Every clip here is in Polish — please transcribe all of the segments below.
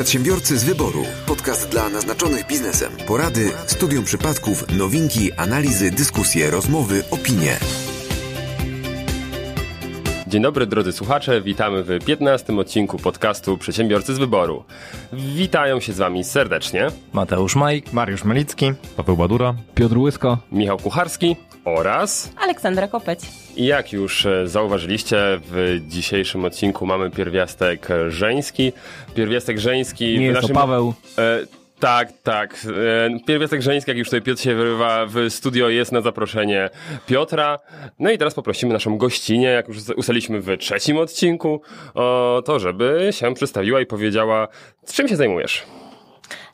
Przedsiębiorcy z wyboru. Podcast dla naznaczonych biznesem. Porady, studium przypadków, nowinki, analizy, dyskusje, rozmowy, opinie. Dzień dobry drodzy słuchacze, witamy w 15 odcinku podcastu Przedsiębiorcy z Wyboru. Witają się z Wami serdecznie Mateusz Majk, Mariusz Melicki, Paweł Badura, Piotr Łysko, Michał Kucharski oraz Aleksandra Kopeć. i jak już e, zauważyliście, w dzisiejszym odcinku mamy pierwiastek żeński. Pierwiastek żeński nie w jest naszym... to Paweł. E, tak, tak. E, pierwiastek żeński, jak już tutaj Piotr się wyrywa w studio, jest na zaproszenie Piotra. No i teraz poprosimy naszą gościnę, jak już ustaliliśmy w trzecim odcinku, o to, żeby się przedstawiła i powiedziała, czym się zajmujesz.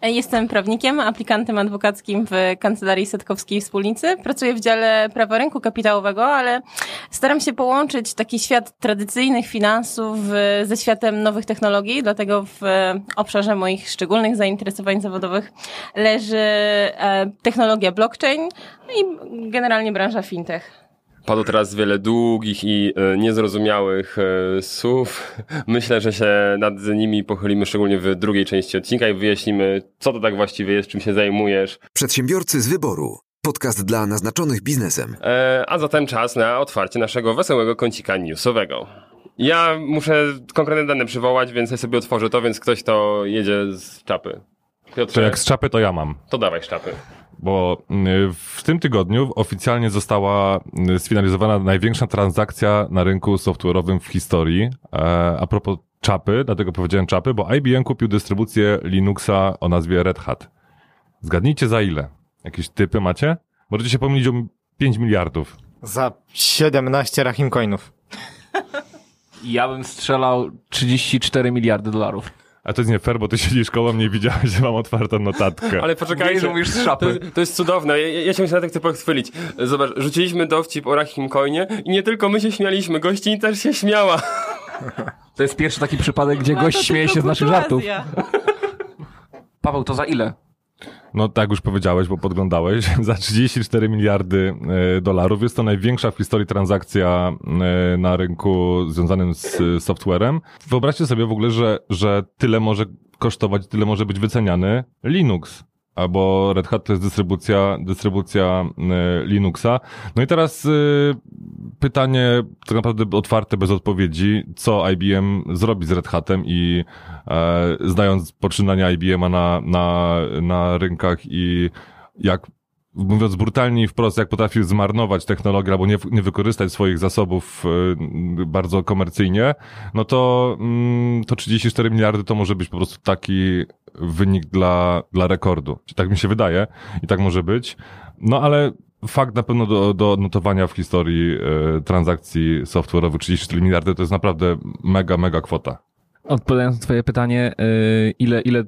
Jestem prawnikiem, aplikantem adwokackim w Kancelarii Setkowskiej Wspólnicy. Pracuję w dziale prawa rynku kapitałowego, ale staram się połączyć taki świat tradycyjnych finansów ze światem nowych technologii, dlatego w obszarze moich szczególnych zainteresowań zawodowych leży e, technologia blockchain i generalnie branża fintech. Padło teraz wiele długich i e, niezrozumiałych e, słów. Myślę, że się nad nimi pochylimy szczególnie w drugiej części odcinka i wyjaśnimy, co to tak właściwie jest, czym się zajmujesz. Przedsiębiorcy z wyboru. Podcast dla naznaczonych biznesem. E, a zatem czas na otwarcie naszego wesołego kącika newsowego. Ja muszę konkretne dane przywołać, więc ja sobie otworzę to, więc ktoś to jedzie z czapy. Piotrze, to jak z czapy to ja mam. to dawaj z czapy. Bo y, w tym tygodniu oficjalnie została y, sfinalizowana największa transakcja na rynku software'owym w historii. E, A propos czapy, dlatego powiedziałem czapy, bo IBM kupił dystrybucję Linuxa o nazwie Red Hat. Zgadnijcie za ile? Jakieś typy macie? Możecie się pomylić o 5 miliardów. za 17 rahim coinów. Ja bym strzelał 34 miliardy dolarów. A to jest nie fair, bo ty siedzisz koło mnie i widziałeś, że mam otwartą notatkę. Ale poczekajcie. że mówisz z szapy. To, to jest cudowne. Ja, ja się myślę, na tym chcę pochwylić. Zobacz, rzuciliśmy dowcip o Rahim Coinie i nie tylko my się śmialiśmy, gościni też się śmiała. To jest pierwszy taki przypadek, gdzie gość śmieje się z naszych żartów. Paweł, to za ile? No tak już powiedziałeś, bo podglądałeś. Za 34 miliardy e, dolarów. Jest to największa w historii transakcja e, na rynku związanym z e, softwarem. Wyobraźcie sobie w ogóle, że, że tyle może kosztować, tyle może być wyceniany Linux. Albo Red Hat to jest dystrybucja, dystrybucja e, Linuxa. No i teraz e, pytanie tak naprawdę otwarte, bez odpowiedzi. Co IBM zrobi z Red Hatem i e, znając poczynania IBM-a na, na, na rynkach i jak mówiąc brutalnie i wprost, jak potrafił zmarnować technologię albo nie, nie wykorzystać swoich zasobów e, bardzo komercyjnie, no to, mm, to 34 miliardy to może być po prostu taki wynik dla, dla rekordu. Tak mi się wydaje i tak może być. No ale fakt na pewno do, do odnotowania w historii e, transakcji software'owych 34 miliardy to jest naprawdę mega, mega kwota. Odpowiadając na twoje pytanie, y, ile, ile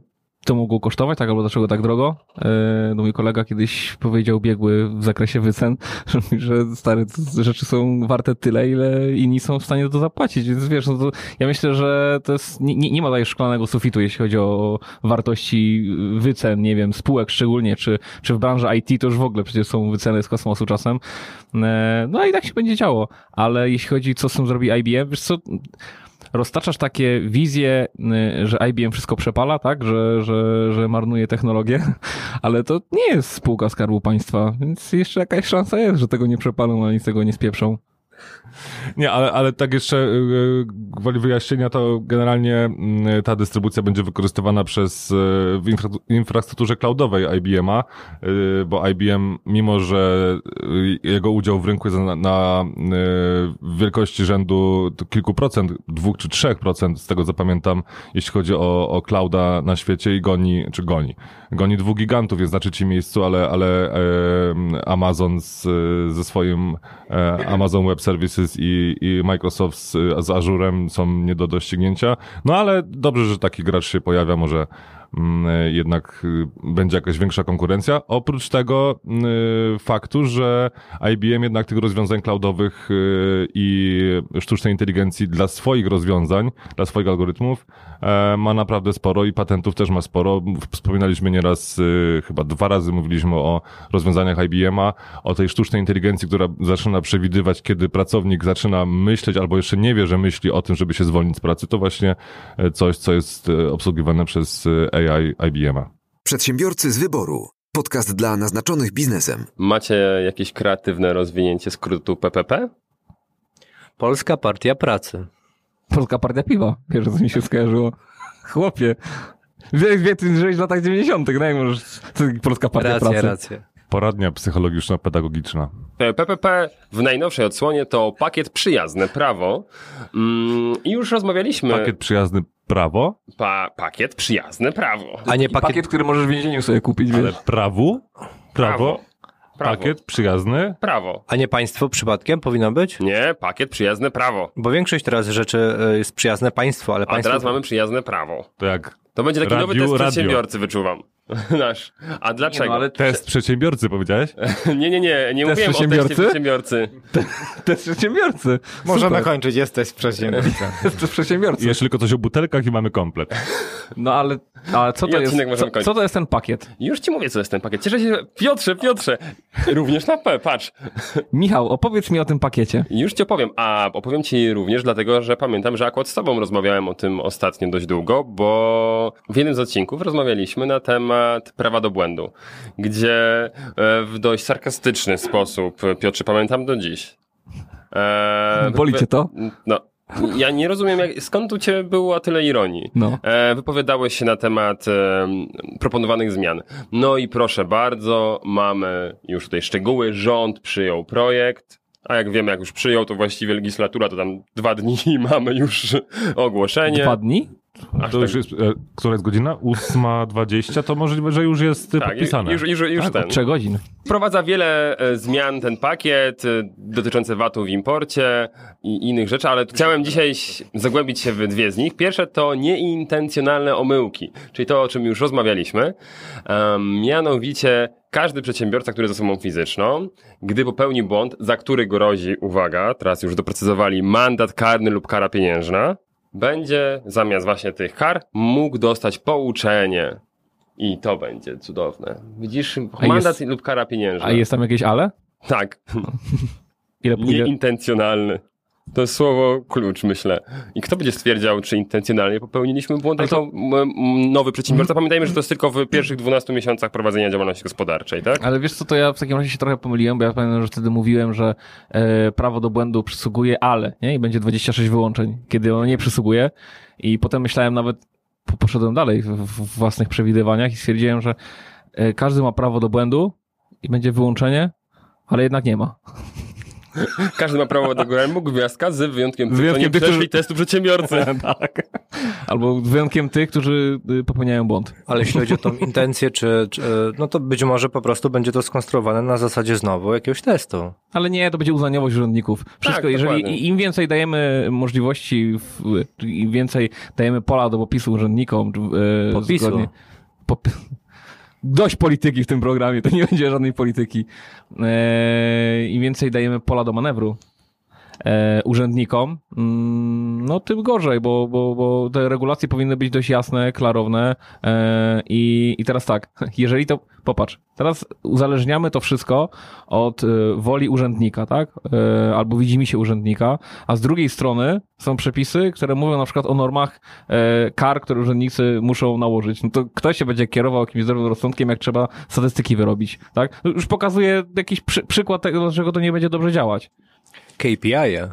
to mogło kosztować, tak, albo dlaczego tak drogo? Y, No mój kolega kiedyś powiedział biegły w zakresie wycen, że stare rzeczy są warte tyle, ile inni są w stanie to zapłacić, więc wiesz, no to ja myślę, że to jest, nie, nie nie ma tutaj szklanego sufitu, jeśli chodzi o wartości wycen, nie wiem, spółek szczególnie, czy, czy w branży IT to już w ogóle przecież są wyceny z kosmosu czasem. E, No i tak się będzie działo, ale jeśli chodzi, co z tym zrobi IBM, wiesz co, roztaczasz takie wizje, y, że IBM wszystko przepala, tak, że, że, że marnuje technologię, ale to nie jest spółka Skarbu Państwa, więc jeszcze jakaś szansa jest, że tego nie przepalą, ani z tego nie spieprzą. Nie, ale, ale tak jeszcze gwoli wyjaśnienia, to generalnie mm, ta dystrybucja będzie wykorzystywana przez, yy, w infra, infrastrukturze cloudowej IBM-a, bo IBM, mimo że jego udział w rynku jest na, na wielkości rzędu kilku procent, dwóch czy trzech procent, z tego co pamiętam, jeśli chodzi o, o clouda na świecie i goni, czy goni, goni dwóch gigantów, jest na trzecim miejscu, ale, ale Amazon z, ze swoim e, Amazon Web Services i, i Microsoft z, z Azurem są nie do doścignięcia. No ale dobrze, że taki gracz się pojawia, może, jednak y, będzie jakaś większa konkurencja. Oprócz tego y, faktu, że IBM jednak tych rozwiązań cloudowych y, i sztucznej inteligencji dla swoich rozwiązań, dla swoich algorytmów e, ma naprawdę sporo i patentów też ma sporo. Wspominaliśmy nieraz, chyba dwa razy mówiliśmy o rozwiązaniach IBM-a, o tej sztucznej inteligencji, która zaczyna przewidywać, kiedy pracownik zaczyna myśleć albo jeszcze nie wie, że myśli o tym, żeby się zwolnić z pracy. To właśnie e, coś, co jest e, obsługiwane przez e, AI IBM-a. Przedsiębiorcy z wyboru. Podcast dla naznaczonych biznesem. Macie jakieś kreatywne rozwinięcie skrótu PPP? Polska Partia Pracy. Polska partia piwa. Pierwsze, co mi się skojarzyło. Chłopie. Wie, wie ty żyłeś w latach 90., no jak możesz... Polska partia Racja, pracy. racja. Poradnia psychologiczno-pedagogiczna. PPP w najnowszej odsłonie to pakiet przyjazne prawo. Mm, I już rozmawialiśmy. Pakiet przyjazny prawo, Pa, pakiet przyjazne prawo. A nie pakiet... pakiet, który możesz w więzieniu sobie kupić, ale wiesz. prawu, prawo, Prawo. pakiet przyjazny. Prawo. A nie państwo przypadkiem powinno być? Nie, pakiet przyjazne prawo. Bo większość teraz rzeczy y, jest przyjazne państwu, ale A państwo... teraz mamy przyjazne prawo. To jak To będzie taki nowy Radiu, test radio. przedsiębiorcy, wyczuwam. Nasz. A dlaczego? Nie, no, ale test przedsiębiorcy powiedziałeś? nie, nie, nie, nie Test mówiłem o teście przedsiębiorcy? przedsiębiorcy. Jest przedsiębiorcy. Możemy Super. kończyć, jesteś przedsiębiorcą. To jest przedsiębiorcy. Jeszcze tylko coś o butelkach i mamy komplet. No ale, ale co to jest? Co, co to jest ten pakiet? Już ci mówię, co jest ten pakiet. Cieszę się. Piotrze, Piotrze. Również na P, patrz. Michał, opowiedz mi o tym pakiecie. Już ci opowiem. A opowiem ci również dlatego, że pamiętam, że akurat z tobą rozmawiałem o tym ostatnio dość długo, bo w jednym z odcinków rozmawialiśmy na temat prawa do błędu, gdzie e, w dość sarkastyczny sposób, Piotrze, pamiętam do dziś. E, Boli cię to? No. Ja nie rozumiem, jak, skąd u ciebie było tyle ironii. No. E, wypowiadałeś się na temat e, proponowanych zmian. No i proszę bardzo, mamy już tutaj szczegóły. Rząd przyjął projekt. A jak wiemy, jak już przyjął, to właściwie legislatura to tam dwa dni i mamy już ogłoszenie. Dwa dni? Aż To tak- już jest, e, która jest godzina? 8.20, to możliwe, że już jest e, tak, podpisane. już, już, już Tak, ten. od trzech godzin. Wprowadza wiele e, zmian ten pakiet dotyczące VAT-u w imporcie i innych rzeczy, ale chciałem dzisiaj zagłębić się w dwie z nich. Pierwsze to nieintencjonalne omyłki, czyli to, o czym już rozmawialiśmy. Em, mianowicie każdy przedsiębiorca, który jest osobą fizyczną, gdy popełni błąd, za który grozi, uwaga, teraz już doprecyzowali, mandat karny lub kara pieniężna, będzie zamiast właśnie tych kar mógł dostać pouczenie. I to będzie cudowne. Widzisz, mandat jest- lub kara pieniężna. A jest tam jakieś ale? Tak, Ile pójdzie? nieintencjonalny. To jest słowo klucz, myślę. I kto będzie stwierdzał, czy intencjonalnie popełniliśmy błąd Ale to- nowy przedsiębiorca? Pamiętajmy, że to jest tylko w pierwszych 12 miesiącach prowadzenia działalności gospodarczej, tak? Ale wiesz co, to ja w takim razie się trochę pomyliłem, bo ja pamiętam, że wtedy mówiłem, że e, prawo do błędu przysługuje, ale, nie? I będzie 26 wyłączeń, kiedy ono nie przysługuje. I potem myślałem nawet, po- poszedłem dalej w, w własnych przewidywaniach i stwierdziłem, że e, każdy ma prawo do błędu i będzie wyłączenie, ale jednak nie ma. Każdy ma prawo do głębu gwiazdka z wyjątkiem tych, wyjątkiem nie tych, przeszli którzy- testu przedsiębiorcy. tak. Albo wyjątkiem tych, którzy y, popełniają błąd. Ale jeśli chodzi o tą intencję, czy, czy, no to być może po prostu będzie to skonstruowane na zasadzie znowu jakiegoś testu. Ale nie, to będzie uznaniowość urzędników. Wszystko, Tak, jeżeli dokładnie. im więcej dajemy możliwości, im więcej dajemy pola do popisu urzędnikom, e, Popisu? zgodnie- Pop... Dość polityki w tym programie, to nie będzie żadnej polityki. E, Im więcej dajemy pola do manewru urzędnikom, mm, no tym gorzej, bo, bo, bo te regulacje powinny być dość jasne, klarowne e, i, i teraz tak, jeżeli to, popatrz, teraz uzależniamy to wszystko od e, woli urzędnika, tak, e, albo widzimy się urzędnika, a z drugiej strony są przepisy, które mówią na przykład o normach e, kar, które urzędnicy muszą nałożyć. No to kto się będzie kierował jakimś zdrowym rozsądkiem, jak trzeba statystyki wyrobić, tak? No Już pokazuje jakiś przy, przykład tego, dlaczego to nie będzie dobrze działać. KPI. -e.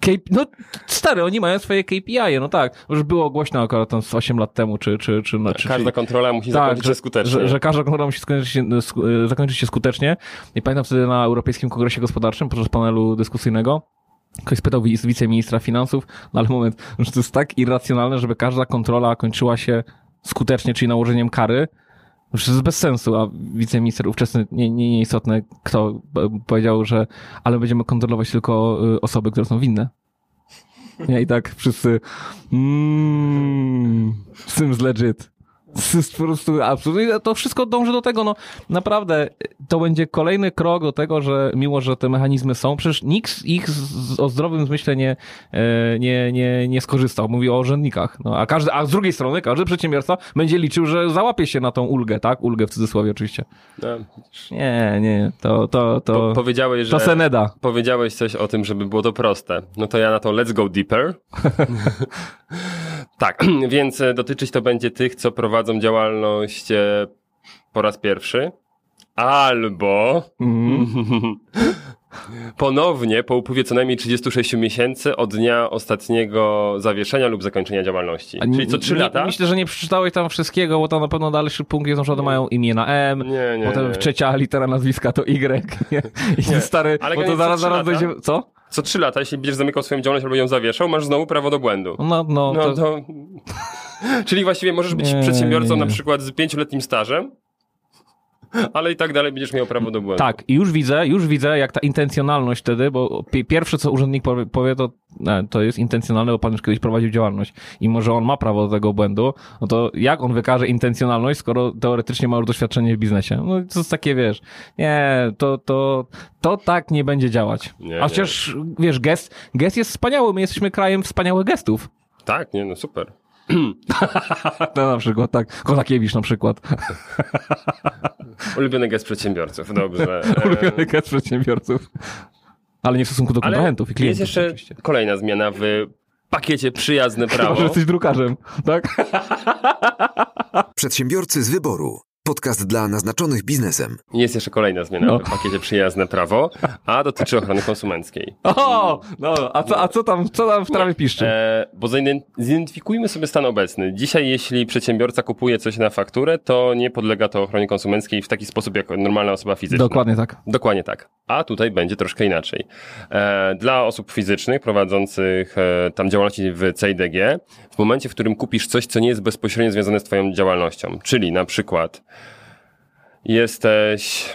K- no stary, oni mają swoje KPI, no tak. Już było głośno akurat tam z 8 lat temu, czy... czy, czy, czy Każda kontrola musi tak, zakończyć się że, skutecznie. że, że każda kontrola musi skończyć się, sk- zakończyć się skutecznie. I pamiętam wtedy na Europejskim Kongresie Gospodarczym podczas panelu dyskusyjnego ktoś spytał wice- wiceministra finansów, no ale moment, że to jest tak irracjonalne, żeby każda kontrola kończyła się skutecznie, czyli nałożeniem kary, to jest bez sensu, a wiceminister ówczesny, nie, nie, nieistotne kto, powiedział, że ale będziemy kontrolować tylko y, osoby, które są winne. Nie, i tak wszyscy mm, Sims legit. To jest po prostu absolutnie, to wszystko dąży do tego, no naprawdę, to będzie kolejny krok do tego, że mimo, że te mechanizmy są, przecież nikt z ich z, o zdrowym zmyśle nie, e, nie, nie, nie skorzystał. Mówi o urzędnikach. No, a, każdy, a z drugiej strony każdy przedsiębiorca będzie liczył, że załapie się na tą ulgę, tak? Ulgę w cudzysłowie oczywiście. No, Nie, nie, to, to, to, po, powiedziałeś, że... to Seneda. Powiedziałeś coś o tym, żeby było to proste. No to ja na to let's go deeper. tak, więc e, dotyczyć to będzie tych, co prowadzą działalność e, po raz pierwszy. Albo ponownie po upływie co najmniej 36 miesięcy od dnia ostatniego zawieszenia lub zakończenia działalności. A Czyli co 3 nie, lata? Myślę, że nie przeczytałeś tam wszystkiego, bo tam na pewno dalszy punkt jest, na przykład mają imię na M, Nie, nie, potem nie. trzecia litera nazwiska to Y, nie? I Nie, stary, ale bo to zaraz, zaraz dojdzie, co? Co 3 lata, jeśli będziesz zamykał swoją działalność albo ją zawieszał, masz znowu prawo do błędu. No, no, No to, to... Czyli właściwie możesz być Nie, przedsiębiorcą nie, nie. na przykład z pięcioletnim stażem, ale i tak dalej będziesz miał prawo do błędu. Tak, i już widzę, już widzę, jak ta intencjonalność wtedy, bo pi- pierwsze, co urzędnik powie, to, e, to jest intencjonalne, bo pan już kiedyś prowadził działalność i może on ma prawo do tego błędu, no to jak on wykaże intencjonalność, skoro teoretycznie ma już doświadczenie w biznesie? No to jest takie, wiesz, nie, to, to, to tak nie będzie działać. Nie, A chociaż, wiesz, gest, gest jest wspaniały, my jesteśmy krajem wspaniałych gestów. Tak, nie, no super. No na przykład, tak, Kozakiewicz na przykład, Ulubiony gest przedsiębiorców, dobrze. Ulubiony gest przedsiębiorców. Ale nie w stosunku do Ale kontrahentów i klientów. jest jeszcze oczywiście. kolejna zmiana w pakiecie przyjazne prawo. Może jesteś drukarzem, tak? Przedsiębiorcy z wyboru. Podcast dla naznaczonych biznesem. Jest jeszcze kolejna zmiana No. w pakiecie przyjazne prawo, a dotyczy ochrony konsumenckiej. O, no, a co, a co tam, co tam w trawie piszczy? E, bo zidentyfikujmy sobie stan obecny. Dzisiaj, jeśli przedsiębiorca kupuje coś na fakturę, to nie podlega to ochronie konsumenckiej w taki sposób, jak normalna osoba fizyczna. Dokładnie tak. Dokładnie tak. A tutaj będzie troszkę inaczej. E, dla osób fizycznych prowadzących e, tam działalności w CIDG, momencie, w którym kupisz coś, co nie jest bezpośrednio związane z Twoją działalnością, czyli na przykład jesteś.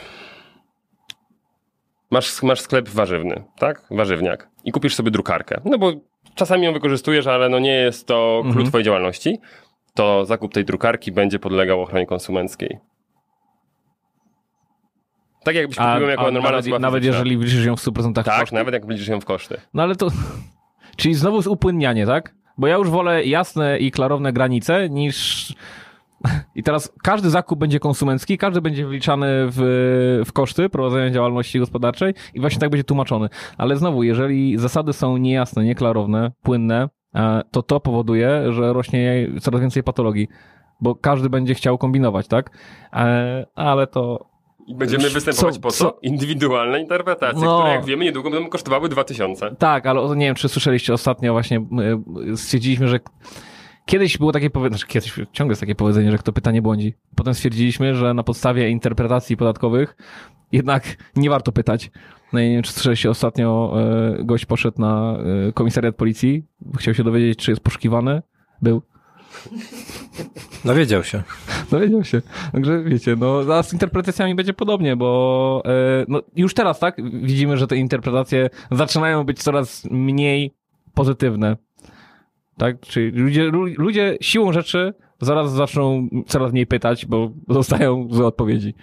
Masz, masz sklep warzywny, tak? Warzywniak. I kupisz sobie drukarkę. No bo czasami ją wykorzystujesz, ale no nie jest to klucz Mhm. Twojej działalności. To zakup tej drukarki będzie podlegał ochronie konsumenckiej. Tak jakbyś kupił ją jako normalna nawet, nawet jeżeli wliczysz ją w 100% Tak, koszty? nawet jak będziesz ją w koszty. No ale to... Czyli znowu jest upłynnianie, tak? Bo ja już wolę jasne i klarowne granice niż... I teraz każdy zakup będzie konsumencki, każdy będzie wliczany w, w koszty prowadzenia działalności gospodarczej i właśnie tak będzie tłumaczony. Ale znowu, jeżeli zasady są niejasne, nieklarowne, płynne, e, to to powoduje, że rośnie coraz więcej patologii, bo każdy będzie chciał kombinować, tak? E, Ale to I będziemy Co- występować po co? co- Indywidualne interpretacje, No. które jak wiemy niedługo będą kosztowały 2000. Tak, ale nie wiem, czy słyszeliście ostatnio właśnie, y, stwierdziliśmy, że kiedyś było takie powiedzenie, znaczy kiedyś ciągle jest takie powiedzenie, że kto pytanie błądzi. Potem stwierdziliśmy, że na podstawie interpretacji podatkowych jednak nie warto pytać. No i nie wiem, czy słyszeliście ostatnio, y, gość poszedł na y, komisariat policji, chciał się dowiedzieć, czy jest poszukiwany. Był. Dowiedział się. Dowiedział się. Także wiecie, no a z interpretacjami będzie podobnie, bo e, no, już teraz, tak, widzimy, że te interpretacje zaczynają być coraz mniej pozytywne. Tak? Czyli ludzie, lu- ludzie siłą rzeczy zaraz zaczną coraz mniej pytać, bo dostają złe odpowiedzi.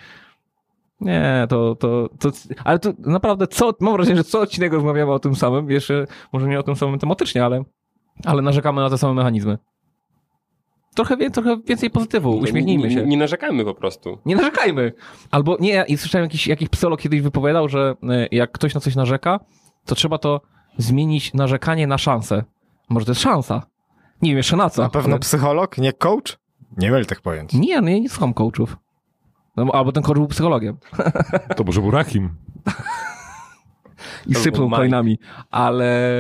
Nie, to, to, to, ale to naprawdę co, mam wrażenie, że co odcinek rozmawiamy o tym samym, jeszcze może nie o tym samym tematycznie, ale, ale narzekamy na te same mechanizmy. Trochę, wie, trochę więcej pozytywu, uśmiechnijmy nie, się. Nie, nie narzekajmy po prostu. Nie narzekajmy. Albo nie, i słyszałem jakiś, jakiś psycholog kiedyś wypowiadał, że e, jak ktoś na coś narzeka, to trzeba to zmienić narzekanie na szansę. Może to jest szansa. Nie wiem jeszcze na co. Na pewno ale- psycholog, nie coach? Nie myl tych pojęć. Nie, no ja nie słucham coachów. No, bo- albo ten coach był psychologiem. To może był Rahim. I To sypnął coinami. Ale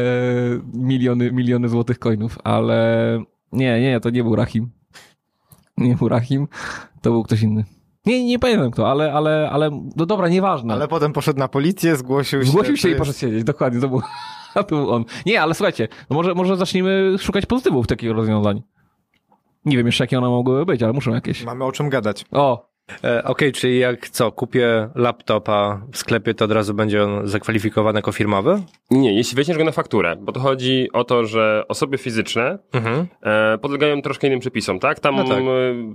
miliony, miliony złotych coinów. Ale nie, nie, to nie był Rahim. Nie był Rahim. To był ktoś inny. Nie, nie pamiętam kto, ale, ale, ale, no dobra, nieważne. Ale potem poszedł na policję, zgłosił się. Zgłosił się i jest- poszedł siedzieć, dokładnie, to był, to był on. Nie, ale słuchajcie, no może, może zacznijmy szukać pozytywów takich rozwiązań. Nie wiem jeszcze, jakie one mogłyby być, ale muszą jakieś. Mamy o czym gadać. O, E, Okej, czyli jak co, kupię laptopa w sklepie, to od razu będzie on zakwalifikowany jako firmowy? Nie, jeśli weźmiesz go na fakturę, bo to chodzi o to, że osoby fizyczne Mhm. e, podlegają troszkę innym przepisom, tak? Tam No tak. e,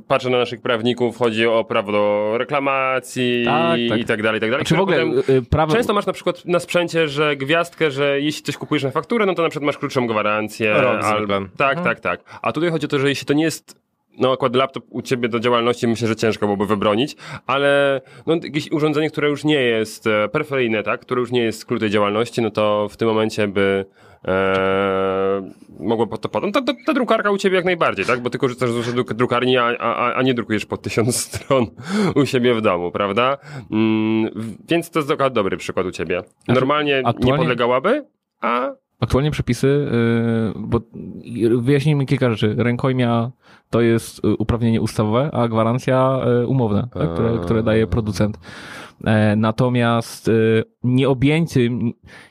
patrzę na naszych prawników, chodzi o prawo do reklamacji Tak, tak. i tak dalej, i tak dalej. Czy w ogóle prawo... Często masz na przykład na sprzęcie, że gwiazdkę, że jeśli coś kupujesz na fakturę, no to na przykład masz krótszą gwarancję. Rok zwykle. Tak, tak, tak. A tutaj chodzi o to, że jeśli to nie jest no akurat laptop u ciebie do działalności myślę, że ciężko byłoby wybronić, ale no, jakieś urządzenie, które już nie jest e, peryferyjne, tak, które już nie jest klucz tej działalności, no to w tym momencie by e, mogło pod to podać. No, ta, ta, ta drukarka u ciebie jak najbardziej, tak, bo ty korzystasz z drukarni, a, a, a nie drukujesz po tysiąc stron u siebie w domu, prawda? Mm, więc to jest dobry przykład u ciebie. Normalnie nie aktualnie- podlegałaby, a Aktualnie przepisy, yy, bo wyjaśnijmy kilka rzeczy. Rękojmia to jest y, uprawnienie ustawowe, a gwarancja y, umowne, tak, które, które daje producent. E, Natomiast y, nie obieńcy,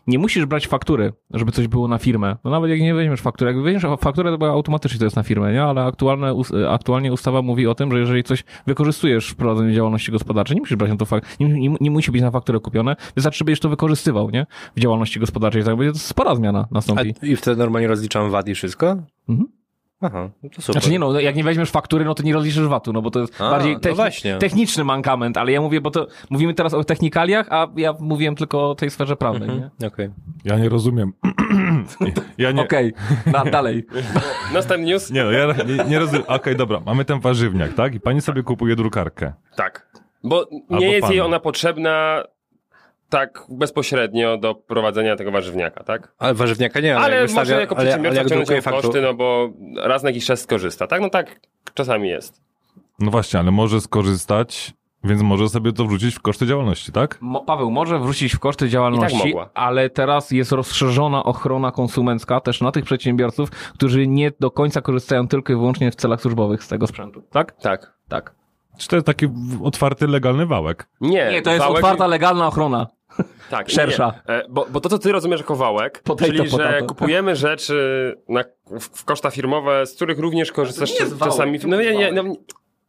nie musisz brać faktury, żeby coś było na firmę. No nawet jak nie weźmiesz faktury, jak weźmiesz fakturę, to automatycznie to jest na firmę, nie? Ale aktualne, y, aktualnie ustawa mówi o tym, że jeżeli coś wykorzystujesz w prowadzeniu działalności gospodarczej, nie musisz brać na to fakt, nie, nie, nie musi być na fakturę kupione, wystarczy, żebyś to wykorzystywał, nie? W działalności gospodarczej, tak będzie to spora zmiana A, nastąpi. I wtedy normalnie rozliczam VAT i wszystko? Mhm. Aha, no to super. Znaczy nie no, no, jak nie weźmiesz faktury, no to nie rozliczysz VAT-u, no bo to jest A, bardziej no techni- właśnie. techniczny mankament, ale ja mówię, bo to mówimy teraz o technikaliach, a ja mówiłem tylko o tej sferze prawnej, Mhm. nie? Okej. Ja nie rozumiem. ja nie, Okej, na, dalej. następny news? nie, no, ja nie, nie rozumiem. Okej, dobra, mamy ten warzywniak, tak? I pani sobie kupuje drukarkę. Tak. Bo Albo nie jest pan. jej ona potrzebna tak bezpośrednio do prowadzenia tego warzywniaka, tak? Ale warzywniaka nie, ale, Ale jak może wystawia, jako ale, ale przedsiębiorca w fakturę. koszty, no bo raz na jakiś czas skorzysta, tak? No tak czasami jest. No właśnie, ale może skorzystać, więc może sobie to wrzucić w koszty działalności, tak? Mo, Paweł, może wrócić w koszty działalności, tak ale teraz jest rozszerzona ochrona konsumencka też na tych przedsiębiorców, którzy nie do końca korzystają tylko i wyłącznie w celach służbowych z tego sprzętu, tak? Tak. Tak. Czy to jest taki otwarty, legalny wałek? Nie, Nie, to jest wałek- otwarta, legalna ochrona. tak, szersza. Nie. E, Bo, bo to, co ty rozumiesz jako wałek, Potato, czyli że potato. kupujemy rzeczy na, w, w koszta firmowe, z których również korzystasz nie jest wałek, czasami. No, nie, nie, wałek? no,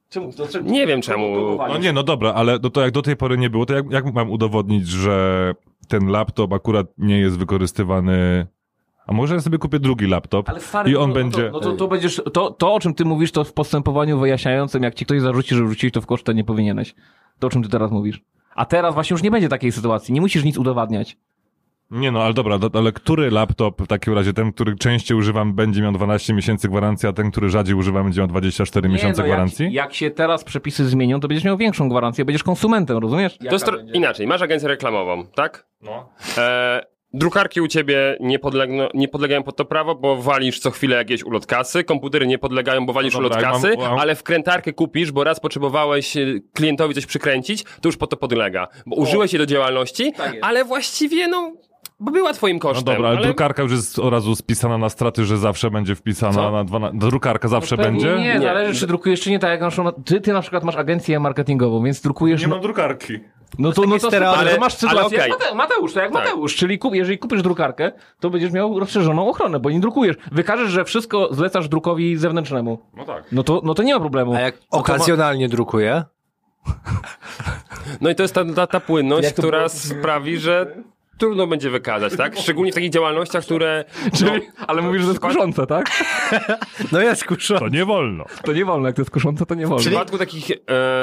Czemu? To, czemu? nie wiem czemu. No nie, no dobra, ale no to jak do tej pory nie było, to jak, jak mam udowodnić, że ten laptop akurat nie jest wykorzystywany... A może ja sobie kupię drugi laptop Ale stary, i on no, będzie... No to, no to, to będziesz, to, to o czym ty mówisz, to w postępowaniu wyjaśniającym, jak ci ktoś zarzuci, że wrzuciłeś to w koszt, to nie powinieneś. To o czym ty teraz mówisz. A teraz właśnie już nie będzie takiej sytuacji, nie musisz nic udowadniać. Nie no, ale dobra, do, ale który laptop w takim razie, ten, który częściej używam, będzie miał 12 miesięcy gwarancji, a ten, który rzadziej używam, będzie miał 24 miesiące no, gwarancji? Jak, jak się teraz przepisy zmienią, to będziesz miał większą gwarancję, będziesz konsumentem, rozumiesz? To jest tro- inaczej. Masz agencję reklamową, tak? No. E, drukarki u ciebie nie, podlegną, nie podlegają pod to prawo, bo walisz co chwilę jakieś ulot kasy. Komputery nie podlegają, bo walisz No dobra, ulot jak kasy, mam- mam- ale wkrętarkę kupisz, bo raz potrzebowałeś e, klientowi coś przykręcić, to już pod to podlega. Bo użyłeś jej do działalności, Tak ale właściwie no, bo była twoim No kosztem. dobra, ale, ale... drukarka już jest od razu spisana na straty, że zawsze będzie wpisana Co? na 12... Drukarka zawsze Pewnie będzie? Nie, Nie. zależy czy drukujesz czy nie, tak jak na przykład, ty, ty na przykład masz agencję marketingową, więc drukujesz... Nie no, mam drukarki. no to, no to, super, ale, to masz sytuację okej. jak Mate, Mateusz, to jak Tak. Mateusz, czyli kup, jeżeli kupisz drukarkę, to będziesz miał rozszerzoną ochronę, bo nie drukujesz. Wykażesz, że wszystko zlecasz drukowi zewnętrznemu. No tak. No to, no to nie ma problemu. A jak No to ma- okazjonalnie drukuje? No i to jest ta, ta, ta płynność, która sprawi, że trudno będzie wykazać, tak? Szczególnie w takich działalnościach, które... Czyli, ale mówisz, że to jest kuszące, tak? No jest kusza. To nie wolno. To nie wolno, jak to jest kuszące, to nie wolno. W przypadku takich e,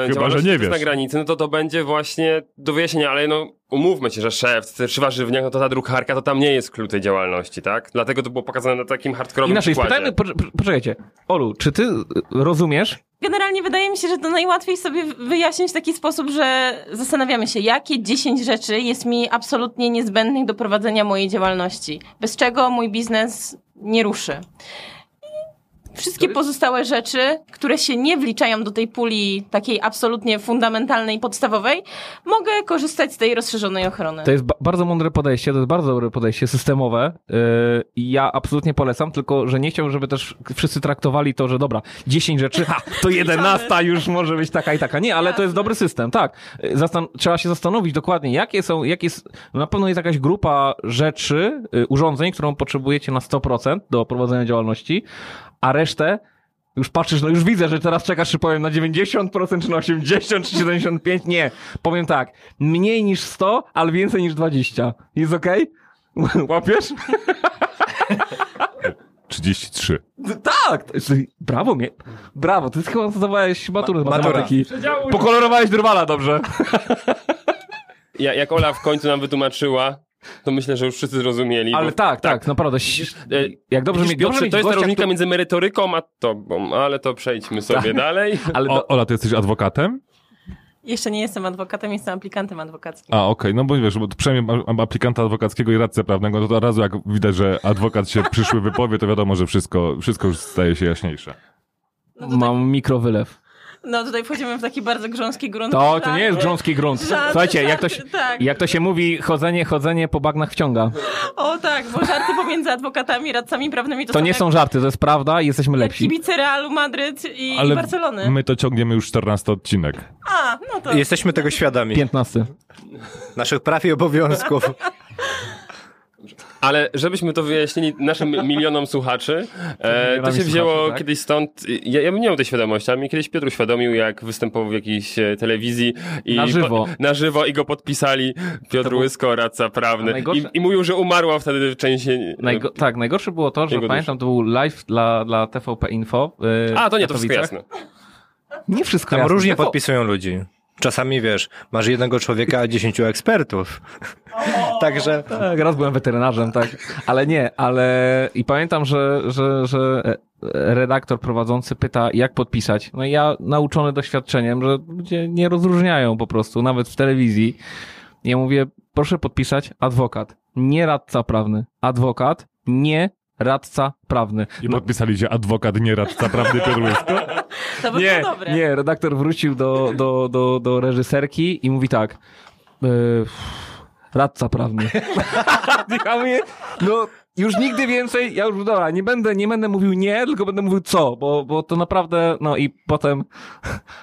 że działalności nie wiesz. na granicy, no to to będzie właśnie do wyjaśnienia, ale no umówmy się, że szef czy warzywniak, no to ta drukarka to tam nie jest klucz tej działalności, tak? Dlatego to było pokazane na takim hardkorowym Inaczej, przykładzie. spytajmy, po, po, poczekajcie. Olu, czy ty y, rozumiesz? Generalnie wydaje mi się, że to najłatwiej sobie wyjaśnić w taki sposób, że zastanawiamy się, jakie 10 rzeczy jest mi absolutnie niezbędnych do prowadzenia mojej działalności, bez czego mój biznes nie ruszy. Wszystkie pozostałe rzeczy, które się nie wliczają do tej puli takiej absolutnie fundamentalnej, podstawowej, mogę korzystać z tej rozszerzonej ochrony. To jest ba- bardzo mądre podejście, to jest bardzo dobre podejście, systemowe. Yy, I ja absolutnie polecam, tylko że nie chciałbym, żeby też wszyscy traktowali to, że dobra, 10 rzeczy, ha, to 11 już może być taka i taka. Nie, ale to jest dobry system, tak. Yy, Zastan- trzeba się zastanowić dokładnie, jakie są, jakie no na pewno jest jakaś grupa rzeczy, yy, urządzeń, którą potrzebujecie na 100% do prowadzenia działalności, a resztę Już patrzysz, no już widzę, że teraz czekasz, czy powiem na 90%, czy na 80%, czy 75%. Nie, powiem tak, mniej niż 100, ale więcej niż 20. Jest okej? Łapiesz? 33. Tak! Brawo, mnie. Brawo, ty chyba zdawałeś maturę z matematyki. Pokolorowałeś drwala dobrze. Ja, jak Ola w końcu nam wytłumaczyła, to myślę, że już wszyscy zrozumieli. Ale bo- tak, tak, naprawdę. E, Jak dobrze Widzisz, mieć, dobrze to jest ta różnica który- między merytoryką a tobą, ale to przejdźmy sobie dalej. Ale O, Ola, ty jesteś adwokatem? Jeszcze nie jestem adwokatem, jestem aplikantem adwokackim. A, okej, no bo wiesz, bo to przynajmniej mam aplikanta adwokackiego i radcę prawnego, no to od razu jak widać, że adwokat się przyszły wypowie, to wiadomo, że wszystko, wszystko już staje się jaśniejsze. No, tutaj, mam mikrowylew. No tutaj wchodzimy w taki bardzo grząski grunt. To, to nie jest grząski grunt. żarty, Słuchajcie, jak to, się, tak. jak to się mówi, chodzenie, chodzenie po bagnach wciąga. O tak, bo żarty pomiędzy adwokatami, radcami prawnymi to, To nie jak, są żarty, to jest prawda i jesteśmy lepsi. kibice Realu Madryt i, i Barcelony. my to ciągniemy już 14 odcinek. A, no to... Jesteśmy tego świadomi. 15. Naszych praw i obowiązków. Ale żebyśmy to wyjaśnili naszym milionom słuchaczy, e, to się wzięło słuchaczy, tak? kiedyś stąd, ja, ja bym nie miał tej świadomości, a mi kiedyś Piotr uświadomił, jak występował w jakiejś e, telewizji i Na żywo. Po, na żywo i go podpisali Piotr był- Łysko, radca prawny najgorsze- I, i mówił, że umarła wtedy część... Najgo- tak, najgorsze było to, że pamiętam, to był live dla, dla TVP Info. yy, A, to nie, to wszystko jasne. Nie wszystko Tam jasne. różnie TV podpisują ludzi. Czasami wiesz, masz jednego człowieka, a dziesięciu ekspertów. Także Tak, raz byłem weterynarzem, tak. Ale nie, ale i pamiętam, że, że, że e, redaktor prowadzący pyta, jak podpisać. No i ja nauczony doświadczeniem, że ludzie nie rozróżniają po prostu, nawet w telewizji. Ja mówię, proszę podpisać adwokat, nie radca prawny. Adwokat, nie radca prawny. I podpisali się adwokat, nie radca prawny Piotr Łysko. To by Nie, było dobre. nie, redaktor wrócił do, do, do, do reżyserki i mówi tak. Yy, radca prawny. ja mówię, no już nigdy więcej, ja już dobra, nie będę, nie będę mówił nie, tylko będę mówił co, bo, bo to naprawdę, no i potem,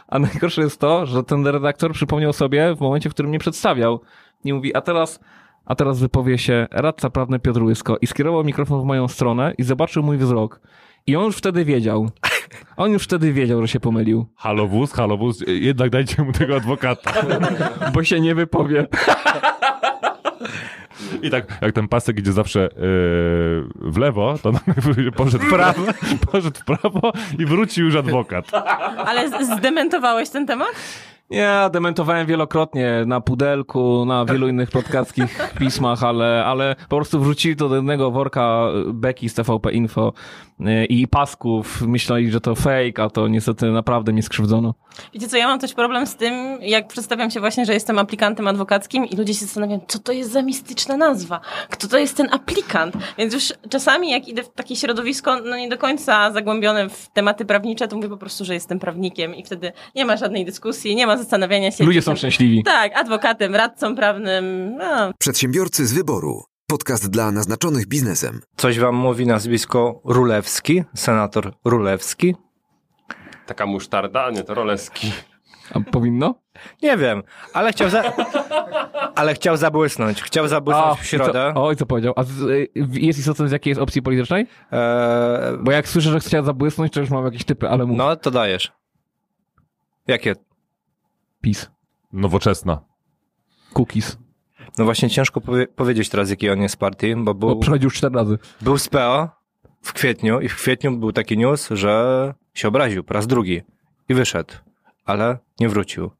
a najgorsze jest to, że ten redaktor przypomniał sobie w momencie, w którym mnie przedstawiał i mówi, a teraz, a teraz wypowie się radca prawny Piotr Łysko i skierował mikrofon w moją stronę i zobaczył mój wzrok. I on już wtedy wiedział. On już wtedy wiedział, że się pomylił. Halo wóz, halo wóz, jednak dajcie mu tego adwokata. Bo się nie wypowie. I tak, jak ten pasek idzie zawsze yy, w lewo, to poszedł w prawo, poszedł w prawo i wrócił już adwokat. Ale zdementowałeś ten temat? Ja dementowałem wielokrotnie na pudelku, na wielu innych podcaskich pismach, ale, ale po prostu wrzucili to do jednego worka Beki z TVP Info yy, i pasków. Myśleli, że to fake, a to niestety naprawdę mnie skrzywdzono. Wiecie co, ja mam też problem z tym, jak przedstawiam się właśnie, że jestem aplikantem adwokackim i ludzie się zastanawiają, co to jest za mistyczna nazwa? Kto to jest ten aplikant? Więc już czasami jak idę w takie środowisko, no nie do końca zagłębione w tematy prawnicze, to mówię po prostu, że jestem prawnikiem i wtedy nie ma żadnej dyskusji, nie ma zastanawiania się. Ludzie są tam- szczęśliwi. Tak, adwokatem, radcą prawnym, no, Przedsiębiorcy z wyboru. Podcast dla naznaczonych biznesem. coś wam mówi nazwisko Rulewski, senator Rulewski? Taka musztarda, nie, to roleski. A powinno? Nie wiem, ale chciał za... ale chciał zabłysnąć. Chciał zabłysnąć w i środę. Co, oj, co powiedział? A jest istotne z jakiej jest opcji politycznej? Eee, Bo jak słyszę, że chciał zabłysnąć, to już mam jakieś typy, ale mów. no, to dajesz. Jakie? PiS. Nowoczesna. Cookies. No właśnie ciężko powie- powiedzieć teraz, jakiej on jest partii, bo Bo był, przechodził już cztery razy. był z PO w kwietniu i w kwietniu był taki news, że się obraził po raz drugi i wyszedł, ale nie wrócił.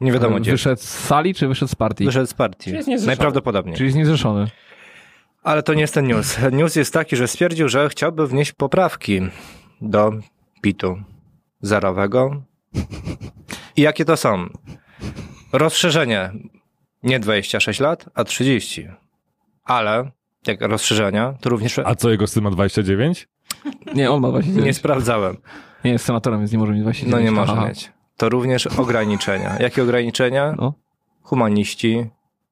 Nie wiadomo gdzie. Wyszedł z sali, czy wyszedł z partii? Wyszedł z partii. jest niezrzeszony. Najprawdopodobniej. Czyli jest niezrzeszony. Ale to nie jest ten news. News jest taki, że stwierdził, że chciałby wnieść poprawki do PIT-u zerowego. I jakie to są? Rozszerzenie nie 26 lat, a 30. Ale jak rozszerzenia, to również A co, jego syn ma 29? Nie, on ma właśnie. nie sprawdzałem. Nie jest senatorem, więc nie może mieć właśnie. No nie może Aha. mieć. To również ograniczenia. Jakie ograniczenia? No. Humaniści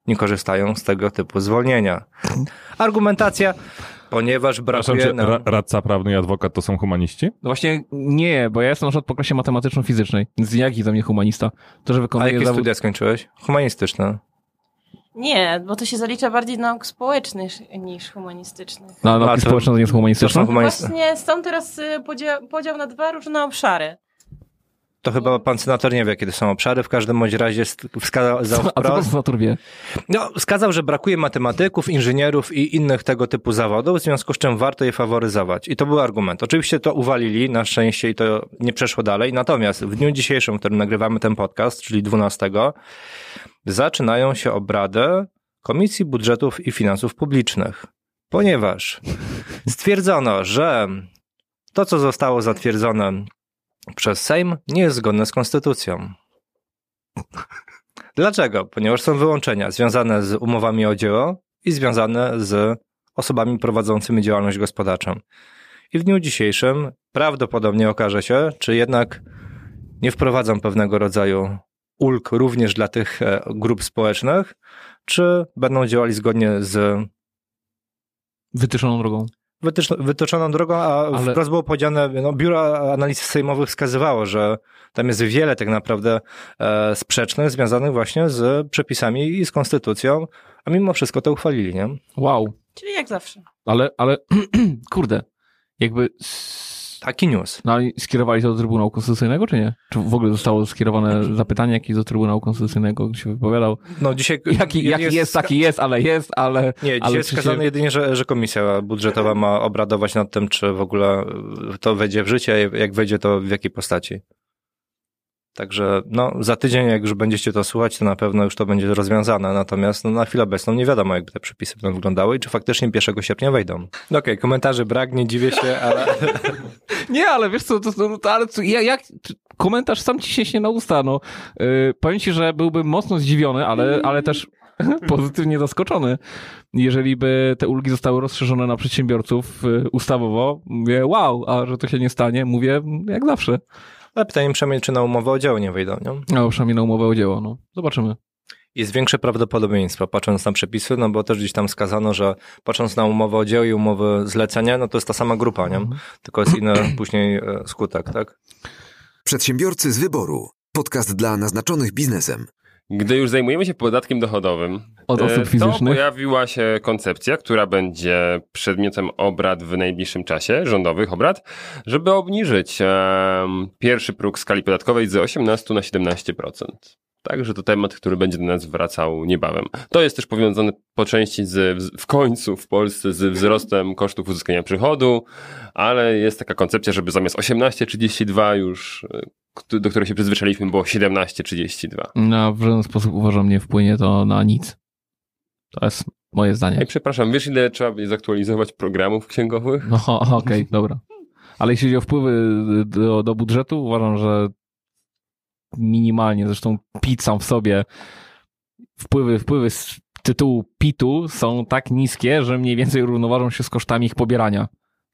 nie korzystają z tego typu zwolnienia. Argumentacja, ponieważ brakuje nam... ra, radca prawny i adwokat to są humaniści? No właśnie nie, bo ja jestem na przykład po klasie matematyczno-fizycznej, więc jaki za mnie humanista? To, że A wykonuję jakie zawód... studia skończyłeś? Humanistyczne. Nie, bo to się zalicza bardziej do nauk społecznych niż humanistycznych. No, A, nauki to- społeczne to nie To humanistyczne? Właśnie stąd teraz y, podział, podział na dwa różne obszary. To chyba pan senator nie wie, kiedy są obszary. W każdym bądź razie wskazał A co pan senator wie? no, wskazał, że brakuje matematyków, inżynierów i innych tego typu zawodów, w związku z czym warto je faworyzować. I to był argument. Oczywiście to uwalili, na szczęście i to nie przeszło dalej. Natomiast w dniu dzisiejszym, w którym nagrywamy ten podcast, czyli 12, zaczynają się obrady Komisji Budżetów i Finansów Publicznych. Ponieważ stwierdzono, że to, co zostało zatwierdzone przez Sejm, nie jest zgodne z konstytucją. Dlaczego? Ponieważ są wyłączenia związane z umowami o dzieło i związane z osobami prowadzącymi działalność gospodarczą. I w dniu dzisiejszym prawdopodobnie okaże się, czy jednak nie wprowadzą pewnego rodzaju ulg również dla tych e, grup społecznych, czy będą działali zgodnie z Wytyczoną drogą. Wytyczoną drogą, a Ale- wprost było powiedziane, no, Biuro Analiz Sejmowych wskazywało, że tam jest wiele tak naprawdę e, sprzecznych, związanych właśnie z przepisami i z konstytucją, a mimo wszystko to uchwalili, nie? Wow. Czyli jak zawsze. Ale, ale, kurde, jakby... Taki news. No ale skierowali to do Trybunału Konstytucyjnego, czy nie? Czy w ogóle zostało skierowane zapytanie jakieś do Trybunału Konstytucyjnego, gdzie się wypowiadał? No dzisiaj... Jaki, jaki jest, taki jest, ale jest, ale... Nie, dzisiaj jest czy się- wskazane jedynie, że, że komisja budżetowa ma obradować nad tym, czy w ogóle to wejdzie w życie, jak wejdzie, to w jakiej postaci. Także no, za tydzień, jak już będziecie to słuchać, to na pewno już to będzie rozwiązane. Natomiast no, na chwilę obecną nie wiadomo, jak te przepisy będą wyglądały i czy faktycznie 1 sierpnia wejdą. No Okej, komentarzy brak, nie dziwię się, ale Nie, ale wiesz co, to, to, to, ale co, ja, jak, czy- komentarz sam ci się na usta, no. Yy, powiem ci, że byłbym mocno zdziwiony, ale, ale też pozytywnie zaskoczony, jeżeli by te ulgi zostały rozszerzone na przedsiębiorców yy, ustawowo. Mówię, wow, a że to się nie stanie, mówię, jak zawsze. Ale pytanie przynajmniej, czy na umowę o dzieło nie wejdą, nie? A przynajmniej na umowę o dzieło, no. Zobaczymy. Jest większe prawdopodobieństwo, patrząc na przepisy, no bo też gdzieś tam skazano, że patrząc na umowę o dzieło i umowę zlecenia, no to jest ta sama grupa, nie? Tylko jest inny później e, skutek, tak? Przedsiębiorcy z wyboru. Podcast dla naznaczonych biznesem. Gdy już zajmujemy się podatkiem dochodowym, Od e, osób to fizycznych. pojawiła się koncepcja, która będzie przedmiotem obrad w najbliższym czasie, rządowych obrad, żeby obniżyć em, pierwszy próg skali podatkowej z 18 na 17%. Także to temat, który będzie do nas wracał niebawem. To jest też powiązane po części z, w końcu w Polsce z wzrostem kosztów uzyskania przychodu, ale jest taka koncepcja, żeby zamiast 18,32 już, e, do której się przyzwyczailiśmy, było 17,32. No, w żaden sposób uważam, nie wpłynie to na nic. To jest moje zdanie. Ej, przepraszam, wiesz ile trzeba będzie zaktualizować programów księgowych? No, okej, dobra. Ale jeśli chodzi o wpływy do, do budżetu, uważam, że minimalnie, zresztą PIT sam w sobie, wpływy, wpływy z tytułu PIT-u są tak niskie, że mniej więcej równoważą się z kosztami ich pobierania.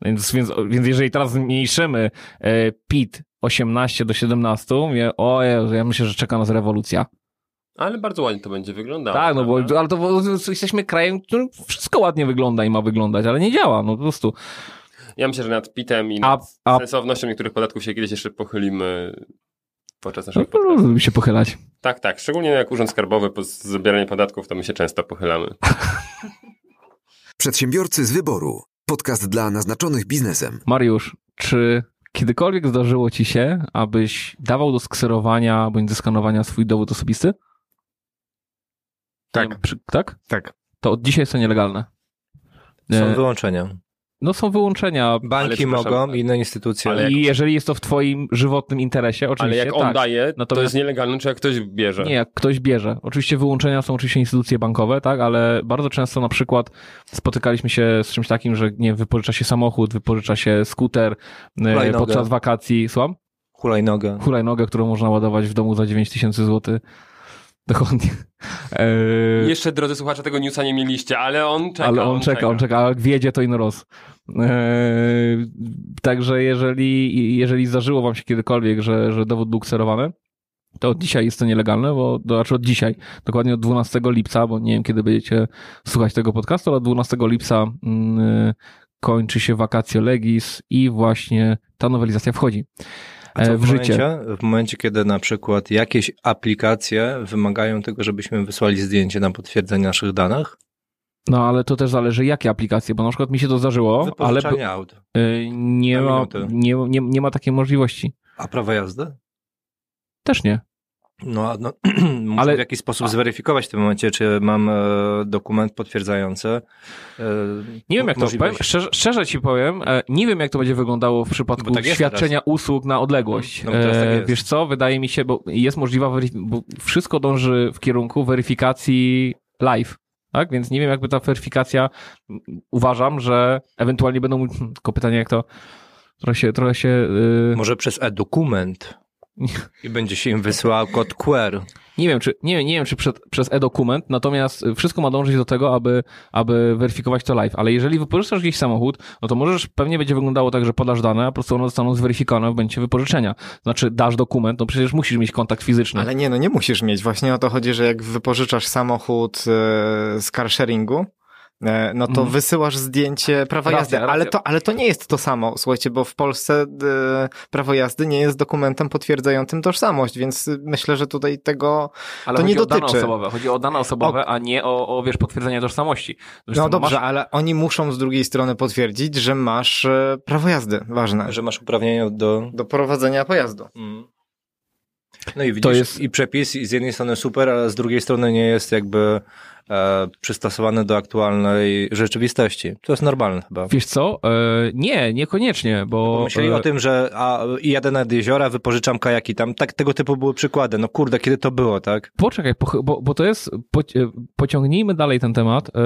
Więc, więc, więc jeżeli teraz zmniejszymy e, PIT 18 do 17, mówię, o ja myślę, że czeka nas rewolucja. Ale bardzo ładnie to będzie wyglądało. tak, no bo, ale to bo jesteśmy krajem, w którym wszystko ładnie wygląda i ma wyglądać, ale nie działa, no po prostu. Ja myślę, że nad PIT-em i A- nad a- sensownością niektórych podatków się kiedyś jeszcze pochylimy podczas No, naszego podcastu. lubi się pochylać. Tak, tak. Szczególnie jak Urząd Skarbowy po zabieraniu podatków, to my się często pochylamy. Przedsiębiorcy z wyboru. Podcast dla naznaczonych biznesem. Mariusz, czy kiedykolwiek zdarzyło ci się, abyś dawał do skserowania bądź zeskanowania swój dowód osobisty? Tak. Nie, przy, tak? Tak. To od dzisiaj jest to nielegalne. Są wyłączenia. No są wyłączenia. Banki mogą, inne instytucje. ale jak- I jeżeli jest to w twoim żywotnym interesie, Ale oczywiście jak on tak. daje, to Natomiast- jest nielegalne, czy jak ktoś bierze. Nie, jak ktoś bierze. Oczywiście wyłączenia są oczywiście instytucje bankowe, tak, ale bardzo często na przykład spotykaliśmy się z czymś takim, że nie wiem, wypożycza się samochód, wypożycza się skuter e, Hulajnogę. podczas wakacji. Słucham? Hulajnogę. Hulajnogę, którą można ładować w domu za 9000 zł. Dokładnie. E, Jeszcze, drodzy słuchacze, tego newsa nie mieliście, ale on czeka. ale on, czeka, on czeka, a jak wiedzie, to ino roz. Eee, także jeżeli, jeżeli zdarzyło wam się kiedykolwiek, że, że dowód był kserowany, to od dzisiaj jest to nielegalne, bo, to znaczy od dzisiaj, dokładnie od 12 lipca, bo nie wiem, kiedy będziecie słuchać tego podcastu, ale od 12 lipca mm, kończy się vacatio legis i właśnie ta nowelizacja wchodzi. E, w życie. Momencie, w momencie, kiedy na przykład jakieś aplikacje wymagają tego, żebyśmy wysłali zdjęcie na potwierdzenie naszych danych, No ale to też zależy jakie aplikacje, bo na przykład mi się to zdarzyło, ale aut, y, nie, ma, nie, nie, nie ma takiej możliwości. a prawo jazdy? Też nie. No, no muszę Ale- w jakiś sposób zweryfikować w tym momencie, czy mam e, dokument potwierdzający. E, Nie wiem jak to, powiem, szczerze, szczerze ci powiem, e, nie wiem jak to będzie wyglądało w przypadku tak świadczenia usług na odległość. No, teraz tak E. Wiesz co, wydaje mi się, bo jest możliwa, bo wszystko dąży w kierunku weryfikacji live. Tak, więc nie wiem, jakby ta weryfikacja, uważam, że ewentualnie będą, tylko pytanie, jak to trochę się, trochę się y, Może przez e-dokument. I będzie się im wysyłał kod QR. Nie wiem, czy, nie, nie wiem, czy przed, przez e-dokument, natomiast wszystko ma dążyć do tego, aby, aby weryfikować to live. Ale jeżeli wypożyczasz gdzieś samochód, no to możesz, pewnie będzie wyglądało tak, że podasz dane, a po prostu one zostaną zweryfikowane w momencie wypożyczenia. Znaczy, dasz dokument, no przecież musisz mieć kontakt fizyczny. Ale nie, no nie musisz mieć. Właśnie o to chodzi, że jak wypożyczasz samochód e, z carsharingu, no to Mhm. wysyłasz zdjęcie prawa Racja, jazdy, racja. ale to, ale to nie jest to samo, słuchajcie, bo w Polsce e, prawo jazdy nie jest dokumentem potwierdzającym tożsamość, więc y, myślę, że tutaj tego... Ale to chodzi nie o dane dotyczy. osobowe. Chodzi o dane osobowe, a nie o, o wiesz, potwierdzenie tożsamości. Zresztą No dobrze, masz- ale oni muszą z drugiej strony potwierdzić, że masz e, prawo jazdy, ważne, Że masz uprawnienia do... do prowadzenia pojazdu. No i widzisz, To jest- i przepis z jednej strony super, ale z drugiej strony nie jest jakby e, przystosowany do aktualnej rzeczywistości. To jest normalne chyba. Wiesz co? E, nie, niekoniecznie, bo... Myśleli e, o tym, że a, jadę nad jeziora, wypożyczam kajaki tam. Tak, tego typu były przykłady. No kurde, kiedy to było, tak? Poczekaj, po, bo, bo to jest. Po, e, pociągnijmy dalej ten temat e,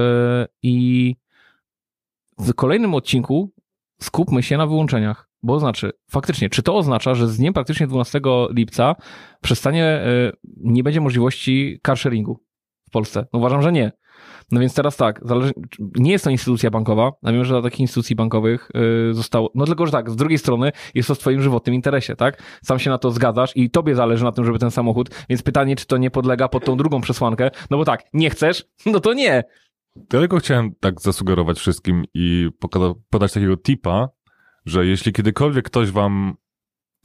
i w kolejnym odcinku skupmy się na wyłączeniach. Bo znaczy, faktycznie, czy to oznacza, że z dniem praktycznie 12 lipca przestanie, nie będzie możliwości carsharingu Polsce? No uważam, że nie. No więc teraz tak, nie jest to instytucja bankowa, a wiem, że dla takich instytucji bankowych y, zostało, no tylko, że tak, z drugiej strony jest to w twoim żywotnym interesie, tak? Sam się na to zgadzasz i tobie zależy na tym, żeby ten samochód, więc pytanie, czy to nie podlega pod tą drugą przesłankę, no bo tak, nie chcesz, no to nie. Tylko chciałem tak zasugerować wszystkim i podać takiego tipa, że jeśli kiedykolwiek ktoś wam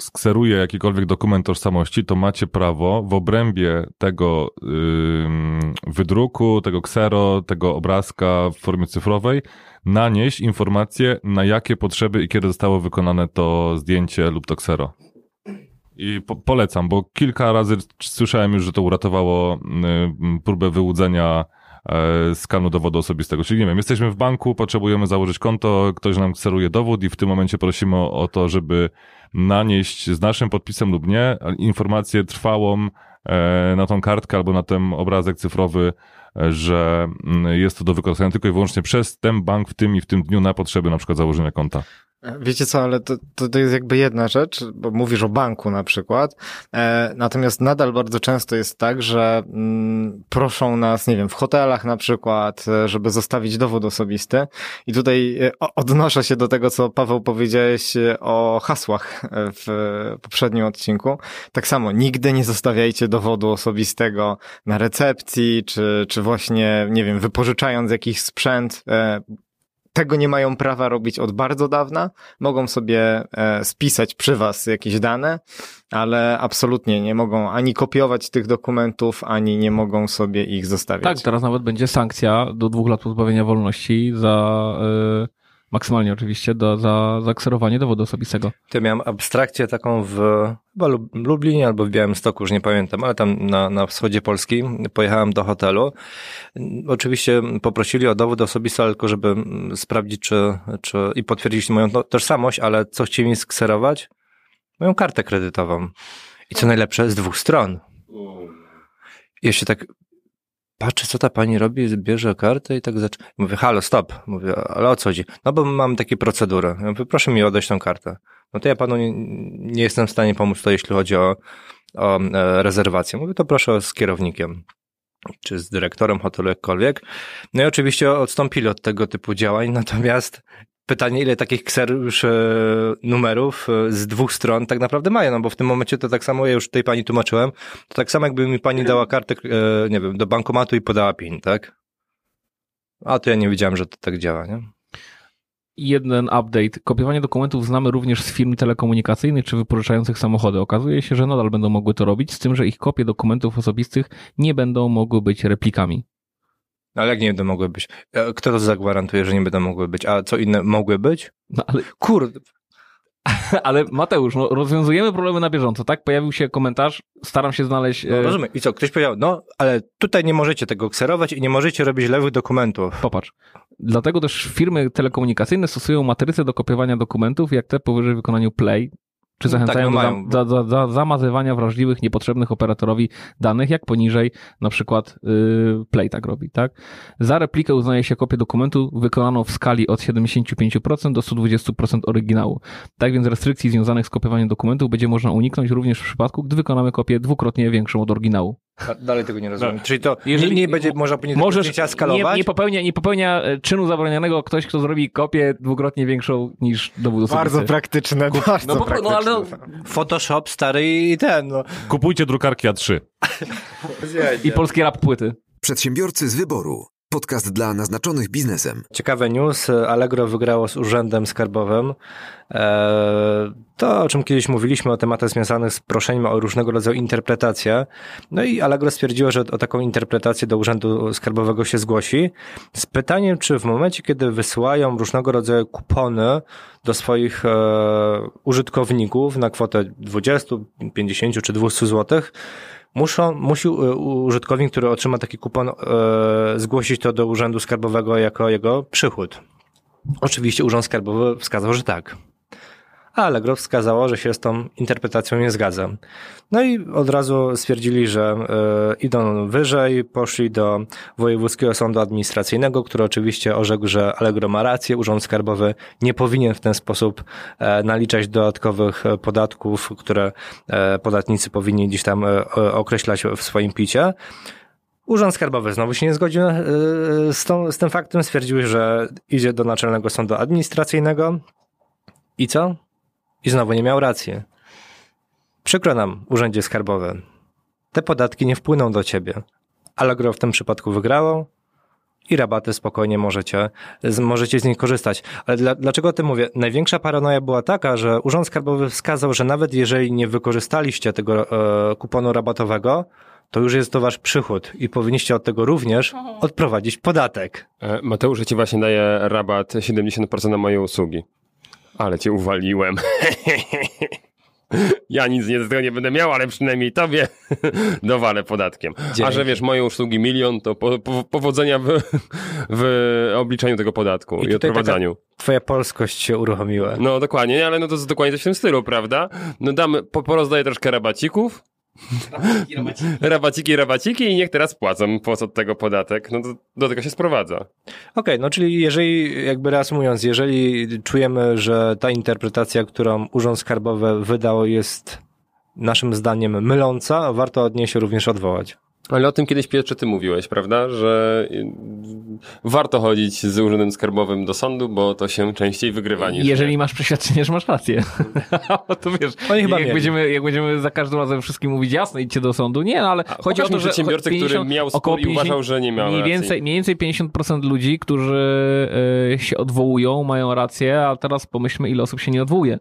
skseruje jakikolwiek dokument tożsamości, to macie prawo w obrębie tego ym, wydruku, tego ksero, tego obrazka w formie cyfrowej nanieść informację, na jakie potrzeby i kiedy zostało wykonane to zdjęcie lub to ksero. I po polecam, bo kilka razy słyszałem już, że to uratowało y, próbę wyłudzenia e, skanu dowodu osobistego. Czyli nie wiem, jesteśmy w banku, potrzebujemy założyć konto, ktoś nam kseruje dowód i w tym momencie prosimy o to, żeby nanieść z naszym podpisem lub nie informację trwałą e, na tą kartkę albo na ten obrazek cyfrowy, e, że mm, jest to do wykorzystania tylko i wyłącznie przez ten bank w tym i w tym dniu na potrzeby na przykład założenia konta. Wiecie co, ale to, to, to jest jakby jedna rzecz, bo mówisz o banku na przykład, e, natomiast nadal bardzo często jest tak, że mm, proszą nas, nie wiem, w hotelach na przykład, e, żeby zostawić dowód osobisty. I tutaj e, o- odnoszę się do tego, co Paweł powiedziałeś e, o hasłach w poprzednim odcinku. Tak samo, nigdy nie zostawiajcie dowodu osobistego na recepcji, czy, czy właśnie, nie wiem, wypożyczając jakiś sprzęt, e, tego nie mają prawa robić od bardzo dawna. Mogą sobie e, spisać przy was jakieś dane, ale absolutnie nie mogą ani kopiować tych dokumentów, ani nie mogą sobie ich zostawiać. Tak, teraz nawet będzie sankcja do dwóch lat pozbawienia wolności za, y, maksymalnie oczywiście, do, za, za kserowanie dowodu osobistego. To miałem abstrakcję taką w chyba Lub- Lublinie albo w Białymstoku, już nie pamiętam, ale tam na, na wschodzie Polski pojechałem do hotelu. Oczywiście poprosili o dowód osobisty, tylko żeby sprawdzić, czy, czy i potwierdzić moją to- tożsamość, ale co chcieli mi skserować? Moją kartę kredytową. I co najlepsze, z dwóch stron. I jeszcze tak patrzę, co ta pani robi, bierze kartę i tak zaczyna. Mówię, halo, stop. Mówię, ale o co chodzi? No bo mam takie procedury. Ja mówię, proszę mi oddać tą kartę. No to ja panu nie, nie jestem w stanie pomóc to, jeśli chodzi o, o e, rezerwację. Mówię, to proszę z kierownikiem czy z dyrektorem hotelu, jakkolwiek. No i oczywiście odstąpili od tego typu działań, natomiast pytanie, ile takich kser już e, numerów e, z dwóch stron tak naprawdę mają, no bo w tym momencie to tak samo, ja już tej pani tłumaczyłem, to tak samo jakby mi pani dała kartę, e, nie wiem, do bankomatu i podała PIN, tak? A to ja nie wiedziałem, że to tak działa, nie? jeden update. Kopiowanie dokumentów znamy również z firm telekomunikacyjnych czy wypożyczających samochody. Okazuje się, że nadal będą mogły to robić, z tym, że ich kopie dokumentów osobistych nie będą mogły być replikami. Ale jak nie będą mogły być? E, Kto to zagwarantuje, że nie będą mogły być? A co inne mogły być? No ale, Kurde, ale Mateusz, no, rozwiązujemy problemy na bieżąco, tak? Pojawił się komentarz, staram się znaleźć... no e, rozumiem. I co? Ktoś powiedział, no, ale tutaj nie możecie tego kserować i nie możecie robić lewych dokumentów. Popatrz. Dlatego też firmy telekomunikacyjne stosują matryce do kopiowania dokumentów, jak te powyżej wykonaniu Play, czy No zachęcają tak, no do za, za, zamazywania wrażliwych, niepotrzebnych operatorowi danych, jak poniżej na przykład yy, Play tak robi, tak? Za replikę uznaje się kopię dokumentu wykonaną w skali od 75% do 120% oryginału. Tak więc restrykcji związanych z kopiowaniem dokumentów będzie można uniknąć również w przypadku, gdy wykonamy kopię dwukrotnie większą od oryginału. Dalej tego nie rozumiem. No. Czyli to Jeżeli- nie, nie będzie można później Możesz, zdjęcia nie, skalować? nie, popełnia, nie popełnia e, czynu zabronionego ktoś, kto zrobi kopię dwukrotnie większą niż dowód osobisty. Bardzo praktyczne, bardzo no no, ale no- praktyczne. Photoshop stary i ten, no. Kupujcie drukarki A3. I polski rap płyty. Przedsiębiorcy z wyboru. Podcast dla naznaczonych biznesem. Ciekawy news. Allegro wygrało z Urzędem Skarbowym. Eee, To, o czym kiedyś mówiliśmy, o tematach związanych z proszeniem o różnego rodzaju interpretacje. No i Allegro stwierdziło, że o taką interpretację do Urzędu Skarbowego się zgłosi. Z pytaniem, czy w momencie, kiedy wysyłają różnego rodzaju kupony do swoich e, użytkowników na kwotę 20, 50 czy 200 złotych, muszą, musi e, użytkownik, który otrzyma taki kupon, e, zgłosić to do Urzędu Skarbowego jako jego przychód. Oczywiście Urząd Skarbowy wskazał, że tak. A Allegro wskazało, że się z tą interpretacją nie zgadza. No i od razu stwierdzili, że e, idą wyżej, poszli do Wojewódzkiego Sądu Administracyjnego, który oczywiście orzekł, że Allegro ma rację, Urząd Skarbowy nie powinien w ten sposób e, naliczać dodatkowych podatków, które e, podatnicy powinni gdzieś tam określać w swoim picie. Urząd Skarbowy znowu się nie zgodził z, tą, z tym faktem, stwierdził, że idzie do Naczelnego Sądu Administracyjnego i co? I znowu nie miał racji. Przykro nam, Urzędzie Skarbowym. Te podatki nie wpłyną do ciebie. Allegro w tym przypadku wygrało i rabaty spokojnie możecie, z, możecie z nich korzystać. Ale dla, dlaczego o tym mówię? Największa paranoja była taka, że Urząd Skarbowy wskazał, że nawet jeżeli nie wykorzystaliście tego e, kuponu rabatowego, to już jest to wasz przychód i powinniście od tego również odprowadzić podatek. E, Mateusz, ja ci właśnie daję rabat 70% na moje usługi. Ale cię uwaliłem. Ja nic nie, z tego nie będę miał, ale przynajmniej tobie dowalę podatkiem. A Dzięki. że wiesz, moje usługi milion, to po, po, powodzenia w, w obliczaniu tego podatku i, tutaj odprowadzaniu. Twoja polskość się uruchomiła. No dokładnie, nie? ale no to jest dokładnie coś w tym stylu, prawda? No damy, po, porozdaję troszkę rabacików. Rabaciki, rabaciki i niech teraz płacą płac od tego podatek. No to do tego się sprowadza. Okej, no czyli jeżeli, jakby reasumując, jeżeli czujemy, że ta interpretacja, którą Urząd Skarbowy wydał jest naszym zdaniem myląca, warto od niej się również odwołać. Ale o tym kiedyś Piotrze ty mówiłeś, prawda? Że y, warto chodzić z urzędem skarbowym do sądu, bo to się częściej wygrywa niż Jeżeli nie. masz przeświadczenie, że masz rację. to wiesz, Oni chyba jak mieli. będziemy, jak będziemy za każdym razem wszystkim mówić jasno, idźcie do sądu. Nie, no ale chodzi o to, że przedsiębiorcę, który 50 miał spór i uważał, 50 że nie miał mniej racji. więcej, mniej więcej 50% ludzi, którzy y, się odwołują, mają rację, a teraz pomyślmy, ile osób się nie odwołuje.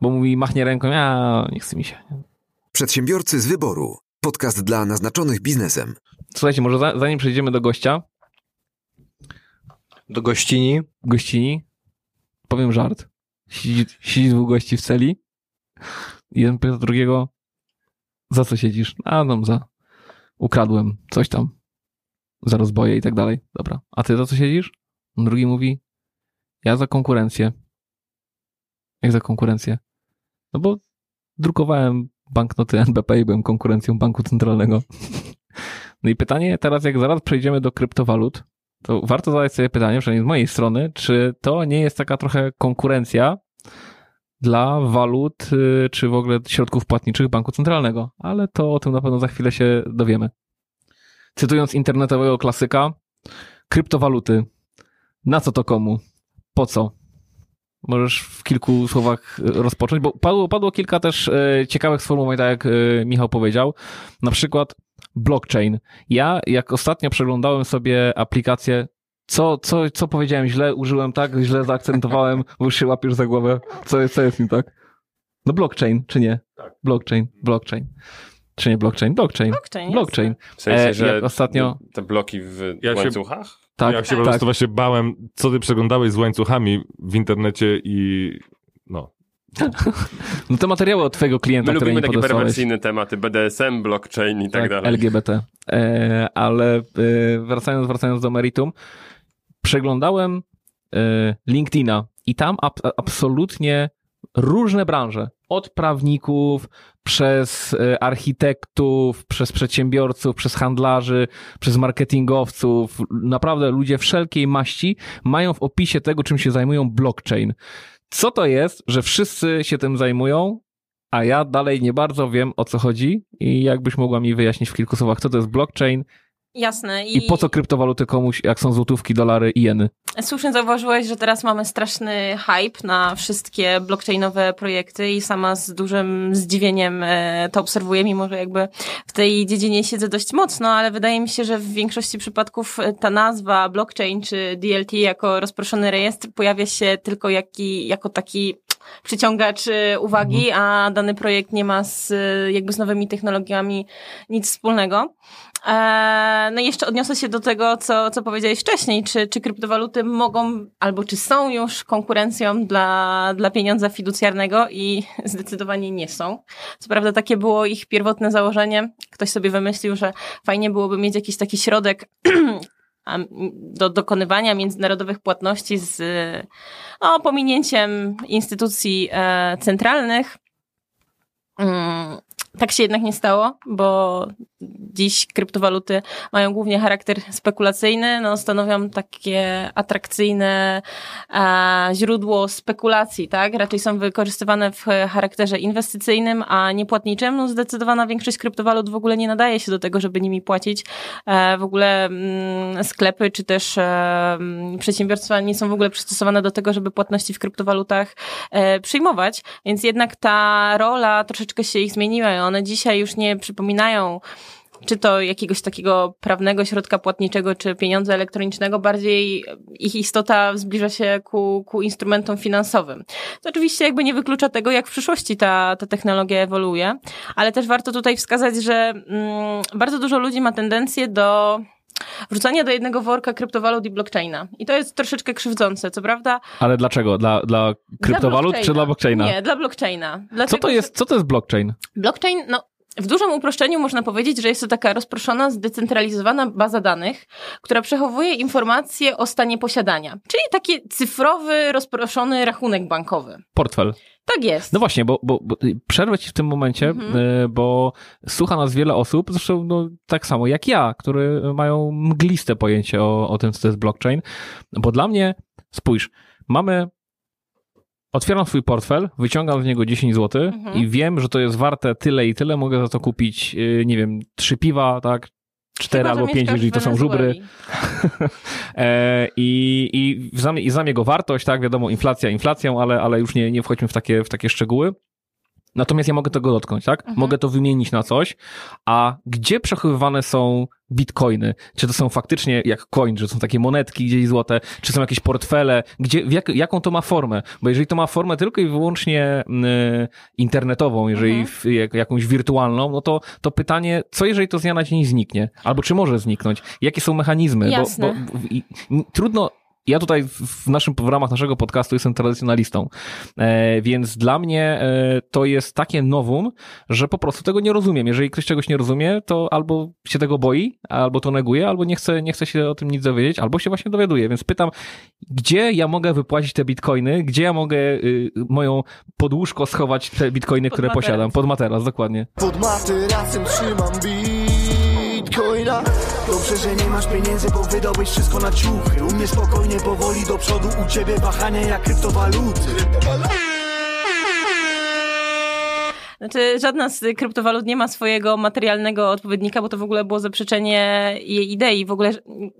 Bo mówi, machnie ręką, a nie chce mi się. Przedsiębiorcy z wyboru. Podcast dla naznaczonych biznesem. Słuchajcie, może za, zanim przejdziemy do gościa, Do gościni. gościni, powiem żart. Siedzi, siedzi dwóch gości w celi. Jeden pyta drugiego, za co siedzisz? A, no, za ukradłem coś tam. Za rozboje i tak dalej. Dobra. A ty za co siedzisz? Drugi mówi, ja za konkurencję. Jak za konkurencję? No bo drukowałem banknoty NBP i byłem konkurencją banku centralnego. No i pytanie teraz, jak zaraz przejdziemy do kryptowalut, to warto zadać sobie pytanie, przynajmniej z mojej strony, czy to nie jest taka trochę konkurencja dla walut, y, czy w ogóle środków płatniczych banku centralnego. Ale to o tym na pewno za chwilę się dowiemy. Cytując internetowego klasyka, kryptowaluty. Na co to komu? Po co? Możesz w kilku słowach y, rozpocząć, bo padło, padło kilka też y, ciekawych sformułowań, tak jak y, Michał powiedział. Na przykład blockchain. Ja, jak ostatnio przeglądałem sobie aplikację, Co, co, co powiedziałem źle, użyłem tak, źle zaakcentowałem, bo już się łapiesz za głowę. Co jest, co jest mi tak? No blockchain, czy nie? Tak. Blockchain, blockchain. Czy nie blockchain? Blockchain. Blockchain, Blockchain. W sensie, E, że ostatnio- te bloki w Ja się- łańcuchach? Tak, ja się po tak. prostu właśnie bałem, co ty przeglądałeś z łańcuchami w internecie i no. No te materiały od twojego klienta, My które lubimy nie takie perwersyjne tematy, BDSM, blockchain i tak, dalej. LGBT. E, ale e, wracając, wracając do meritum, przeglądałem e, LinkedIna i tam ab, absolutnie różne branże. Od prawników, przez e, architektów, przez przedsiębiorców, przez handlarzy, przez marketingowców. Naprawdę ludzie wszelkiej maści mają w opisie tego, czym się zajmują blockchain. Co to jest, że wszyscy się tym zajmują, a ja dalej nie bardzo wiem o co chodzi i jakbyś mogła mi wyjaśnić w kilku słowach, co to jest blockchain Jasne. i, po co kryptowaluty komuś, jak są złotówki, dolary i jeny. Słusznie zauważyłeś, że teraz mamy straszny hype na wszystkie blockchainowe projekty i sama z dużym zdziwieniem e, to obserwuję, mimo że jakby w tej dziedzinie siedzę dość mocno, ale wydaje mi się, że w większości przypadków e, ta nazwa blockchain czy DLT jako rozproszony rejestr pojawia się tylko jaki, jako taki przyciągacz e, uwagi, a dany projekt nie ma z, jakby z nowymi technologiami nic wspólnego. Eee, No i jeszcze odniosę się do tego, co, co powiedziałeś wcześniej. Czy, czy kryptowaluty mogą, albo czy są już konkurencją dla, dla pieniądza fiducjarnego i zdecydowanie nie są. Co prawda takie było ich pierwotne założenie. Ktoś sobie wymyślił, że fajnie byłoby mieć jakiś taki środek do dokonywania międzynarodowych płatności z no, pominięciem instytucji e, centralnych. Mm, tak się jednak nie stało, bo dziś kryptowaluty mają głównie charakter spekulacyjny, no, stanowią takie atrakcyjne e, źródło spekulacji, tak? Raczej są wykorzystywane w charakterze inwestycyjnym, a nie płatniczym. No, zdecydowana większość kryptowalut w ogóle nie nadaje się do tego, żeby nimi płacić. E, w ogóle mm, sklepy czy też e, mm, przedsiębiorstwa nie są w ogóle przystosowane do tego, żeby płatności w kryptowalutach e, przyjmować, więc jednak ta rola troszeczkę się ich zmieniła i one dzisiaj już nie przypominają czy to jakiegoś takiego prawnego środka płatniczego, czy pieniądza elektronicznego, bardziej ich istota zbliża się ku, ku instrumentom finansowym. To oczywiście jakby nie wyklucza tego, jak w przyszłości ta, ta technologia ewoluuje, ale też warto tutaj wskazać, że mm, bardzo dużo ludzi ma tendencję do wrzucania do jednego worka kryptowalut i blockchaina. I to jest troszeczkę krzywdzące, co prawda? Ale dlaczego? Dla, dla kryptowalut czy dla blockchaina? Nie, dla blockchaina. Co to jest, co to jest blockchain? Blockchain, no, w dużym uproszczeniu można powiedzieć, że jest to taka rozproszona, zdecentralizowana baza danych, która przechowuje informacje o stanie posiadania. Czyli taki cyfrowy, rozproszony rachunek bankowy. Portfel. Tak jest. No właśnie, bo, bo, bo przerwę ci w tym momencie, Mhm. y, bo słucha nas wiele osób, zresztą no, tak samo jak ja, które mają mgliste pojęcie o, o tym, co to jest blockchain. Bo dla mnie, spójrz, mamy. Otwieram swój portfel, wyciągam z niego 10 zł Mhm. i wiem, że to jest warte tyle i tyle. Mogę za to kupić, y, nie wiem, trzy piwa, tak? Cztery albo pięć, jeżeli to są żubry. E, I, i znam, i znam jego wartość, tak, wiadomo, inflacja inflacją, ale, ale już nie, nie wchodźmy w takie, w takie szczegóły. Natomiast ja mogę tego dotknąć, tak? Mhm. Mogę to wymienić na coś. A gdzie przechowywane są bitcoiny? Czy to są faktycznie jak coin, że są takie monetki gdzieś złote, czy są jakieś portfele? Gdzie, jak, jaką to ma formę? Bo jeżeli to ma formę tylko i wyłącznie y, internetową, jeżeli Mhm. w, jak, jakąś wirtualną, no to, to pytanie, co jeżeli to z dnia na dzień zniknie? Albo czy może zniknąć? Jakie są mechanizmy? Bo, Jasne. bo, w- i, trudno ja tutaj w naszym, w ramach naszego podcastu jestem tradycjonalistą, e, więc dla mnie e, to jest takie nowum, że po prostu tego nie rozumiem. Jeżeli ktoś czegoś nie rozumie, to albo się tego boi, albo to neguje, albo nie chce, nie chce się o tym nic dowiedzieć, albo się właśnie dowiaduje. Więc pytam, gdzie ja mogę wypłacić te bitcoiny, gdzie ja mogę y, moją podłóżko schować te bitcoiny, Pod które materac. posiadam, pod materac, dokładnie. Pod materacem trzymam bitcoina Dobrze, że nie masz pieniędzy, bo wydałeś wszystko na ciuchy U mnie spokojnie, powoli do przodu, u ciebie wahania jak kryptowaluty Znaczy, żadna z kryptowalut nie ma swojego materialnego odpowiednika, bo to w ogóle było zaprzeczenie jej idei. W ogóle,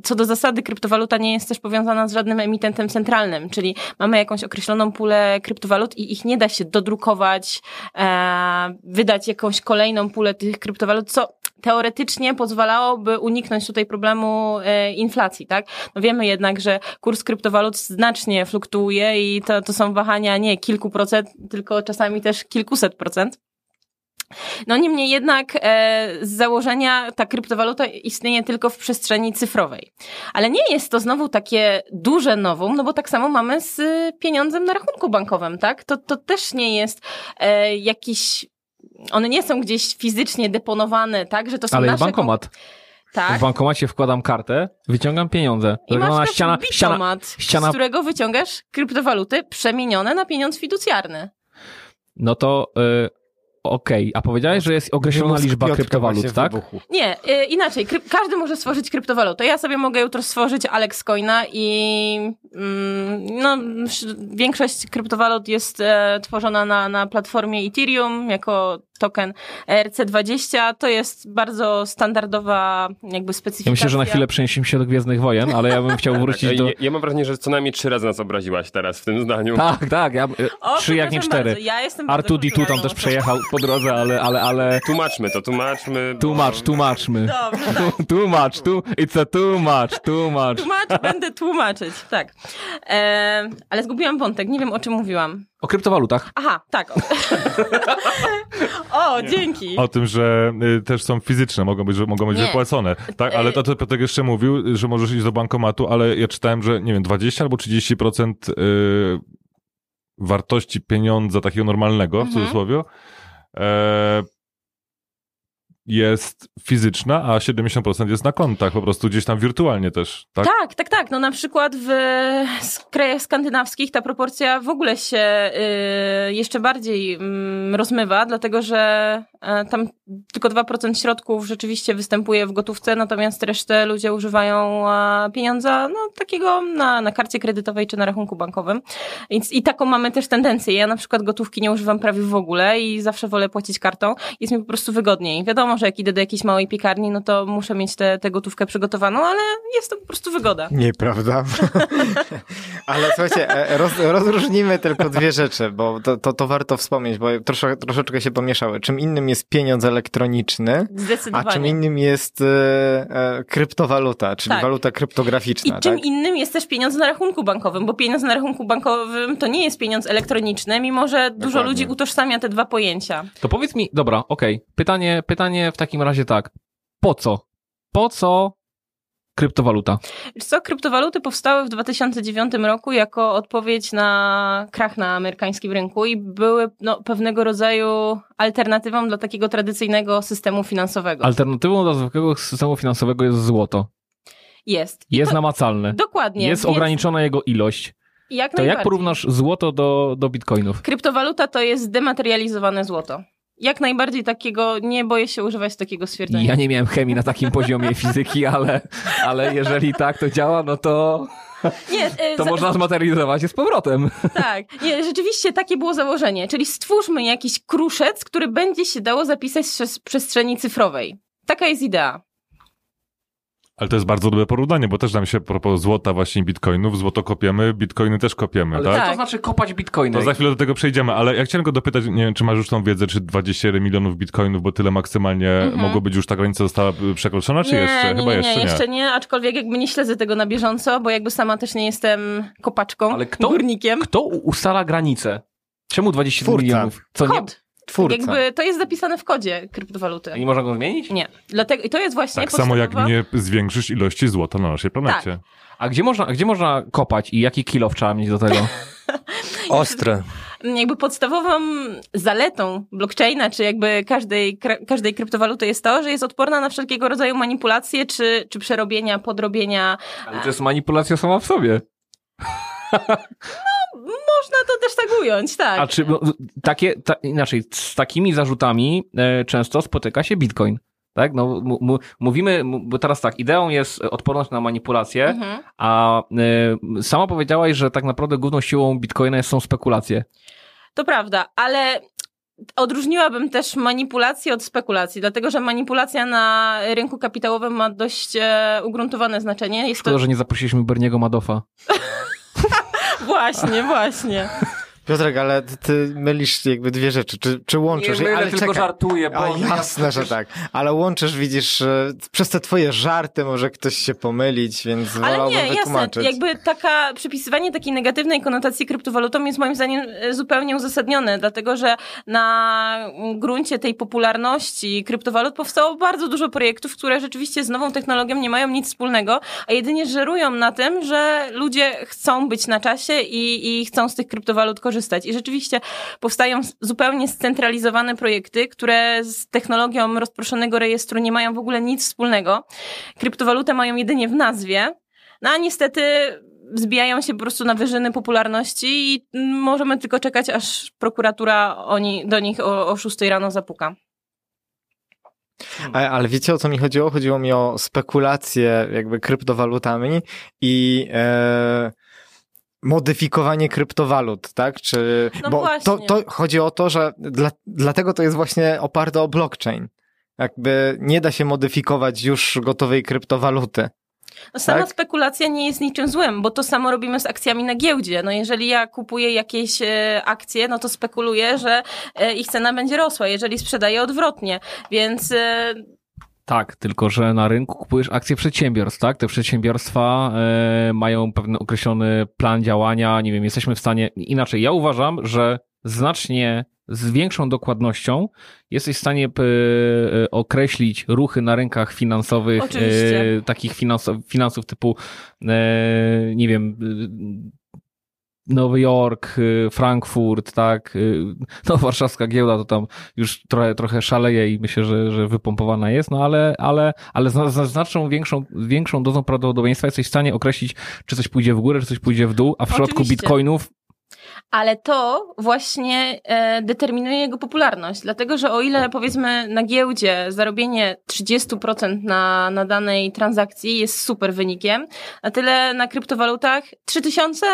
co do zasady, kryptowaluta nie jest też powiązana z żadnym emitentem centralnym, czyli mamy jakąś określoną pulę kryptowalut i ich nie da się dodrukować, e, wydać jakąś kolejną pulę tych kryptowalut, co teoretycznie pozwalałoby uniknąć tutaj problemu e, inflacji, tak? No wiemy jednak, że kurs kryptowalut znacznie fluktuuje i to, to są wahania nie kilku procent, tylko czasami też kilkuset procent. No niemniej jednak e, z założenia ta kryptowaluta istnieje tylko w przestrzeni cyfrowej. Ale nie jest to znowu takie duże nowum, no bo tak samo mamy z pieniądzem na rachunku bankowym, tak? To, to też nie jest e, jakiś one nie są gdzieś fizycznie deponowane, tak, że to są Ale jest nasze bankomat. kom- Tak. W bankomacie wkładam kartę, wyciągam pieniądze. I masz też ściana, ściana, bitomat, ściana- z którego wyciągasz kryptowaluty przemienione na pieniądz fiducjarny. no to y, okej. A powiedziałeś, że jest określona liczba kryptowalut, tak? Nie, y, inaczej. Kryp- każdy może stworzyć kryptowalutę. Ja sobie mogę jutro stworzyć Alex Coina i mm, no, sz- większość kryptowalut jest e, tworzona na, na platformie Ethereum jako token ERC20. To jest bardzo standardowa jakby Ja specyfikacja. myślę, że na chwilę przeniesiemy się do Gwiezdnych Wojen, ale ja bym chciał wrócić do... Ja, ja mam wrażenie, że co najmniej trzy razy nas obraziłaś teraz w tym zdaniu. Tak, tak, ja, O, trzy jak nie cztery. bardzo, Ja jestem bardzo R2D2 tam też przejechał po drodze, ale, ale, ale... Tłumaczmy to, tłumaczmy. bo- Tłumacz, tłumaczmy. Dobrze, tak. Tłumacz, tu, it's a too much, too much. Tłumacz, będę tłumaczyć, tak. E, ale zgubiłam wątek, nie wiem o czym mówiłam. O kryptowalutach. Aha, tak. o, dzięki. O tym, że y, też są fizyczne, mogą być, że mogą być Nie. wypłacone. Tak, ale to, co Piotr jeszcze mówił, że możesz iść do bankomatu, ale ja czytałem, że nie wiem, 20 albo 30% y, wartości pieniądza takiego normalnego, w Mhm. cudzysłowie, e, jest fizyczna, a 70% jest na kontach, po prostu gdzieś tam wirtualnie też, tak? Tak, tak, tak. No na przykład w krajach skandynawskich ta proporcja w ogóle się y, jeszcze bardziej mm, rozmywa, dlatego że e, tam tylko 2% środków rzeczywiście występuje w gotówce, natomiast resztę ludzie używają pieniądza no, takiego na, na karcie kredytowej czy na rachunku bankowym. I taką mamy też tendencję. Ja na przykład gotówki nie używam prawie w ogóle i zawsze wolę płacić kartą. Jest mi po prostu wygodniej. Wiadomo, że jak idę do jakiejś małej piekarni, no to muszę mieć tę tę gotówkę przygotowaną, ale jest to po prostu wygoda. Nieprawda. Ale słuchajcie, e, roz, rozróżnimy tylko dwie rzeczy, bo to, to, to warto wspomnieć, bo trosze, troszeczkę się pomieszały. Czym innym jest pieniądz elektroniczny, a czym innym jest e, e, kryptowaluta, czyli Tak. waluta I kryptograficzna. czym tak? innym jest też pieniądz na rachunku bankowym, bo pieniądz na rachunku bankowym to nie jest pieniądz elektroniczny, mimo że dużo Dokładnie. ludzi utożsamia te dwa pojęcia. To powiedz mi, dobra, okej. Pytanie, pytanie w takim razie tak. Po co? Po co kryptowaluta? Co, kryptowaluty powstały w 2009 roku jako odpowiedź na krach na amerykańskim rynku i były no, pewnego rodzaju alternatywą dla takiego tradycyjnego systemu finansowego. Alternatywą do zwykłego systemu finansowego jest złoto. jest. I Jest namacalne. dokładnie. Jest więc ograniczona jego ilość. Jak To jak porównasz złoto do, do bitcoinów? Kryptowaluta to jest zdematerializowane złoto. Jak najbardziej takiego, nie boję się używać takiego stwierdzenia. Ja nie miałem chemii na takim poziomie fizyki, ale, ale jeżeli tak to działa, no to, Nie, e, to za- można zmaterializować je z powrotem. Tak, nie, rzeczywiście takie było założenie. Czyli stwórzmy jakiś kruszec, który będzie się dało zapisać przez przestrzeni cyfrowej. Taka jest idea. Ale to jest bardzo dobre porównanie, bo też nam się propos złota właśnie bitcoinów, złoto kopiemy, bitcoiny też kopiemy, Ale tak? co to znaczy kopać bitcoiny? To za chwilę do tego przejdziemy, ale ja chciałem go dopytać, nie wiem, czy masz już tą wiedzę, czy 21 milionów bitcoinów, bo tyle maksymalnie Mhm. mogło być już ta granica została y, przekroczona, czy nie, jeszcze? nie, Chyba nie, jeszcze nie. jeszcze nie, aczkolwiek jakby nie śledzę tego na bieżąco, bo jakby sama też nie jestem kopaczką, Ale kto- górnikiem. Kto ustala granice? Czemu 27 Twórca. milionów? Co nie, Kod. Twórca. Jakby to jest zapisane w kodzie kryptowaluty. nie można go zmienić? Nie. Dlatego, I to jest właśnie Tak samo jak nie zwiększysz ilości złota na naszej planecie. Tak. A gdzie można, gdzie można kopać i jaki kilo trzeba mieć do tego? Ostre. jakby podstawową zaletą blockchaina, czy jakby każdej, każdej kryptowaluty jest to, że jest odporna na wszelkiego rodzaju manipulacje, czy, czy przerobienia, podrobienia. Ale to jest manipulacja sama w sobie. Można to też tak ująć, tak. A czy takie, ta, inaczej, z takimi zarzutami e, często spotyka się bitcoin. Tak? No, mówimy, bo teraz tak, ideą jest odporność na manipulacje, Mhm. a e, sama powiedziałaś, że tak naprawdę główną siłą bitcoina są spekulacje. To prawda, ale odróżniłabym też manipulację od spekulacji, dlatego że manipulacja na rynku kapitałowym ma dość e, ugruntowane znaczenie. Jest Szkoda, to... że nie zaprosiliśmy Berniego Madoffa. Właśnie, właśnie. Piotrek, ale ty, ty mylisz jakby dwie rzeczy. Czy, czy łączysz? Nie mylę, ale tylko żartuję, bo- A, jasne, że tak. Ale łączysz, widzisz, przez te twoje żarty może ktoś się pomylić, więc Ale wolałbym nie, jasne, wytłumaczyć. jakby taka, przypisywanie takiej negatywnej konotacji kryptowalutom jest moim zdaniem e, zupełnie uzasadnione, dlatego że na gruncie tej popularności kryptowalut powstało bardzo dużo projektów, które rzeczywiście z nową technologią nie mają nic wspólnego, a jedynie żerują na tym, że ludzie chcą być na czasie i, i chcą z tych kryptowalut korzystać. I rzeczywiście powstają zupełnie scentralizowane projekty, które z technologią rozproszonego rejestru nie mają w ogóle nic wspólnego. Kryptowalutę mają jedynie w nazwie, no a niestety wzbijają się po prostu na wyżyny popularności i mm, możemy tylko czekać, aż prokuratura oni, do nich o, o 6 rano zapuka. Ale, wiecie o co mi chodziło? Chodziło mi o spekulacje jakby kryptowalutami i e, modyfikowanie kryptowalut, tak? Czy, No bo właśnie. to, to chodzi o to, że dla, dlatego to jest właśnie oparte o blockchain. Jakby nie da się modyfikować już gotowej kryptowaluty. No sama Tak? spekulacja nie jest niczym złym, bo to samo robimy z akcjami na giełdzie. No jeżeli ja kupuję jakieś e, akcje, no to spekuluję, że e, ich cena będzie rosła, jeżeli sprzedaję odwrotnie. Więc e, Tak, tylko że na rynku kupujesz akcje przedsiębiorstw, tak? Te przedsiębiorstwa e, mają pewien określony plan działania, nie wiem, jesteśmy w stanie, inaczej, ja uważam, że znacznie z większą dokładnością jesteś w stanie e, określić ruchy na rynkach finansowych, Oczywiście. e, takich finansów, finansów typu, e, nie wiem, Nowy Jork, y, Frankfurt, tak, y, no warszawska giełda to tam już trochę, trochę szaleje i myślę, że, że wypompowana jest, no ale, ale, ale z znaczną większą, większą dozą prawdopodobieństwa jesteś w stanie określić, czy coś pójdzie w górę, czy coś pójdzie w dół, a w przypadku Oczywiście. bitcoinów Ale to właśnie e, determinuje jego popularność, dlatego że o ile powiedzmy na giełdzie zarobienie 30% na, na danej transakcji jest super wynikiem, na tyle na kryptowalutach 3000%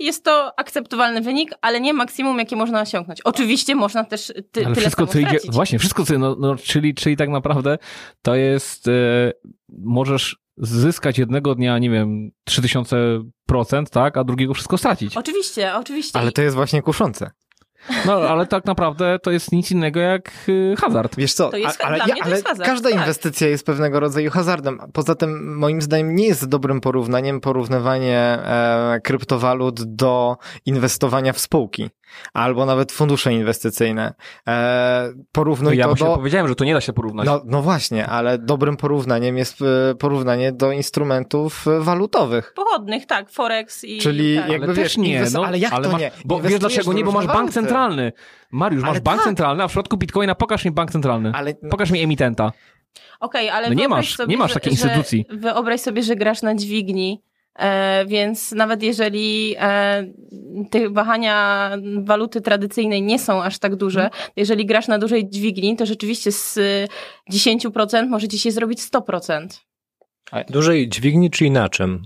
jest to akceptowalny wynik, ale nie maksimum, jakie można osiągnąć. Oczywiście można też ty, Ale tyle wszystko, co idzie, właśnie, wszystko, co, no, no, czyli, czyli tak naprawdę to jest, e, możesz zyskać jednego dnia, nie wiem, 3000%, tak, a drugiego wszystko stracić. Oczywiście, oczywiście. Ale to jest właśnie kuszące. No, ale tak naprawdę to jest nic innego jak y, hazard. Wiesz co, To jest- a- ale, dla ja, mnie to ale jest hazard, każda tak. inwestycja jest pewnego rodzaju hazardem. Poza tym, moim zdaniem, nie jest dobrym porównaniem porównywanie e, kryptowalut do inwestowania w spółki albo nawet fundusze inwestycyjne. E, No porównuj ja to do... powiedziałem, że to nie da się porównać. No, no właśnie, ale dobrym porównaniem jest e, porównanie do instrumentów e, walutowych. Pochodnych, tak, Forex i... Czyli tak. jakby ale wiesz, też nie, inwest- no, ale jak to masz, nie? Bo wiesz dlaczego nie, bo masz bank centralny. Mariusz, masz Ale bank tak. centralny, a w przypadku Bitcoina pokaż mi bank centralny. Ale Pokaż mi emitenta. Okej, ale No nie masz- sobie, nie masz że- takiej instytucji. Że, wyobraź sobie, że grasz na dźwigni, więc nawet jeżeli e, te wahania waluty tradycyjnej nie są aż tak duże, Mhm. jeżeli grasz na dużej dźwigni, to rzeczywiście z y, 10% może ci się zrobić 100%. Dużej dźwigni, czyli na czym?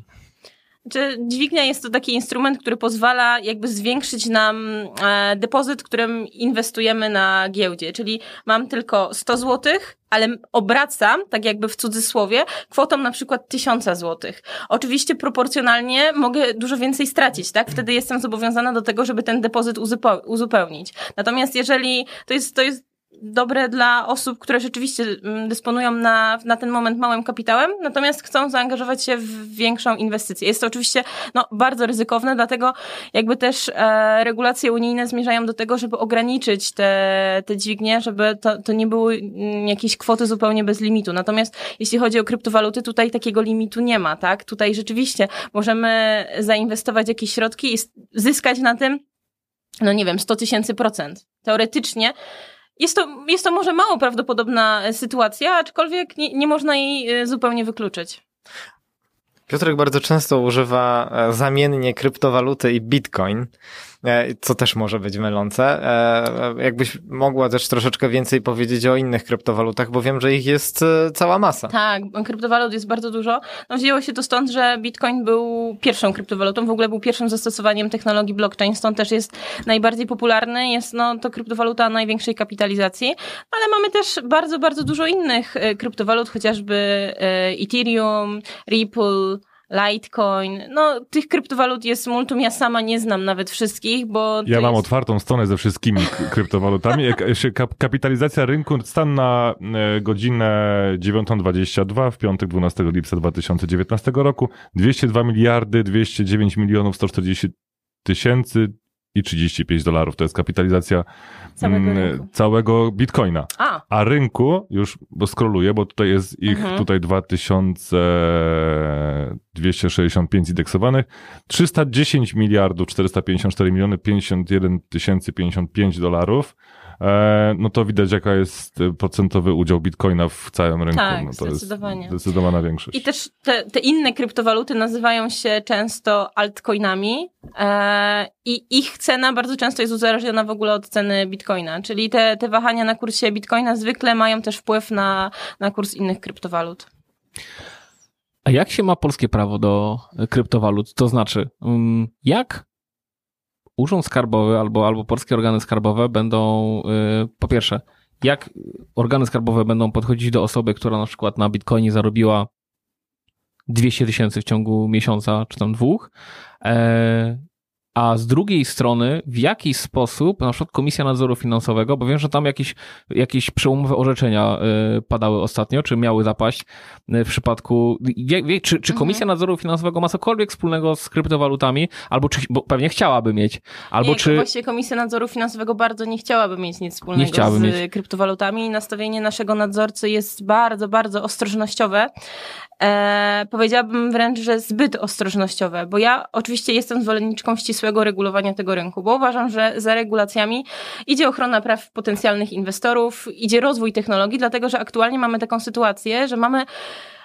Czy dźwignia jest to taki instrument, który pozwala jakby zwiększyć nam e, depozyt, którym inwestujemy na giełdzie. Czyli mam tylko 100 zł, ale obracam, tak jakby w cudzysłowie, kwotą na przykład 1000 zł. Oczywiście proporcjonalnie mogę dużo więcej stracić, tak? Wtedy jestem zobowiązana do tego, żeby ten depozyt uzupełnić. Natomiast jeżeli to jest, to jest dobre dla osób, które rzeczywiście mm, dysponują na, na ten moment małym kapitałem, natomiast chcą zaangażować się w większą inwestycję. Jest to oczywiście no, bardzo ryzykowne, dlatego jakby też e, regulacje unijne zmierzają do tego, żeby ograniczyć te, te dźwignie, żeby to, to nie były mm, jakieś kwoty zupełnie bez limitu. Natomiast jeśli chodzi o kryptowaluty, tutaj takiego limitu nie ma, tak? Tutaj rzeczywiście możemy zainwestować jakieś środki i zyskać na tym no nie wiem, 100 tysięcy procent. Teoretycznie jest to, jest to może mało prawdopodobna e, sytuacja, aczkolwiek nie, nie można jej e, zupełnie wykluczyć. Piotrek bardzo często używa e, zamiennie kryptowaluty i bitcoin, co też może być mylące. E, e, Jakbyś mogła też troszeczkę więcej powiedzieć o innych kryptowalutach, bo wiem, że ich jest e, cała masa. Tak, kryptowalut jest bardzo dużo. No, wzięło się to stąd, że Bitcoin był pierwszą kryptowalutą, w ogóle był pierwszym zastosowaniem technologii blockchain, stąd też jest najbardziej popularny. Jest no, to kryptowaluta największej kapitalizacji, ale mamy też bardzo, bardzo dużo innych e, kryptowalut, chociażby e, Ethereum, Ripple, Litecoin. No, tych kryptowalut jest multum. Ja sama nie znam nawet wszystkich, bo. Ja mam jest... otwartą stronę ze wszystkimi kryptowalutami. Kapitalizacja rynku, stan na e, godzinę 9.22 w piątek 12 lipca 2019 roku 202 miliardy 209 milionów 140 tysięcy i 35 dolarów. To jest kapitalizacja Całego mm, rynku. całego bitcoina. A, A rynku, już bo scrolluję, bo tutaj jest ich Mhm. tutaj 2265 indeksowanych, 310 miliardów 454 miliony 51 tysięcy 55 dolarów. E, no to widać jaka jest e, procentowy udział bitcoina w całym rynku. Tak, no to zdecydowanie. jest zdecydowana większość. I też te, te inne kryptowaluty nazywają się często altcoinami e, i ich cena bardzo często jest uzależniona w ogóle od ceny bitcoina. Czyli te, te wahania na kursie bitcoina zwykle mają też wpływ na, na kurs innych kryptowalut. A jak się ma polskie prawo do kryptowalut? To znaczy, mm, jak Urząd Skarbowy albo, albo polskie organy skarbowe będą, y, po pierwsze, jak organy skarbowe będą podchodzić do osoby, która na przykład na Bitcoinie zarobiła 200 tysięcy w ciągu miesiąca czy tam dwóch, e, a z drugiej strony w jaki sposób na przykład Komisja Nadzoru Finansowego, bo wiem, że tam jakieś, jakieś przełomowe orzeczenia y, padały ostatnio, czy miały zapaść y, w przypadku, czy, czy Komisja Nadzoru Finansowego ma cokolwiek wspólnego z kryptowalutami, albo czy, bo pewnie chciałaby mieć, albo nie, czy... Właściwie Komisja Nadzoru Finansowego bardzo nie chciałaby mieć nic wspólnego z mieć. kryptowalutami i nastawienie naszego nadzorcy jest bardzo, bardzo ostrożnościowe. E, powiedziałabym wręcz, że zbyt ostrożnościowe, bo ja oczywiście jestem zwolenniczką ścisłego regulowania tego rynku, bo uważam, że za regulacjami idzie ochrona praw potencjalnych inwestorów, idzie rozwój technologii, dlatego że aktualnie mamy taką sytuację, że mamy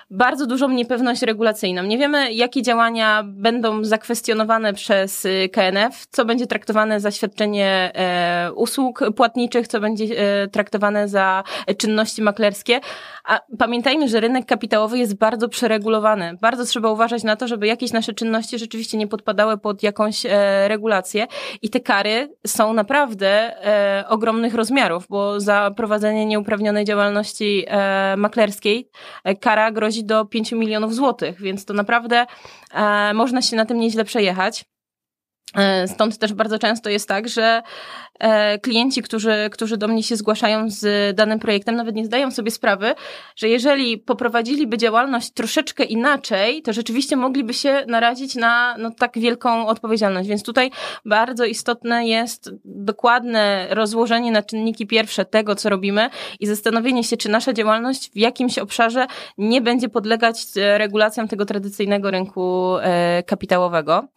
bardzo dużą niepewność regulacyjną. Nie wiemy, jakie działania będą zakwestionowane przez y, KNF, co będzie traktowane za świadczenie e, usług płatniczych, co będzie e, traktowane za czynności maklerskie. A pamiętajmy, że rynek kapitałowy jest bardzo przeregulowany. Bardzo trzeba uważać na to, żeby jakieś nasze czynności rzeczywiście nie podpadały pod jakąś e, regulację. I te kary są naprawdę ogromnych rozmiarów, bo za prowadzenie nieuprawnionej działalności maklerskiej kara grozi do 5 milionów złotych, więc to naprawdę e, można się na tym nieźle przejechać. E, Stąd też bardzo często jest tak, że e, klienci, którzy, którzy do mnie się zgłaszają z danym projektem, nawet nie zdają sobie sprawy, że jeżeli poprowadziliby działalność troszeczkę inaczej, to rzeczywiście mogliby się narazić na no, tak wielką odpowiedzialność. Więc tutaj bardzo istotne jest dokładne rozłożenie na czynniki pierwsze tego, co robimy i zastanowienie się, czy nasza działalność w jakimś obszarze nie będzie podlegać e, regulacjom tego tradycyjnego rynku kapitałowego.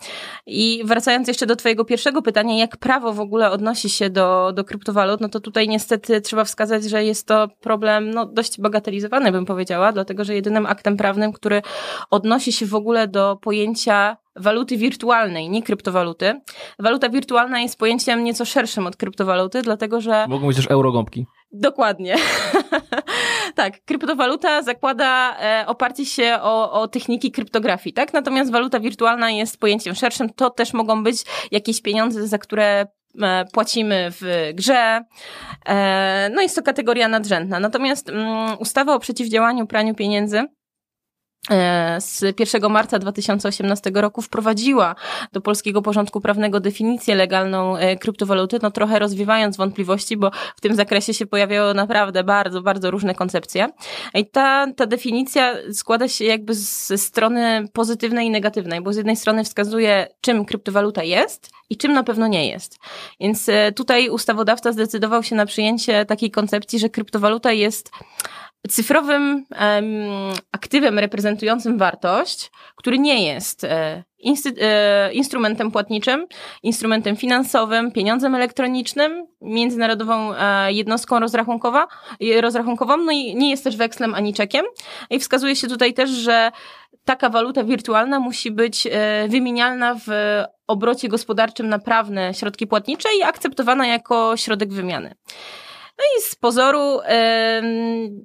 I wracając jeszcze do Twojego pierwszego pytania, jak prawo w ogóle odnosi się do, do kryptowalut, no to tutaj niestety trzeba wskazać, że jest to problem no, dość bagatelizowany, bym powiedziała, dlatego że jedynym aktem prawnym, który odnosi się w ogóle do pojęcia waluty wirtualnej, nie kryptowaluty. Waluta wirtualna jest pojęciem nieco szerszym od kryptowaluty, dlatego że Mogą być też eurogąbki. Dokładnie. tak, kryptowaluta zakłada e, oparcie się o, o techniki kryptografii, tak? Natomiast waluta wirtualna jest pojęciem szerszym. To też mogą być jakieś pieniądze, za które e, płacimy w grze. E, no jest to kategoria nadrzędna. Natomiast mm, ustawa o przeciwdziałaniu praniu pieniędzy z 1 marca 2018 roku wprowadziła do polskiego porządku prawnego definicję legalną e, kryptowaluty, no trochę rozwiewając wątpliwości, bo w tym zakresie się pojawiały naprawdę bardzo, bardzo różne koncepcje. I ta, ta definicja składa się jakby ze strony pozytywnej i negatywnej, bo z jednej strony wskazuje, czym kryptowaluta jest i czym na pewno nie jest. Więc e, tutaj ustawodawca zdecydował się na przyjęcie takiej koncepcji, że kryptowaluta jest cyfrowym em, aktywem reprezentującym wartość, który nie jest e, insty, e, instrumentem płatniczym, instrumentem finansowym, pieniądzem elektronicznym, międzynarodową e, jednostką rozrachunkowa, rozrachunkową, no i nie jest też wekslem ani czekiem. I wskazuje się tutaj też, że taka waluta wirtualna musi być wymienialna w obrocie gospodarczym na prawne środki płatnicze i akceptowana jako środek wymiany. No i z pozoru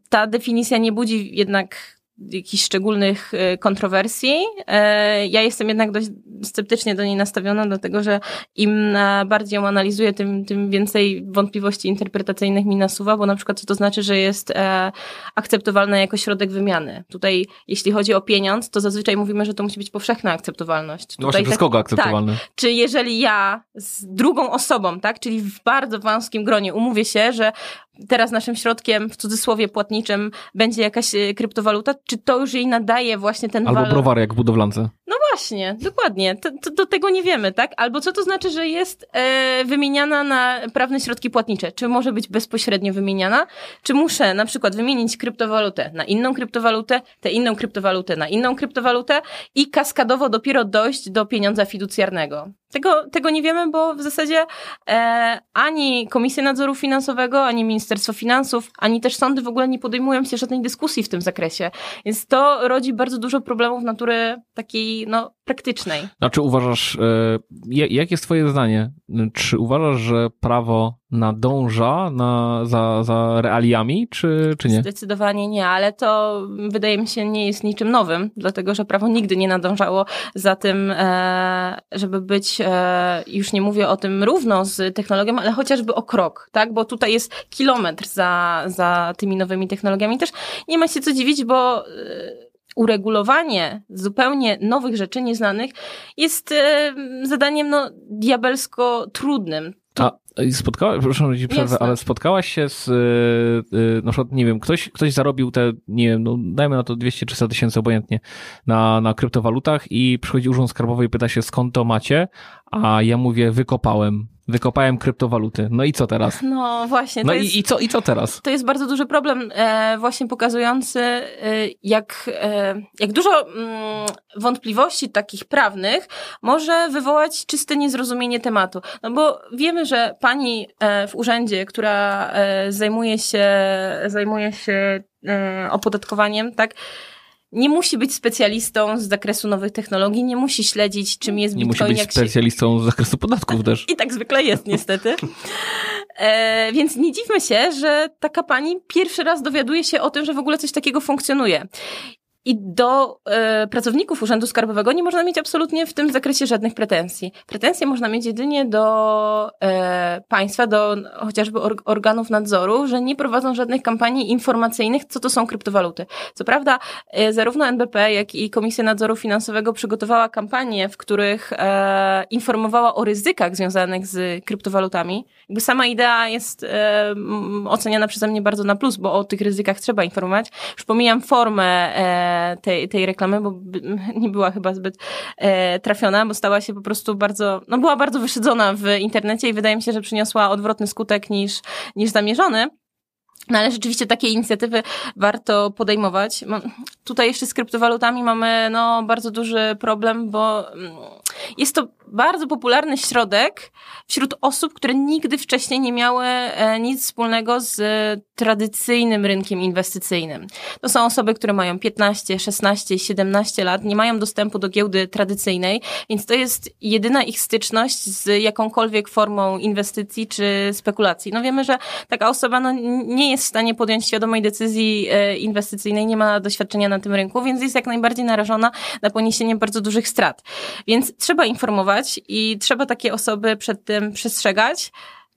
ta definicja nie budzi jednak jakichś szczególnych e, kontrowersji. E, ja jestem jednak dość sceptycznie do niej nastawiona, dlatego że im e, bardziej ją analizuję, tym, tym więcej wątpliwości interpretacyjnych mi nasuwa, bo na przykład co to znaczy, że jest akceptowalna jako środek wymiany. Tutaj, jeśli chodzi o pieniądz, to zazwyczaj mówimy, że to musi być powszechna akceptowalność. No Tutaj właśnie, przez kogo akceptowalny? Tak, czy jeżeli ja z drugą osobą, tak, czyli w bardzo wąskim gronie umówię się, że teraz naszym środkiem, w cudzysłowie płatniczym, będzie jakaś kryptowaluta, czy to już jej nadaje właśnie ten Albo walor? browar jak w budowlance. No właśnie, dokładnie. To, to, to tego nie wiemy, tak? Albo co to znaczy, że jest e, wymieniana na prawne środki płatnicze? Czy może być bezpośrednio wymieniana? Czy muszę na przykład wymienić kryptowalutę na inną kryptowalutę, tę inną kryptowalutę na inną kryptowalutę i kaskadowo dopiero dojść do pieniądza fiducjarnego? Tego, tego nie wiemy, bo w zasadzie e, ani Komisja Nadzoru Finansowego, ani Ministerstwo Finansów, ani też sądy w ogóle nie podejmują się żadnej dyskusji w tym zakresie. Więc to rodzi bardzo dużo problemów natury takiej no, praktycznej. Znaczy uważasz, e, jak jest twoje zdanie? Czy uważasz, że prawo nadąża na, za, za realiami, czy, czy nie? Zdecydowanie nie, ale to wydaje mi się nie jest niczym nowym, dlatego że prawo nigdy nie nadążało za tym, e, żeby być, e, już nie mówię o tym równo z technologią, ale chociażby o krok, tak? Bo tutaj jest kilometr za, za tymi nowymi technologiami. Też nie ma się co dziwić, bo uregulowanie zupełnie nowych rzeczy nieznanych jest zadaniem no, diabelsko trudnym. A spotkałaś, proszę ci przerwę, ale spotkałaś się z, yy, na przykład, nie wiem, ktoś, ktoś zarobił te, nie wiem, no dajmy na to 200-300 tysięcy obojętnie na, na kryptowalutach i przychodzi urząd skarbowy i pyta się skąd to macie, a ja mówię wykopałem Wykopałem kryptowaluty. No i co teraz? No właśnie. No jest, i, i, co, i co teraz? To jest bardzo duży problem, e, właśnie pokazujący, e, jak, e, jak dużo mm, wątpliwości takich prawnych może wywołać czyste niezrozumienie tematu. No bo wiemy, że pani e, w urzędzie, która e, zajmuje się, zajmuje się e, opodatkowaniem, tak, nie musi być specjalistą z zakresu nowych technologii, nie musi śledzić, czym jest nie Bitcoin. Nie musi być specjalistą się... z zakresu podatków też. I tak zwykle jest, niestety. E, więc nie dziwmy się, że taka pani pierwszy raz dowiaduje się o tym, że w ogóle coś takiego funkcjonuje. I do e, pracowników Urzędu Skarbowego nie można mieć absolutnie w tym zakresie żadnych pretensji. Pretensje można mieć jedynie do e, państwa, do chociażby or, organów nadzoru, że nie prowadzą żadnych kampanii informacyjnych, co to są kryptowaluty. Co prawda, e, zarówno NBP, jak i Komisja Nadzoru Finansowego przygotowała kampanie, w których informowała o ryzykach związanych z kryptowalutami. Jakby sama idea jest oceniana przeze mnie bardzo na plus, bo o tych ryzykach trzeba informować. Już pomijam formę tej, tej reklamy, bo nie była chyba zbyt e, trafiona, bo stała się po prostu bardzo, no była bardzo wyszydzona w internecie i wydaje mi się, że przyniosła odwrotny skutek niż, niż zamierzony. No ale rzeczywiście takie inicjatywy warto podejmować. Tutaj jeszcze z kryptowalutami mamy no, bardzo duży problem, bo mm, jest to bardzo popularny środek wśród osób, które nigdy wcześniej nie miały e, nic wspólnego z tradycyjnym rynkiem inwestycyjnym. To są osoby, które mają 15, 16, 17 lat, nie mają dostępu do giełdy tradycyjnej, więc to jest jedyna ich styczność z jakąkolwiek formą inwestycji czy spekulacji. No wiemy, że taka osoba no, nie jest w stanie podjąć świadomej decyzji e, inwestycyjnej, nie ma doświadczenia na tym rynku, więc jest jak najbardziej narażona na poniesienie bardzo dużych strat. Więc trzeba informować i trzeba takie osoby przed tym przestrzegać.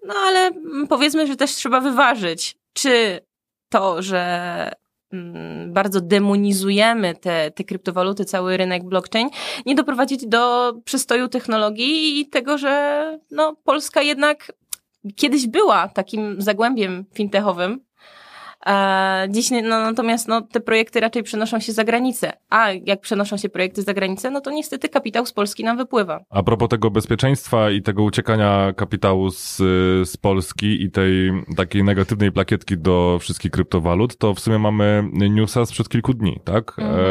No ale powiedzmy, że też trzeba wyważyć, czy to, że mm, bardzo demonizujemy te, te kryptowaluty, cały rynek blockchain, nie doprowadzić do przystoju technologii i tego, że no, Polska jednak kiedyś była takim zagłębiem fintechowym, Dziś no, natomiast no, te projekty raczej przenoszą się za granicę, a jak przenoszą się projekty za granicę, no to niestety kapitał z Polski nam wypływa. A propos tego bezpieczeństwa i tego uciekania kapitału z, z Polski i tej takiej negatywnej plakietki do wszystkich kryptowalut, to w sumie mamy newsa sprzed kilku dni, tak? Mhm. E,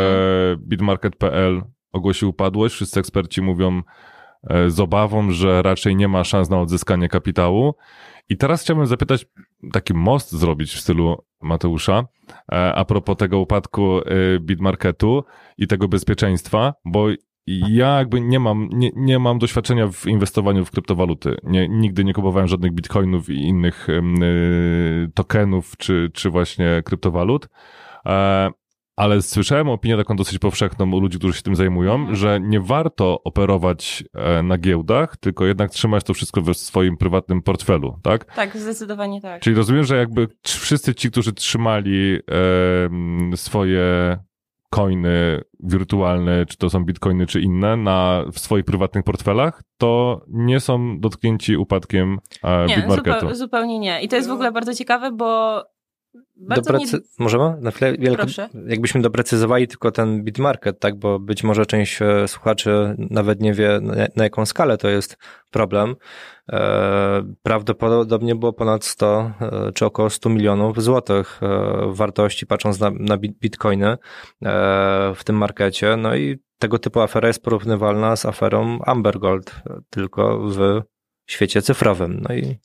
Bitmarket.pl ogłosił upadłość, wszyscy eksperci mówią e, z obawą, że raczej nie ma szans na odzyskanie kapitału. I teraz chciałbym zapytać, taki most zrobić w stylu Mateusza, e, a propos tego upadku e, Bitmarketu i tego bezpieczeństwa, bo ja jakby nie mam, nie, nie mam doświadczenia w inwestowaniu w kryptowaluty. Nie, nigdy nie kupowałem żadnych bitcoinów i innych y, tokenów czy, czy właśnie kryptowalut. Ale słyszałem opinię taką dosyć powszechną u ludzi, którzy się tym zajmują, że nie warto operować e, na giełdach, tylko jednak trzymać to wszystko w swoim prywatnym portfelu, tak? Tak, zdecydowanie tak. Czyli rozumiem, że jakby wszyscy ci, którzy trzymali em, swoje coiny wirtualne, czy to są bitcoiny, czy inne, na, w swoich prywatnych portfelach, to nie są dotknięci upadkiem e, Nie, bitmarketu. zupeł, zupełnie nie. I to jest w ogóle bardzo ciekawe, bo Doprecy... mnie... Możemy? Na chwilę wielko... Jakbyśmy doprecyzowali tylko ten bitmarket, tak, bo być może część e, słuchaczy nawet nie wie, na, jaką skalę to jest problem. E, prawdopodobnie było ponad 100 e, czy około 100 milionów złotych wartości, patrząc na, na bit- bitcoiny w tym markecie. No i tego typu afera jest porównywalna z aferą Amber Gold, tylko w świecie cyfrowym. No i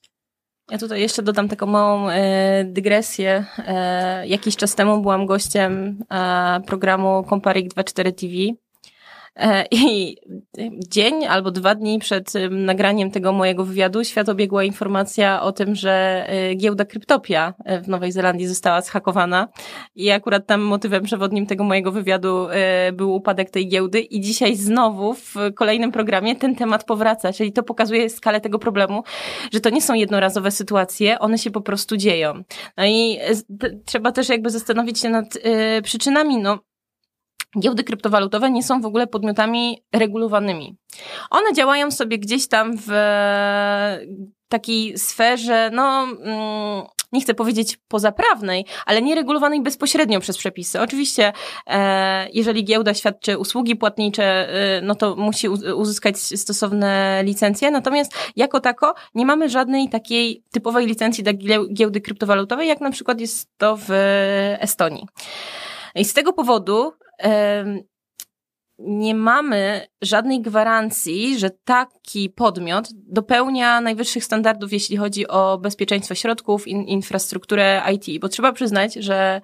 Ja tutaj jeszcze dodam taką małą e, dygresję. E, jakiś czas temu byłam gościem e, programu Comparik 24 TV. E, I dzień albo dwa dni przed em, nagraniem tego mojego wywiadu świat obiegła informacja o tym, że e, giełda Kryptopia e, w Nowej Zelandii została zhakowana. I akurat tam motywem przewodnim tego mojego wywiadu e, był upadek tej giełdy. I dzisiaj znowu w kolejnym programie ten temat powraca. Czyli to pokazuje skalę tego problemu, że to nie są jednorazowe sytuacje, one się po prostu dzieją. No i e, trzeba też jakby zastanowić się nad e, przyczynami. No, giełdy kryptowalutowe nie są w ogóle podmiotami regulowanymi. One działają sobie gdzieś tam w e, takiej sferze, no, mm, nie chcę powiedzieć pozaprawnej, ale nieregulowanej bezpośrednio przez przepisy. Oczywiście, e, jeżeli giełda świadczy usługi płatnicze, e, no to musi uzyskać stosowne licencje, natomiast jako tako nie mamy żadnej takiej typowej licencji dla gie- giełdy kryptowalutowej, jak na przykład jest to w Estonii. I z tego powodu nie mamy żadnej gwarancji, że taki podmiot dopełnia najwyższych standardów, jeśli chodzi o bezpieczeństwo środków, in, infrastrukturę IT, bo trzeba przyznać, że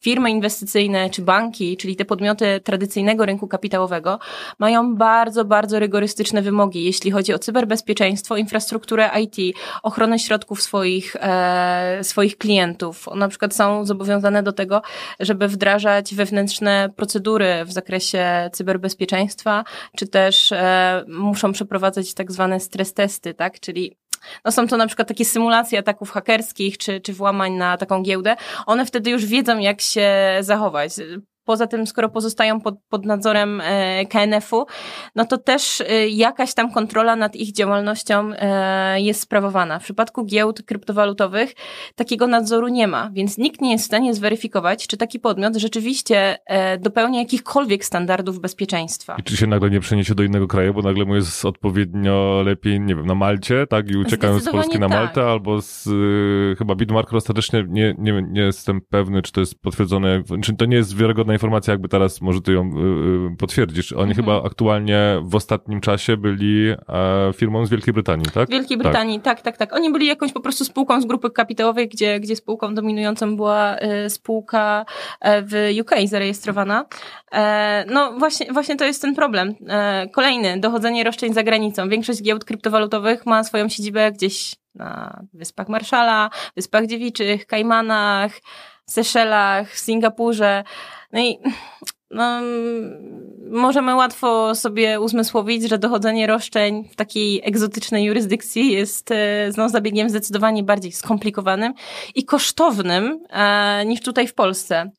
firmy inwestycyjne czy banki, czyli te podmioty tradycyjnego rynku kapitałowego, mają bardzo, bardzo rygorystyczne wymogi, jeśli chodzi o cyberbezpieczeństwo, infrastrukturę IT, ochronę środków swoich, e, swoich klientów. Na przykład są zobowiązane do tego, żeby wdrażać wewnętrzne procedury w zakresie cyberbezpieczeństwa, czy też e, muszą przeprowadzać tak zwane stres testy, tak? Czyli no są to na przykład takie symulacje ataków hakerskich czy, czy włamań na taką giełdę. One wtedy już wiedzą, jak się zachować. Poza tym, skoro pozostają pod, pod nadzorem e, KNF-u, no to też e, jakaś tam kontrola nad ich działalnością e, jest sprawowana. W przypadku giełd kryptowalutowych takiego nadzoru nie ma, więc nikt nie jest w stanie zweryfikować, czy taki podmiot rzeczywiście dopełnia jakichkolwiek standardów bezpieczeństwa. I czy się nagle nie przeniesie do innego kraju, bo nagle mu jest odpowiednio lepiej, nie wiem, na Malcie, tak? I uciekają z Polski na tak. Maltę, albo z y, chyba Bitmarker ostatecznie nie, nie, nie jestem pewny, czy to jest potwierdzone, czy to nie jest wiarygodna informacja, jakby teraz może ty ją y, y, potwierdzisz. Oni Mhm. chyba aktualnie w ostatnim czasie byli e, firmą z Wielkiej Brytanii, tak? W Wielkiej Brytanii, tak. tak, tak, Oni byli jakąś po prostu spółką z grupy kapitałowej, gdzie, gdzie spółką dominującą była e, spółka e, w UK zarejestrowana. E, no właśnie, właśnie to jest ten problem. E, kolejny, dochodzenie roszczeń za granicą. Większość giełd kryptowalutowych ma swoją siedzibę gdzieś na Wyspach Marszala, Wyspach Dziewiczych, Kajmanach, Seszelach, w Singapurze. No i no, możemy łatwo sobie uzmysłowić, że dochodzenie roszczeń w takiej egzotycznej jurysdykcji jest e, no, zabiegiem zdecydowanie bardziej skomplikowanym i kosztownym e, niż tutaj w Polsce.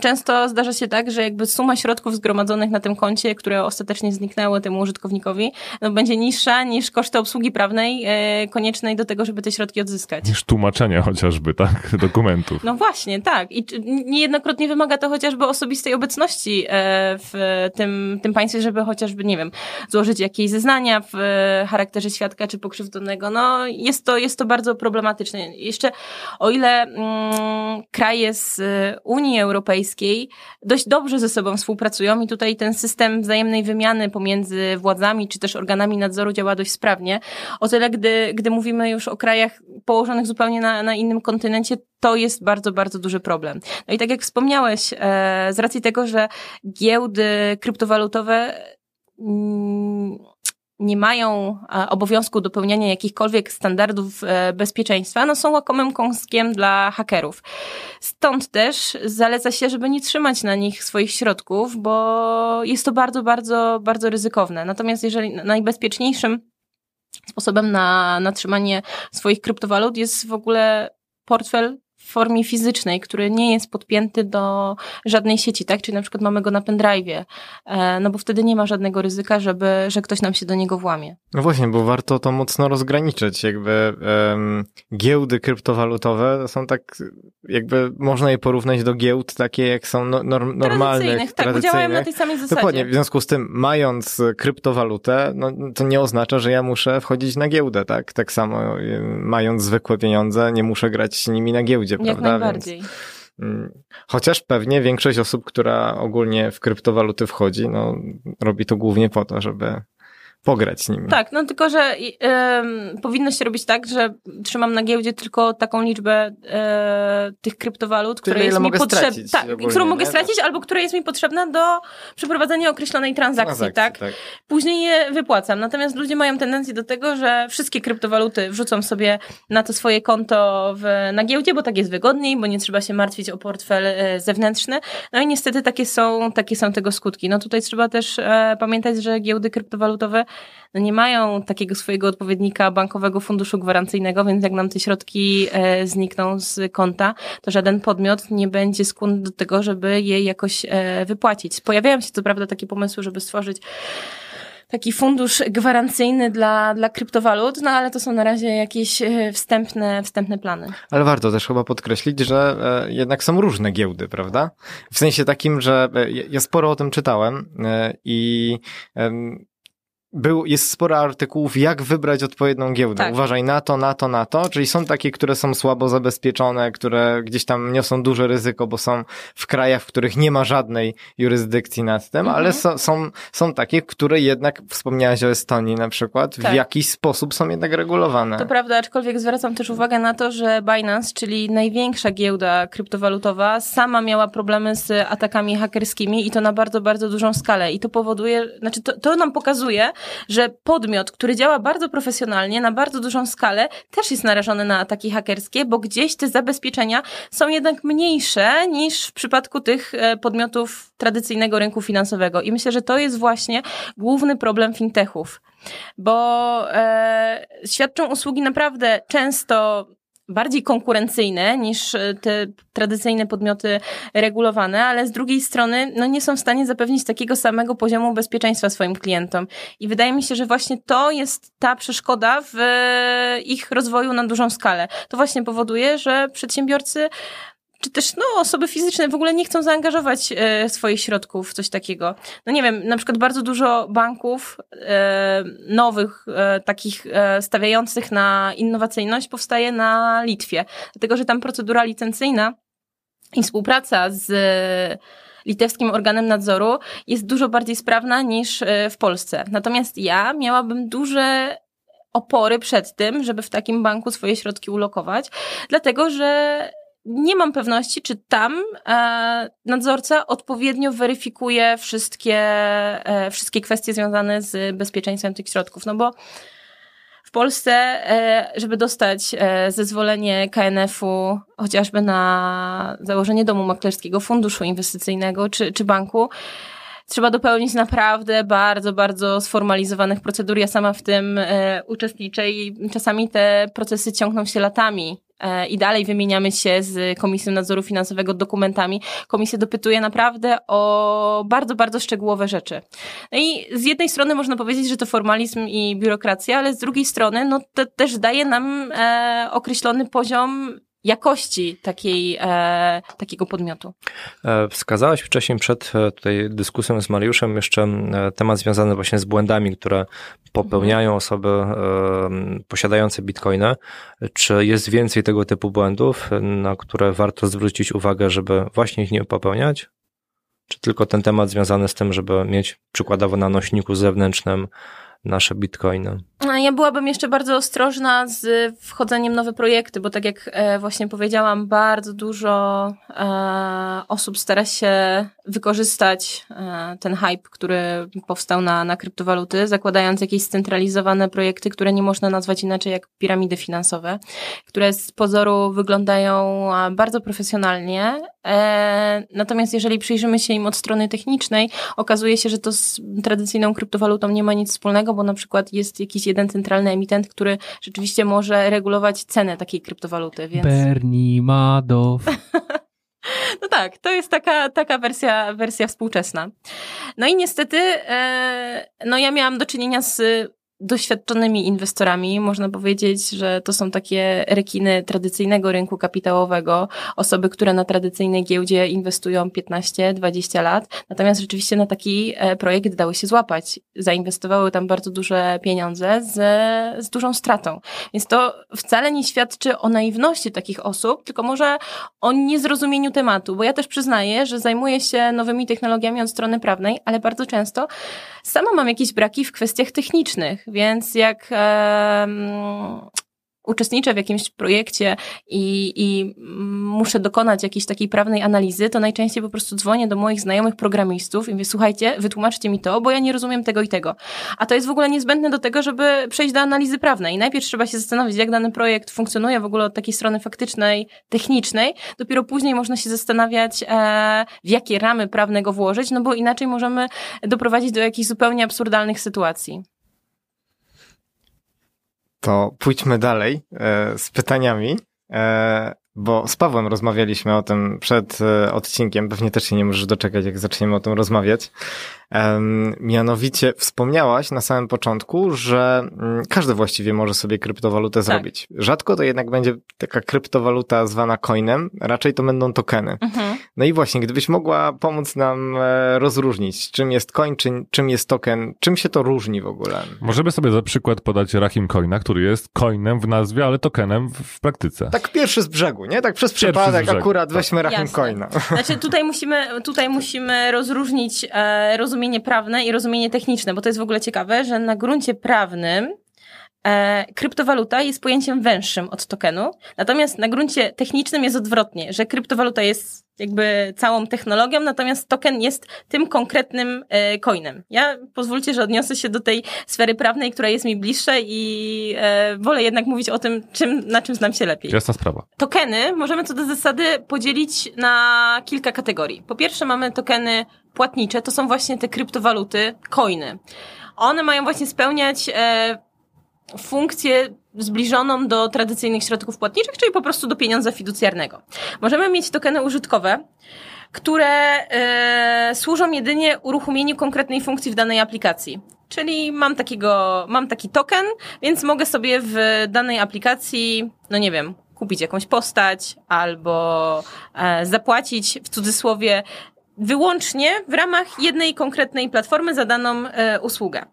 Często zdarza się tak, że jakby suma środków zgromadzonych na tym koncie, które ostatecznie zniknęły temu użytkownikowi, no, będzie niższa niż koszty obsługi prawnej e, koniecznej do tego, żeby te środki odzyskać. Niż tłumaczenia chociażby, tak? Dokumentów. No właśnie, tak. I niejednokrotnie wymaga to chociażby osobistej obecności e, w tym, tym państwie, żeby chociażby, nie wiem, złożyć jakieś zeznania w e, charakterze świadka czy pokrzywdzonego. No jest to, jest to bardzo problematyczne. Jeszcze o ile mm, kraje z e, Unii Europejskiej dość dobrze ze sobą współpracują i tutaj ten system wzajemnej wymiany pomiędzy władzami czy też organami nadzoru działa dość sprawnie, o tyle gdy, gdy mówimy już o krajach położonych zupełnie na, na innym kontynencie, to jest bardzo, bardzo duży problem. No i tak jak wspomniałeś, e, z racji tego, że giełdy kryptowalutowe mm, nie mają e, obowiązku dopełniania jakichkolwiek standardów e, bezpieczeństwa, no są łakomym kąskiem dla hakerów. Stąd też zaleca się, żeby nie trzymać na nich swoich środków, bo jest to bardzo, bardzo, bardzo ryzykowne. Natomiast jeżeli najbezpieczniejszym sposobem na, na trzymanie swoich kryptowalut jest w ogóle portfel formie fizycznej, który nie jest podpięty do żadnej sieci, tak? Czyli na przykład mamy go na pendrive'ie, e, no bo wtedy nie ma żadnego ryzyka, żeby, że ktoś nam się do niego włamie. No właśnie, bo warto to mocno rozgraniczyć. Jakby um, giełdy kryptowalutowe są tak, jakby można je porównać do giełd takie, jak są no, norm, normalnych, tradycyjnych. Tak, bo działają na tej samej zasadzie. Dokładnie, w związku z tym, mając kryptowalutę, no, to nie oznacza, że ja muszę wchodzić na giełdę, tak? Tak samo y, mając zwykłe pieniądze, nie muszę grać nimi na giełdzie jak prawda? najbardziej. Więc, mm, chociaż pewnie większość osób, która ogólnie w kryptowaluty wchodzi, no, robi to głównie po to, żeby pograć z nimi. Tak, no tylko, że y, powinno się robić tak, że trzymam na giełdzie tylko taką liczbę y, tych kryptowalut, która jest mi potrzebna. Tak, którą mogę stracić, albo która jest mi potrzebna do przeprowadzenia określonej transakcji, tak? tak? Później je wypłacam. Natomiast ludzie mają tendencję do tego, że wszystkie kryptowaluty wrzucą sobie na to swoje konto w, na giełdzie, bo tak jest wygodniej, bo nie trzeba się martwić o portfel y, zewnętrzny. No i niestety takie są, takie są tego skutki. No tutaj trzeba też e, pamiętać, że giełdy kryptowalutowe no nie mają takiego swojego odpowiednika bankowego funduszu gwarancyjnego, więc jak nam te środki e, znikną z konta, to żaden podmiot nie będzie skłonny do tego, żeby je jakoś e, wypłacić. Pojawiają się co prawda takie pomysły, żeby stworzyć taki fundusz gwarancyjny dla, dla kryptowalut, no ale to są na razie jakieś e, wstępne, wstępne plany. Ale warto też chyba podkreślić, że jednak są różne giełdy, prawda? W sensie takim, że ja sporo o tym czytałem i był, jest sporo artykułów, jak wybrać odpowiednią giełdę. Tak. Uważaj na to, na to, na to. Czyli są takie, które są słabo zabezpieczone, które gdzieś tam niosą duże ryzyko, bo są w krajach, w których nie ma żadnej jurysdykcji nad tym, mhm. ale so, są, są takie, które jednak, wspomniałaś o Estonii na przykład, tak. w jakiś sposób są jednak regulowane. To prawda, aczkolwiek zwracam też uwagę na to, że Binance, czyli największa giełda kryptowalutowa, sama miała problemy z atakami hakerskimi i to na bardzo, bardzo dużą skalę. I to powoduje, znaczy to, to nam pokazuje, że podmiot, który działa bardzo profesjonalnie, na bardzo dużą skalę, też jest narażony na ataki hakerskie, bo gdzieś te zabezpieczenia są jednak mniejsze niż w przypadku tych e, podmiotów tradycyjnego rynku finansowego. I myślę, że to jest właśnie główny problem fintechów bo e, świadczą usługi naprawdę często bardziej konkurencyjne niż e, te tradycyjne podmioty regulowane, ale z drugiej strony no nie są w stanie zapewnić takiego samego poziomu bezpieczeństwa swoim klientom. I wydaje mi się, że właśnie to jest ta przeszkoda w e, ich rozwoju na dużą skalę. To właśnie powoduje, że przedsiębiorcy czy też no, osoby fizyczne w ogóle nie chcą zaangażować e, swoich środków w coś takiego. No nie wiem, na przykład bardzo dużo banków e, nowych, e, takich e, stawiających na innowacyjność powstaje na Litwie, dlatego że tam procedura licencyjna i współpraca z litewskim organem nadzoru jest dużo bardziej sprawna niż e, w Polsce. Natomiast ja miałabym duże opory przed tym, żeby w takim banku swoje środki ulokować, dlatego że nie mam pewności, czy tam e, nadzorca odpowiednio weryfikuje wszystkie, e, wszystkie kwestie związane z bezpieczeństwem tych środków. No bo w Polsce, e, żeby dostać e, zezwolenie KNF-u chociażby na założenie domu maklerskiego, funduszu inwestycyjnego czy, czy banku, trzeba dopełnić naprawdę bardzo, bardzo sformalizowanych procedur. Ja sama w tym e, uczestniczę i czasami te procesy ciągną się latami. E, I dalej wymieniamy się z Komisją Nadzoru Finansowego dokumentami. Komisja dopytuje naprawdę o bardzo, bardzo szczegółowe rzeczy. No i z jednej strony można powiedzieć, że to formalizm i biurokracja, ale z drugiej strony, no to też daje nam e, określony poziom jakości takiej, e, takiego podmiotu. E, wskazałaś wcześniej przed e, tutaj dyskusją z Mariuszem jeszcze e, temat związany właśnie z błędami, które popełniają mhm. osoby posiadające bitcoiny. Czy jest więcej tego typu błędów, na które warto zwrócić uwagę, żeby właśnie ich nie popełniać? Czy tylko ten temat związany z tym, żeby mieć przykładowo na nośniku zewnętrznym nasze bitcoiny. Ja byłabym jeszcze bardzo ostrożna z wchodzeniem w nowe projekty, bo tak jak e, właśnie powiedziałam, bardzo dużo e, osób stara się wykorzystać e, ten hype, który powstał na, na kryptowaluty, zakładając jakieś scentralizowane projekty, które nie można nazwać inaczej jak piramidy finansowe, które z pozoru wyglądają bardzo profesjonalnie. Natomiast jeżeli przyjrzymy się im od strony technicznej, okazuje się, że to z tradycyjną kryptowalutą nie ma nic wspólnego, bo na przykład jest jakiś jeden centralny emitent, który rzeczywiście może regulować cenę takiej kryptowaluty, więc... Bernie Madoff. No tak, to jest taka, taka wersja, wersja współczesna. No i niestety, e, no ja miałam do czynienia z doświadczonymi inwestorami. Można powiedzieć, że to są takie rekiny tradycyjnego rynku kapitałowego, osoby, które na tradycyjnej giełdzie inwestują 15-20 lat. Natomiast rzeczywiście na taki e, projekt dały się złapać. Zainwestowały tam bardzo duże pieniądze z, z dużą stratą. Więc to wcale nie świadczy o naiwności takich osób, tylko może o niezrozumieniu tematu, bo ja też przyznaję, że zajmuję się nowymi technologiami od strony prawnej, ale bardzo często sama mam jakieś braki w kwestiach technicznych więc jak uczestniczę w jakimś projekcie i, i muszę dokonać jakiejś takiej prawnej analizy, to najczęściej po prostu dzwonię do moich znajomych programistów i mówię, słuchajcie, wytłumaczcie mi to, bo ja nie rozumiem tego i tego. A to jest w ogóle niezbędne do tego, żeby przejść do analizy prawnej. Najpierw trzeba się zastanowić, jak dany projekt funkcjonuje w ogóle od takiej strony faktycznej, technicznej. Dopiero później można się zastanawiać, e, w jakie ramy prawne go włożyć, no bo inaczej możemy doprowadzić do jakichś zupełnie absurdalnych sytuacji to pójdźmy dalej e, z pytaniami, e, bo z Pawłem rozmawialiśmy o tym przed e, odcinkiem. Pewnie też się nie możesz doczekać, jak zaczniemy o tym rozmawiać. Mianowicie wspomniałaś na samym początku, że mm, każdy właściwie może sobie kryptowalutę tak. zrobić. Rzadko to jednak będzie taka kryptowaluta zwana coinem, raczej to będą tokeny. Mhm. No i właśnie, gdybyś mogła pomóc nam e, rozróżnić, czym jest coin, czym, czym jest token, czym się to różni w ogóle? Możemy sobie za przykład podać Rahim Coina, który jest coinem w nazwie, ale tokenem w, w praktyce. Tak pierwszy z brzegu, nie? Tak przez pierwszy przypadek akurat tak. weźmy Rahim Jasne. Coina. Znaczy tutaj musimy, tutaj musimy rozróżnić e, rozumienie prawne i rozumienie techniczne, bo to jest w ogóle ciekawe, że na gruncie prawnym e, kryptowaluta jest pojęciem węższym od tokenu, natomiast na gruncie technicznym jest odwrotnie, że kryptowaluta jest jakby całą technologią, natomiast token jest tym konkretnym e, coinem. Ja pozwólcie, że odniosę się do tej sfery prawnej, która jest mi bliższa i e, wolę jednak mówić o tym, czym, na czym znam się lepiej. Jasna sprawa. Tokeny możemy co do zasady podzielić na kilka kategorii. Po pierwsze mamy tokeny płatnicze, to są właśnie te kryptowaluty, coiny. One mają właśnie spełniać e, funkcję zbliżoną do tradycyjnych środków płatniczych, czyli po prostu do pieniądza fiducjarnego. Możemy mieć tokeny użytkowe, które e, służą jedynie uruchomieniu konkretnej funkcji w danej aplikacji. Czyli mam takiego, mam taki token, więc mogę sobie w danej aplikacji, no nie wiem, kupić jakąś postać albo e, zapłacić w cudzysłowie wyłącznie w ramach jednej konkretnej platformy za daną e, usługę.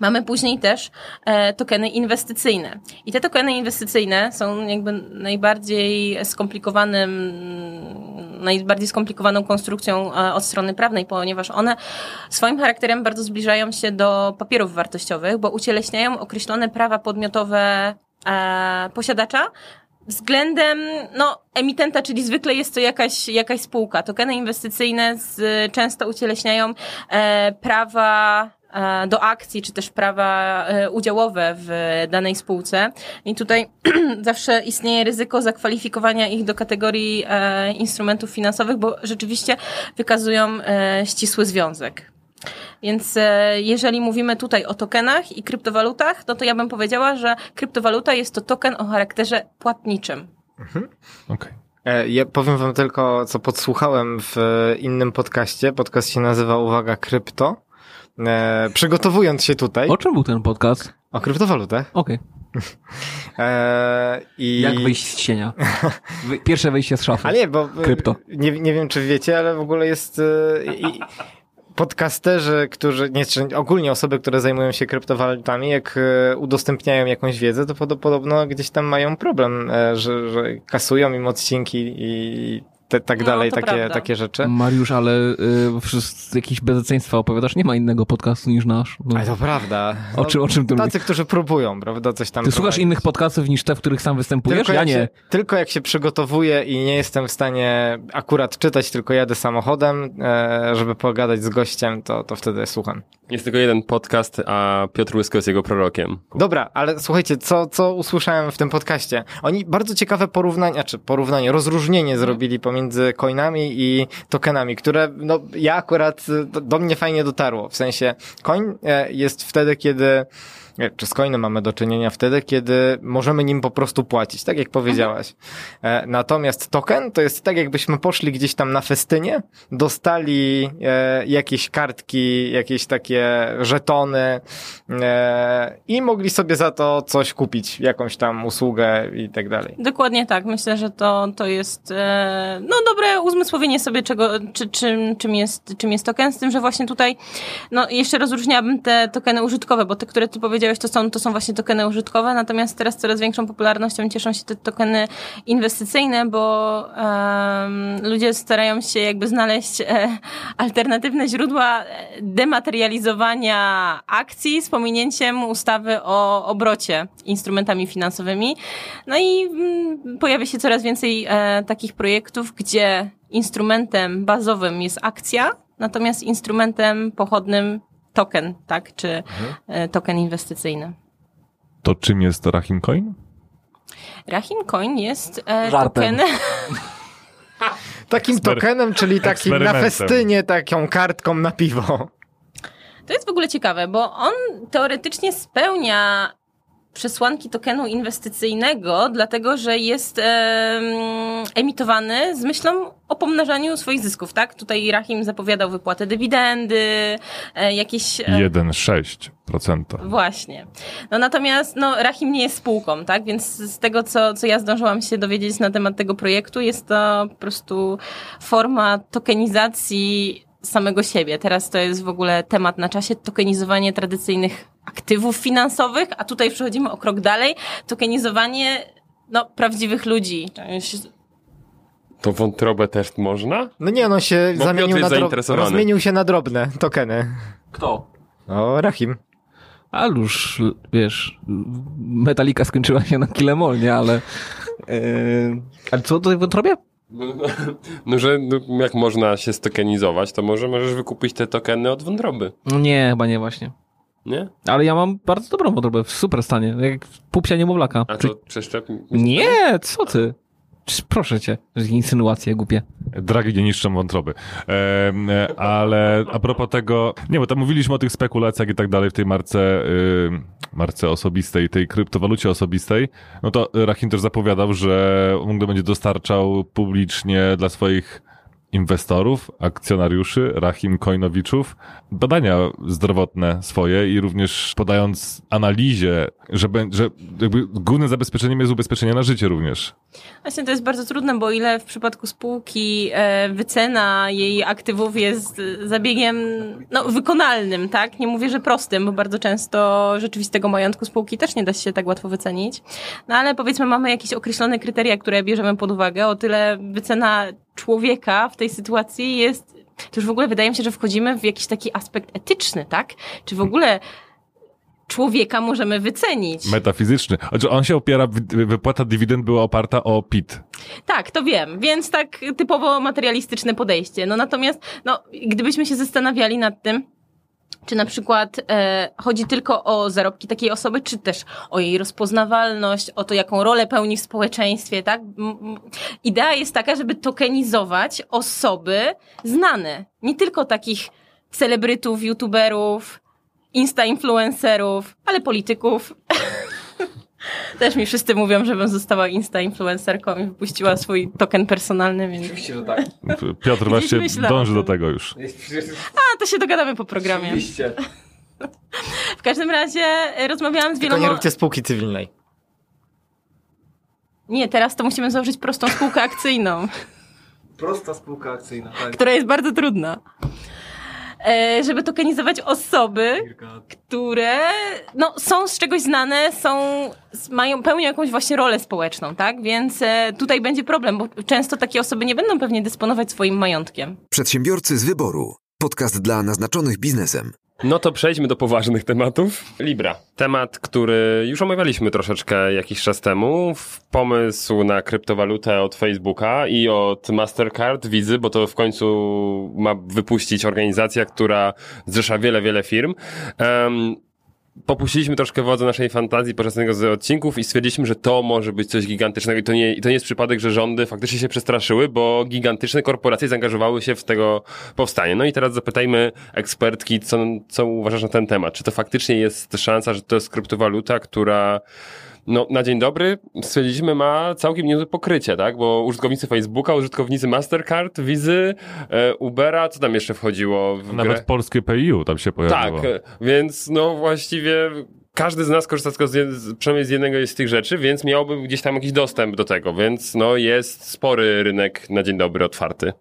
Mamy później też e, tokeny inwestycyjne. I te tokeny inwestycyjne są jakby najbardziej skomplikowanym, najbardziej skomplikowaną konstrukcją e, od strony prawnej, ponieważ one swoim charakterem bardzo zbliżają się do papierów wartościowych, bo ucieleśniają określone prawa podmiotowe e, posiadacza, względem no, emitenta, czyli zwykle jest to jakaś, jakaś spółka. Tokeny inwestycyjne z, często ucieleśniają e, prawa do akcji, czy też prawa e, udziałowe w danej spółce. I tutaj zawsze istnieje ryzyko zakwalifikowania ich do kategorii e, instrumentów finansowych, bo rzeczywiście wykazują e, ścisły związek. Więc e, jeżeli mówimy tutaj o tokenach i kryptowalutach, no to ja bym powiedziała, że kryptowaluta jest to token o charakterze płatniczym. Mhm. Okej. Okay. Ja powiem wam tylko, co podsłuchałem w innym podcaście. Podcast się nazywa Uwaga Krypto. E, przygotowując się tutaj. O czym był ten podcast? O kryptowalutach. Okej. Okay. E, i... Jak wyjść z cienia? Pierwsze wyjście z szafy. Ale nie, bo Krypto. Nie, nie wiem, czy wiecie, ale w ogóle jest... E, I, podcasterzy, którzy, nie, czy ogólnie osoby, które zajmują się kryptowalutami, jak e, udostępniają jakąś wiedzę, to podobno gdzieś tam mają problem, e, że, że kasują im odcinki i te, tak No, dalej, takie, prawda. takie rzeczy. Mariusz, ale y, jakieś bezeceństwa opowiadasz, nie ma innego podcastu niż nasz. No. Ale to prawda. O czym- o czym ty Tacy, którzy próbują, prawda, coś tam Ty słuchasz prowadzić. innych podcastów niż te, w których sam występujesz? Tylko ja nie. się, tylko jak się przygotowuję i nie jestem w stanie akurat czytać, tylko jadę samochodem, e, żeby pogadać z gościem, to, to wtedy słucham. Jest tylko jeden podcast, a Piotr Łysko jest jego prorokiem. Dobra, ale słuchajcie, co, co usłyszałem w tym podcaście? Oni bardzo ciekawe porównanie, czy porównanie, rozróżnienie zrobili pomiędzy coinami i tokenami, które no, ja akurat do, do mnie fajnie dotarło. W sensie coin e, jest wtedy, kiedy czy z coinem mamy do czynienia wtedy, kiedy możemy nim po prostu płacić, tak jak powiedziałaś. E, Natomiast token to jest tak, jakbyśmy poszli gdzieś tam na festynie, dostali e, jakieś kartki, jakieś takie żetony e, i mogli sobie za to coś kupić, jakąś tam usługę i tak dalej. Dokładnie tak. Myślę, że to, to jest no dobre uzmysłowienie sobie czego, czy, czym, czym, jest, czym jest token, z tym, że właśnie tutaj no jeszcze rozróżniałabym te tokeny użytkowe, bo te, które ty powiedziałeś, to są, to są właśnie tokeny użytkowe, natomiast teraz coraz większą popularnością cieszą się te tokeny inwestycyjne, bo em, ludzie starają się jakby znaleźć e, alternatywne źródła e, dematerializowania akcji z pominięciem ustawy o obrocie instrumentami finansowymi. No i mm, pojawia się coraz więcej e, takich projektów, gdzie instrumentem bazowym jest akcja, natomiast instrumentem pochodnym token, tak, czy e, token inwestycyjny. To czym jest Rahim Coin? Rahim Coin jest e. Takim tokenem, czyli takim na festynie, taką kartką na piwo. To jest w ogóle ciekawe, bo on teoretycznie spełnia przesłanki tokenu inwestycyjnego, dlatego że jest em, emitowany z myślą o pomnażaniu swoich zysków, tak? Tutaj Rahim zapowiadał wypłatę dywidendy, e, jakieś... e, 1,6%. Właśnie. No natomiast no, Rahim nie jest spółką, tak? Więc z tego, co, co ja zdążyłam się dowiedzieć na temat tego projektu, jest to po prostu forma tokenizacji samego siebie. Teraz to jest w ogóle temat na czasie, tokenizowanie tradycyjnych aktywów finansowych, a tutaj przechodzimy o krok dalej, tokenizowanie no, prawdziwych ludzi. To wątrobę też można? No nie, on się Bo zamienił na, dro- rozmienił się na drobne tokeny. Kto? O, Rahim. Aluż, wiesz, metalika skończyła się na kilemol, nie, ale... Yy, ale co tutaj w wątrobie? No, no że no, jak można się stokenizować, to może możesz wykupić te tokeny od wątroby, No Nie, chyba nie właśnie. Nie? Ale ja mam bardzo dobrą wątrobę, w super stanie, jak pupsia niemowlaka. A Czy- to przeszczep... Nie, co ty? Czy- Proszę cię, insynuacje głupie. Dragi nie niszczą wątroby. E, ale a propos tego, nie, bo tam mówiliśmy o tych spekulacjach i tak dalej w tej marce, y, marce osobistej, tej kryptowalucie osobistej, no to Rahim też zapowiadał, że on będzie dostarczał publicznie dla swoich inwestorów, akcjonariuszy, Rahim Coinowiczów, badania zdrowotne swoje i również podając analizie, że, że jakby głównym zabezpieczeniem jest ubezpieczenie na życie również. Właśnie to jest bardzo trudne, bo ile w przypadku spółki e, wycena jej aktywów jest zabiegiem no, wykonalnym, tak? Nie mówię, że prostym, bo bardzo często rzeczywistego majątku spółki też nie da się tak łatwo wycenić. No ale powiedzmy mamy jakieś określone kryteria, które bierzemy pod uwagę. O tyle wycena człowieka w tej sytuacji jest to już w ogóle wydaje mi się, że wchodzimy w jakiś taki aspekt etyczny, tak? Czy w ogóle człowieka możemy wycenić? Metafizyczny. Znaczy on się opiera, wy- wypłata dywidend była oparta o PIT. Tak, to wiem, więc tak typowo materialistyczne podejście. No natomiast, no, gdybyśmy się zastanawiali nad tym, czy na przykład e, chodzi tylko o zarobki takiej osoby, czy też o jej rozpoznawalność, o to, jaką rolę pełni w społeczeństwie, tak? Idea jest taka, żeby tokenizować osoby znane. Nie tylko takich celebrytów, youtuberów, insta-influencerów, ale polityków. Też mi wszyscy mówią, żebym została insta-influencerką i wypuściła swój token personalny, więc... że tak. Piotr właśnie dąży do tego już. A, to się dogadamy po programie. W każdym razie e, rozmawiałam z Tylko wieloma... nie róbcie spółki cywilnej. Nie, teraz to musimy założyć prostą spółkę akcyjną, Prosta spółka akcyjna, tak. która jest bardzo trudna. E, żeby tokenizować osoby, które no, są z czegoś znane, są, mają, pełnią jakąś właśnie rolę społeczną, tak? Więc e, tutaj będzie problem, bo często takie osoby nie będą pewnie dysponować swoim majątkiem. Przedsiębiorcy z wyboru. Podcast dla naznaczonych biznesem. No to przejdźmy do poważnych tematów. Libra. Temat, który już omawialiśmy troszeczkę jakiś czas temu. Pomysł na kryptowalutę od Facebooka i od Mastercard, Wizy, bo to w końcu ma wypuścić organizacja, która zrzesza wiele, wiele firm. Um, popuściliśmy troszkę wodze naszej fantazji podczas jednego z odcinków i stwierdziliśmy, że to może być coś gigantycznego i to nie, i to nie jest przypadek, że rządy faktycznie się przestraszyły, bo gigantyczne korporacje zaangażowały się w tego powstanie. No i teraz zapytajmy ekspertki, co, co uważasz na ten temat? Czy to faktycznie jest szansa, że to jest kryptowaluta, która no, na dzień dobry stwierdziliśmy ma całkiem niezłe pokrycie, tak? Bo użytkownicy Facebooka, użytkownicy Mastercard, Wizy, e, Ubera, co tam jeszcze wchodziło? W Nawet grę? polskie PIU tam się pojawiło. Tak, więc no właściwie każdy z nas korzysta tylko z, przynajmniej z jednego z tych rzeczy, więc miałby gdzieś tam jakiś dostęp do tego, więc no jest spory rynek na dzień dobry otwarty.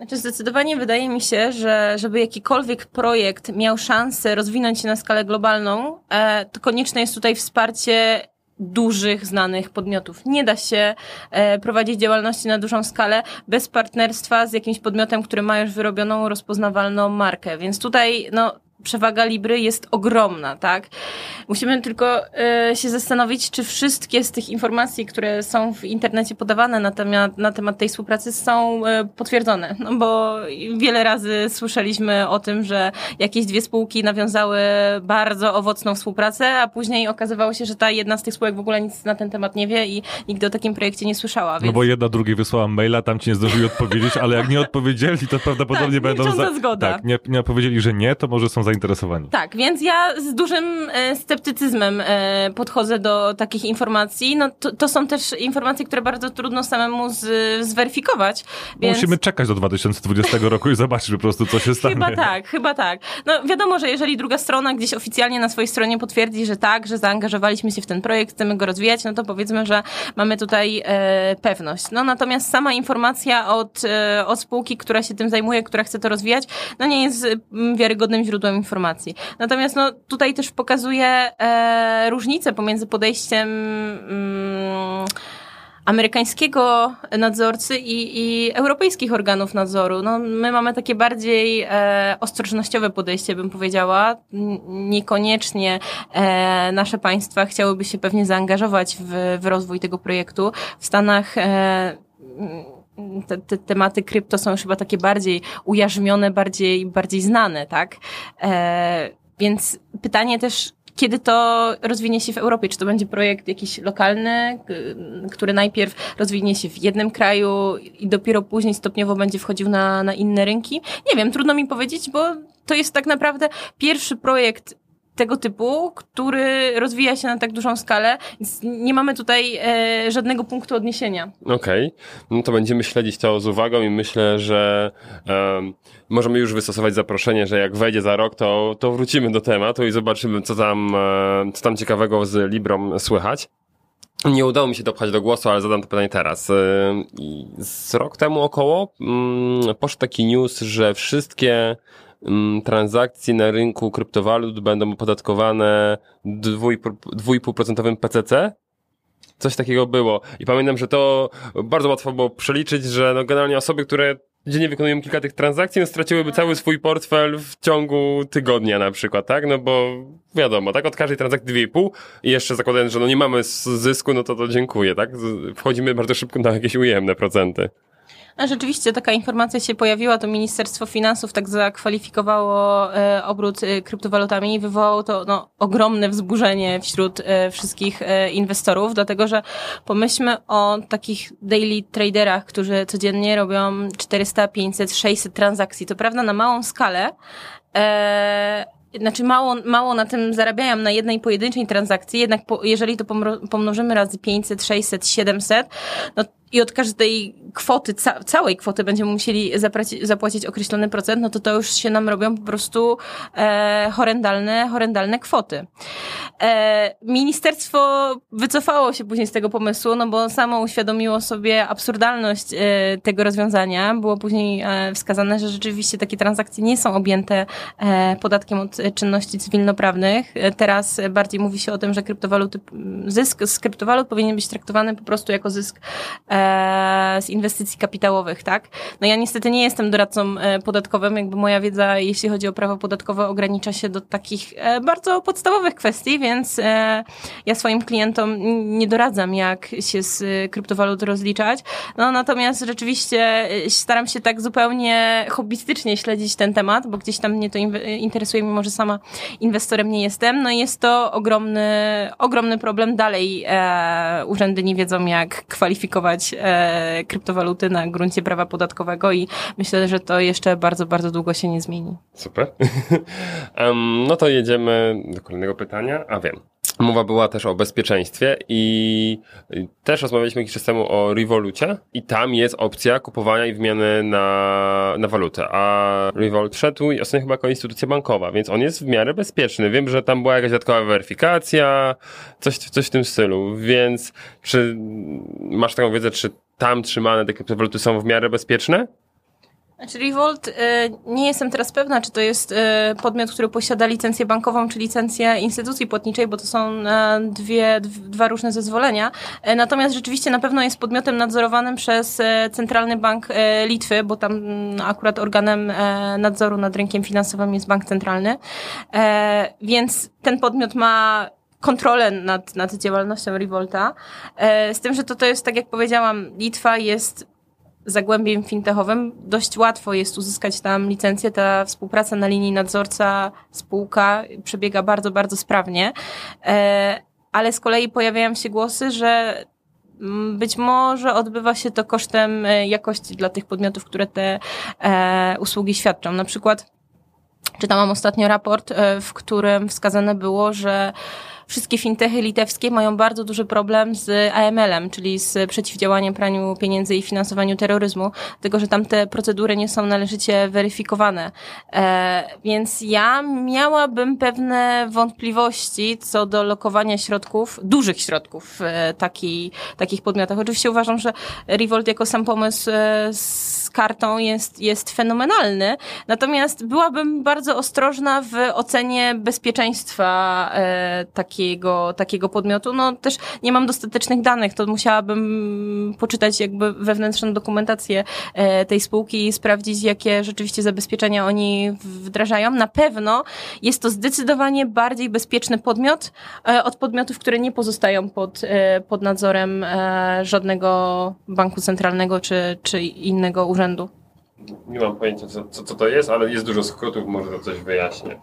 Znaczy zdecydowanie wydaje mi się, że żeby jakikolwiek projekt miał szansę rozwinąć się na skalę globalną, e, to konieczne jest tutaj wsparcie dużych, znanych podmiotów. Nie da się e, prowadzić działalności na dużą skalę bez partnerstwa z jakimś podmiotem, który ma już wyrobioną, rozpoznawalną markę. Więc tutaj, no, przewaga Libry jest ogromna, tak? Musimy tylko e, się zastanowić, czy wszystkie z tych informacji, które są w internecie podawane na temat, na temat tej współpracy są e, potwierdzone. No bo wiele razy słyszeliśmy o tym, że jakieś dwie spółki nawiązały bardzo owocną współpracę, a później okazywało się, że ta jedna z tych spółek w ogóle nic na ten temat nie wie i nigdy o takim projekcie nie słyszała. Więc... No bo jedna drugiej wysłała maila, tam ci nie zdążyli odpowiedzieć, ale jak nie odpowiedzieli, to prawdopodobnie Tak, będą... milcząca zgoda. Tak, nie, nie odpowiedzieli, że nie, to może są zainteresowani. Tak, więc ja z dużym e, sceptycyzmem e, podchodzę do takich informacji. No to, to są też informacje, które bardzo trudno samemu z, zweryfikować. Więc... Musimy czekać do 2020 roku i zobaczyć po prostu, co się stanie. Chyba tak, chyba tak. No wiadomo, że jeżeli druga strona gdzieś oficjalnie na swojej stronie potwierdzi, że tak, że zaangażowaliśmy się w ten projekt, chcemy go rozwijać, no to powiedzmy, że mamy tutaj e, pewność. No natomiast sama informacja od, e, od spółki, która się tym zajmuje, która chce to rozwijać, no nie jest mm, wiarygodnym źródłem informacji. Natomiast no tutaj też pokazuje e, różnicę pomiędzy podejściem mm, amerykańskiego nadzorcy i, i europejskich organów nadzoru. No, my mamy takie bardziej e, ostrożnościowe podejście, bym powiedziała. Niekoniecznie e, nasze państwa chciałyby się pewnie zaangażować w, w rozwój tego projektu. W Stanach e, te, te tematy krypto są już chyba takie bardziej ujarzmione, bardziej, bardziej znane, tak? E, więc pytanie też, kiedy to rozwinie się w Europie? Czy to będzie projekt jakiś lokalny, który najpierw rozwinie się w jednym kraju i dopiero później stopniowo będzie wchodził na, na inne rynki? Nie wiem, trudno mi powiedzieć, bo to jest tak naprawdę pierwszy projekt tego typu, który rozwija się na tak dużą skalę, więc nie mamy tutaj e, żadnego punktu odniesienia. Okej, no to będziemy śledzić to z uwagą i myślę, że em, możemy już wystosować zaproszenie, że jak wejdzie za rok, to, to wrócimy do tematu i zobaczymy, co tam, e, co tam ciekawego z Librą słychać. Nie udało mi się dopchać do głosu, ale zadam to pytanie teraz. I Z rok temu około mm, poszedł taki news, że wszystkie transakcje na rynku kryptowalut będą opodatkowane 2,5% PCC. Coś takiego było. I pamiętam, że to bardzo łatwo było przeliczyć, że no generalnie osoby, które dziennie wykonują kilka tych transakcji, no straciłyby cały swój portfel w ciągu tygodnia na przykład, tak? No bo wiadomo, tak? Od każdej transakcji 2,5 i jeszcze zakładając, że no nie mamy zysku, no to to dziękuję, tak? Wchodzimy bardzo szybko na jakieś ujemne procenty. A rzeczywiście taka informacja się pojawiła, to Ministerstwo Finansów tak zakwalifikowało e, obrót e, kryptowalutami i wywołało to no, ogromne wzburzenie wśród e, wszystkich inwestorów, dlatego że pomyślmy o takich daily traderach, którzy codziennie robią 400, 500, 600 transakcji. To prawda na małą skalę, znaczy mało, mało na tym zarabiają na jednej pojedynczej transakcji, jednak po, jeżeli to pomnożymy razy 500, 600, 700, no i od każdej kwoty, ca całej kwoty będziemy musieli zapłacić, określony procent, no to to już się nam robią po prostu e, horrendalne, horrendalne kwoty. E, ministerstwo wycofało się później z tego pomysłu, no bo samo uświadomiło sobie absurdalność e, tego rozwiązania. Było później e, wskazane, że rzeczywiście takie transakcje nie są objęte e, podatkiem od czynności cywilnoprawnych. E, teraz bardziej mówi się o tym, że kryptowaluty, zysk z kryptowalut powinien być traktowany po prostu jako zysk e, z inwestycji kapitałowych, tak? No ja niestety nie jestem doradcą e, podatkowym, jakby moja wiedza, jeśli chodzi o prawo podatkowe, ogranicza się do takich e, bardzo podstawowych kwestii, więc e, ja swoim klientom nie doradzam, jak się z kryptowalut rozliczać. No natomiast rzeczywiście staram się tak zupełnie hobbystycznie śledzić ten temat, bo gdzieś tam mnie to interesuje, mimo że sama inwestorem nie jestem. No i jest to ogromny, ogromny problem. Dalej e, urzędy nie wiedzą, jak kwalifikować e, kryptowaluty na gruncie prawa podatkowego i myślę, że to jeszcze bardzo, bardzo długo się nie zmieni. Super. um, no to jedziemy do kolejnego pytania. A wiem. Mowa była też o bezpieczeństwie i też rozmawialiśmy jakiś czas temu o Revolucie i tam jest opcja kupowania i wymiany na, na walutę, a Revolut szedł i ostatnio chyba jako instytucja bankowa, więc on jest w miarę bezpieczny. Wiem, że tam była jakaś dodatkowa weryfikacja, coś, coś w tym stylu, więc czy masz taką wiedzę, czy tam trzymane te kryptowaluty są w miarę bezpieczne? Znaczy Revolt, y, nie jestem teraz pewna, czy to jest y, podmiot, który posiada licencję bankową, czy licencję instytucji płatniczej, bo to są e, dwie, dwa różne zezwolenia. E, natomiast rzeczywiście na pewno jest podmiotem nadzorowanym przez e, Centralny Bank Litwy, bo tam mm, akurat organem nadzoru nad rynkiem finansowym jest Bank Centralny. Więc ten podmiot ma kontrolę nad, nad działalnością Revolta. Z tym, że to, to jest, tak jak powiedziałam, Litwa jest zagłębiem fintechowym dość łatwo jest uzyskać tam licencję. Ta współpraca na linii nadzorca, spółka przebiega bardzo, bardzo sprawnie. E, ale z kolei pojawiają się głosy, że mm, być może odbywa się to kosztem e, jakości dla tych podmiotów, które te e, usługi świadczą. Na przykład czytałam ostatnio raport, w którym wskazane było, że wszystkie fintechy litewskie mają bardzo duży problem z AML-em, czyli z przeciwdziałaniem praniu pieniędzy i finansowaniu terroryzmu, tylko że tam te procedury nie są należycie weryfikowane. E, więc ja miałabym pewne wątpliwości co do lokowania środków, dużych środków w e, taki, takich podmiotach. Oczywiście uważam, że Revolt jako sam pomysł e, kartą jest, jest fenomenalny, natomiast byłabym bardzo ostrożna w ocenie bezpieczeństwa e, takiego, takiego podmiotu. No też nie mam dostatecznych danych, to musiałabym poczytać jakby wewnętrzną dokumentację e, tej spółki i sprawdzić, jakie rzeczywiście zabezpieczenia oni wdrażają. Na pewno jest to zdecydowanie bardziej bezpieczny podmiot e, od podmiotów, które nie pozostają pod, e, pod nadzorem żadnego banku centralnego czy, czy innego urzędu. Nie mam pojęcia, co, co, co to jest, ale jest dużo skrótów, może to coś wyjaśnię.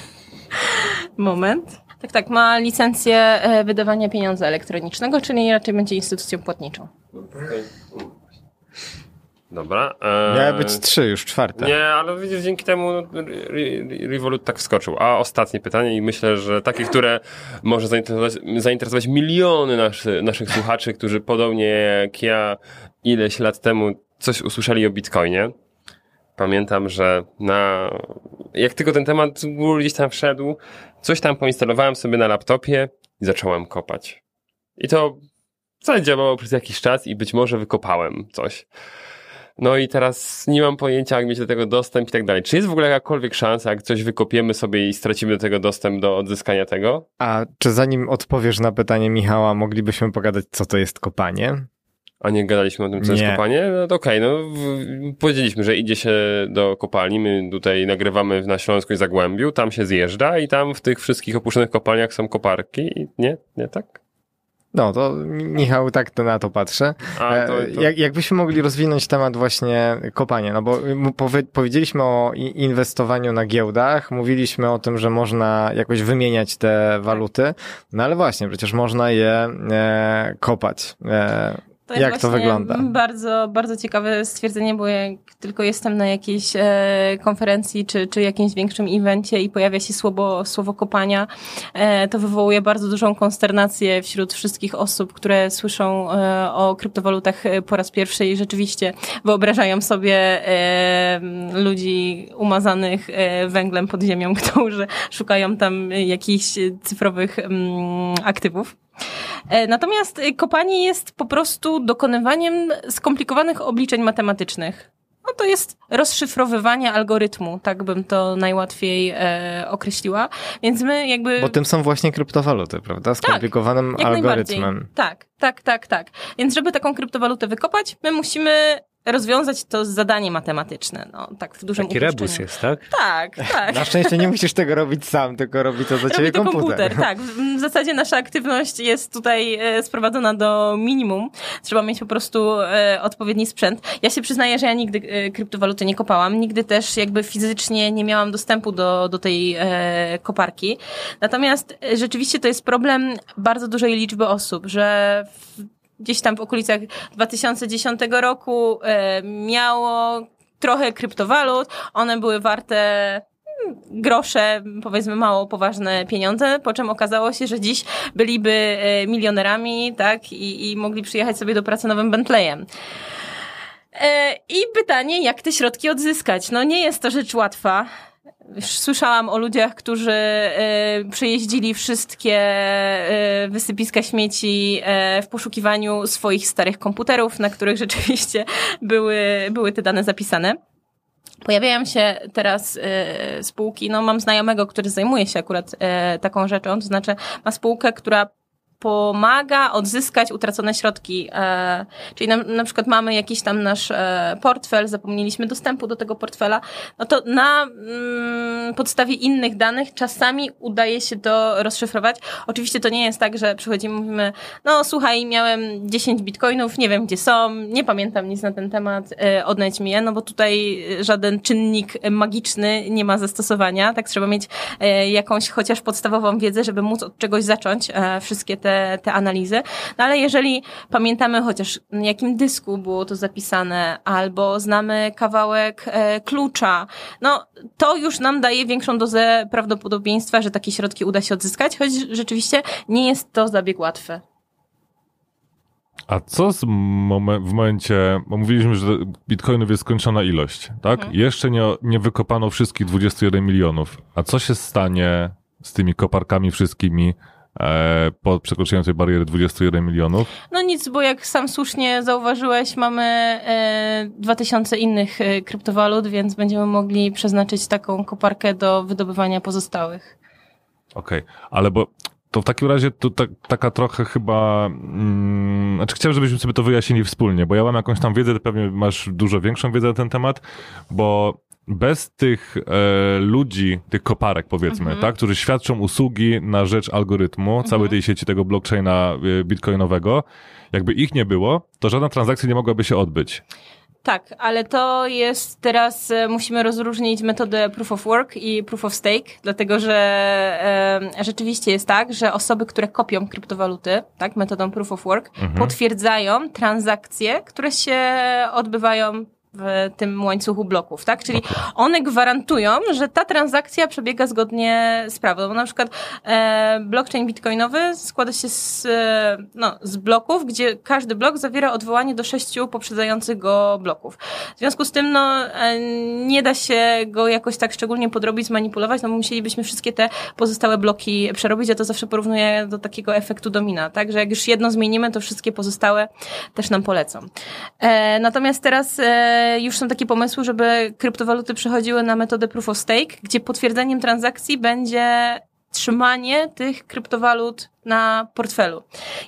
Moment. Tak, tak, ma licencję e, wydawania pieniądza elektronicznego, czyli raczej będzie instytucją płatniczą. Dobra. E... Miały być trzy, już czwarte. Nie, ale widzisz, dzięki temu no, Revolut tak wskoczył. A ostatnie pytanie i myślę, że takie, które może zainteresować, zainteresować miliony naszy, naszych słuchaczy, którzy podobnie jak ja ileś lat temu coś usłyszeli o Bitcoinie. Pamiętam, że na, jak tylko ten temat gdzieś tam wszedł, Coś tam poinstalowałem sobie na laptopie i zacząłem kopać. I to wcale działało przez jakiś czas i być może wykopałem coś. No i teraz nie mam pojęcia, jak mieć do tego dostęp i tak dalej. Czy jest w ogóle jakakolwiek szansa, jak coś wykopiemy sobie i stracimy do tego dostęp do odzyskania tego? A czy zanim odpowiesz na pytanie Michała, moglibyśmy pogadać, co to jest kopanie? A nie gadaliśmy o tym, co nie. jest kopanie? No to okej, okay, no w, powiedzieliśmy, że idzie się do kopalni, my tutaj nagrywamy na Śląsku i Zagłębiu, tam się zjeżdża i tam w tych wszystkich opuszczonych kopalniach są koparki, nie? Nie tak? No, to Michał tak to na to patrzę. A, to, to... Jak, jakbyśmy mogli rozwinąć temat właśnie kopania, no bo powie, powiedzieliśmy o inwestowaniu na giełdach, mówiliśmy o tym, że można jakoś wymieniać te waluty, no ale właśnie, przecież można je e, kopać. E, To jest Jak to wygląda? Bardzo, bardzo ciekawe stwierdzenie, bo jak tylko jestem na jakiejś e, konferencji czy, czy jakimś większym evencie i pojawia się słowo, słowo kopania, e, to wywołuje bardzo dużą konsternację wśród wszystkich osób, które słyszą e, o kryptowalutach e, po raz pierwszy i rzeczywiście wyobrażają sobie e, ludzi umazanych e, węglem pod ziemią, którzy szukają tam jakichś cyfrowych mm, aktywów. E, Natomiast y, kopanie jest po prostu dokonywaniem skomplikowanych obliczeń matematycznych. No to jest rozszyfrowywanie algorytmu, tak bym to najłatwiej e, określiła. Więc my jakby... Bo tym są właśnie kryptowaluty, prawda? Skomplikowanym jak algorytmem. Tak, tak, tak, tak. Więc żeby taką kryptowalutę wykopać, my musimy rozwiązać to zadanie matematyczne. No, tak w dużym Taki uproszczeniu. rebus jest, tak? Tak, tak. Na szczęście nie musisz tego robić sam, tylko robi to za ciebie Robi to komputer. komputer, tak. W zasadzie nasza aktywność jest tutaj e, sprowadzona do minimum. Trzeba mieć po prostu e, odpowiedni sprzęt. Ja się przyznaję, że ja nigdy e, kryptowaluty nie kopałam. Nigdy też jakby fizycznie nie miałam dostępu do, do tej koparki. Natomiast rzeczywiście to jest problem bardzo dużej liczby osób, że w, gdzieś tam w okolicach 2010 roku e, miało trochę kryptowalut. One były warte grosze, powiedzmy mało poważne pieniądze, po czym okazało się, że dziś byliby e, milionerami, tak, i, i mogli przyjechać sobie do pracy nowym Bentleyem. E, I pytanie, jak te środki odzyskać? No nie jest to rzecz łatwa. Słyszałam o ludziach, którzy e, przejeździli wszystkie e, wysypiska śmieci e, w poszukiwaniu swoich starych komputerów, na których rzeczywiście były, były te dane zapisane. Pojawiają się teraz spółki, no mam znajomego, który zajmuje się akurat taką rzeczą, to znaczy ma spółkę, która pomaga odzyskać utracone środki. E, czyli na, na przykład mamy jakiś tam nasz e, portfel, zapomnieliśmy dostępu do tego portfela, no to na mm, podstawie innych danych czasami udaje się to rozszyfrować. Oczywiście to nie jest tak, że przychodzimy i mówimy, no słuchaj, miałem 10 bitcoinów, nie wiem gdzie są, nie pamiętam nic na ten temat, e, odnajdź mi je, no bo tutaj żaden czynnik magiczny nie ma zastosowania, tak trzeba mieć jakąś chociaż podstawową wiedzę, żeby móc od czegoś zacząć wszystkie te, te analizy. No ale jeżeli pamiętamy chociaż na jakim dysku było to zapisane, albo znamy kawałek e, klucza, no to już nam daje większą dozę prawdopodobieństwa, że takie środki uda się odzyskać, choć rzeczywiście nie jest to zabieg łatwy. A co z momen- w momencie, bo mówiliśmy, że bitcoinów jest skończona ilość, tak? Jeszcze nie, nie wykopano wszystkich 21 milionów. A co się stanie z tymi koparkami wszystkimi po przekroczeniu tej bariery 21 milionów? No nic, bo jak sam słusznie zauważyłeś, mamy e, 2000 innych e, kryptowalut, więc będziemy mogli przeznaczyć taką koparkę do wydobywania pozostałych. Okej, ale bo to w takim razie to tak, taka trochę chyba. Mm, znaczy, chciałem, żebyśmy sobie to wyjaśnili wspólnie, bo ja mam jakąś tam wiedzę, pewnie masz dużo większą wiedzę na ten temat, bo bez tych e, ludzi, tych koparek powiedzmy, tak, którzy świadczą usługi na rzecz algorytmu, całej tej sieci tego blockchaina e, bitcoinowego, jakby ich nie było, to żadna transakcja nie mogłaby się odbyć. Tak, ale to jest teraz, e, musimy rozróżnić metodę proof of work i proof of stake, dlatego że e, rzeczywiście jest tak, że osoby, które kopią kryptowaluty, tak, metodą proof of work, potwierdzają transakcje, które się odbywają w tym łańcuchu bloków, tak? Czyli one gwarantują, że ta transakcja przebiega zgodnie z prawem. Bo na przykład e, blockchain bitcoinowy składa się z, e, no, z bloków, gdzie każdy blok zawiera odwołanie do sześciu poprzedzających go bloków. W związku z tym, no, e, nie da się go jakoś tak szczególnie podrobić, zmanipulować, no bo musielibyśmy wszystkie te pozostałe bloki przerobić. Ja to zawsze porównuję do takiego efektu domina, tak? Że jak już jedno zmienimy, to wszystkie pozostałe też nam polecą. E, natomiast teraz e, już są takie pomysły, żeby kryptowaluty przechodziły na metodę proof of stake, gdzie potwierdzeniem transakcji będzie trzymanie tych kryptowalut na portfelu.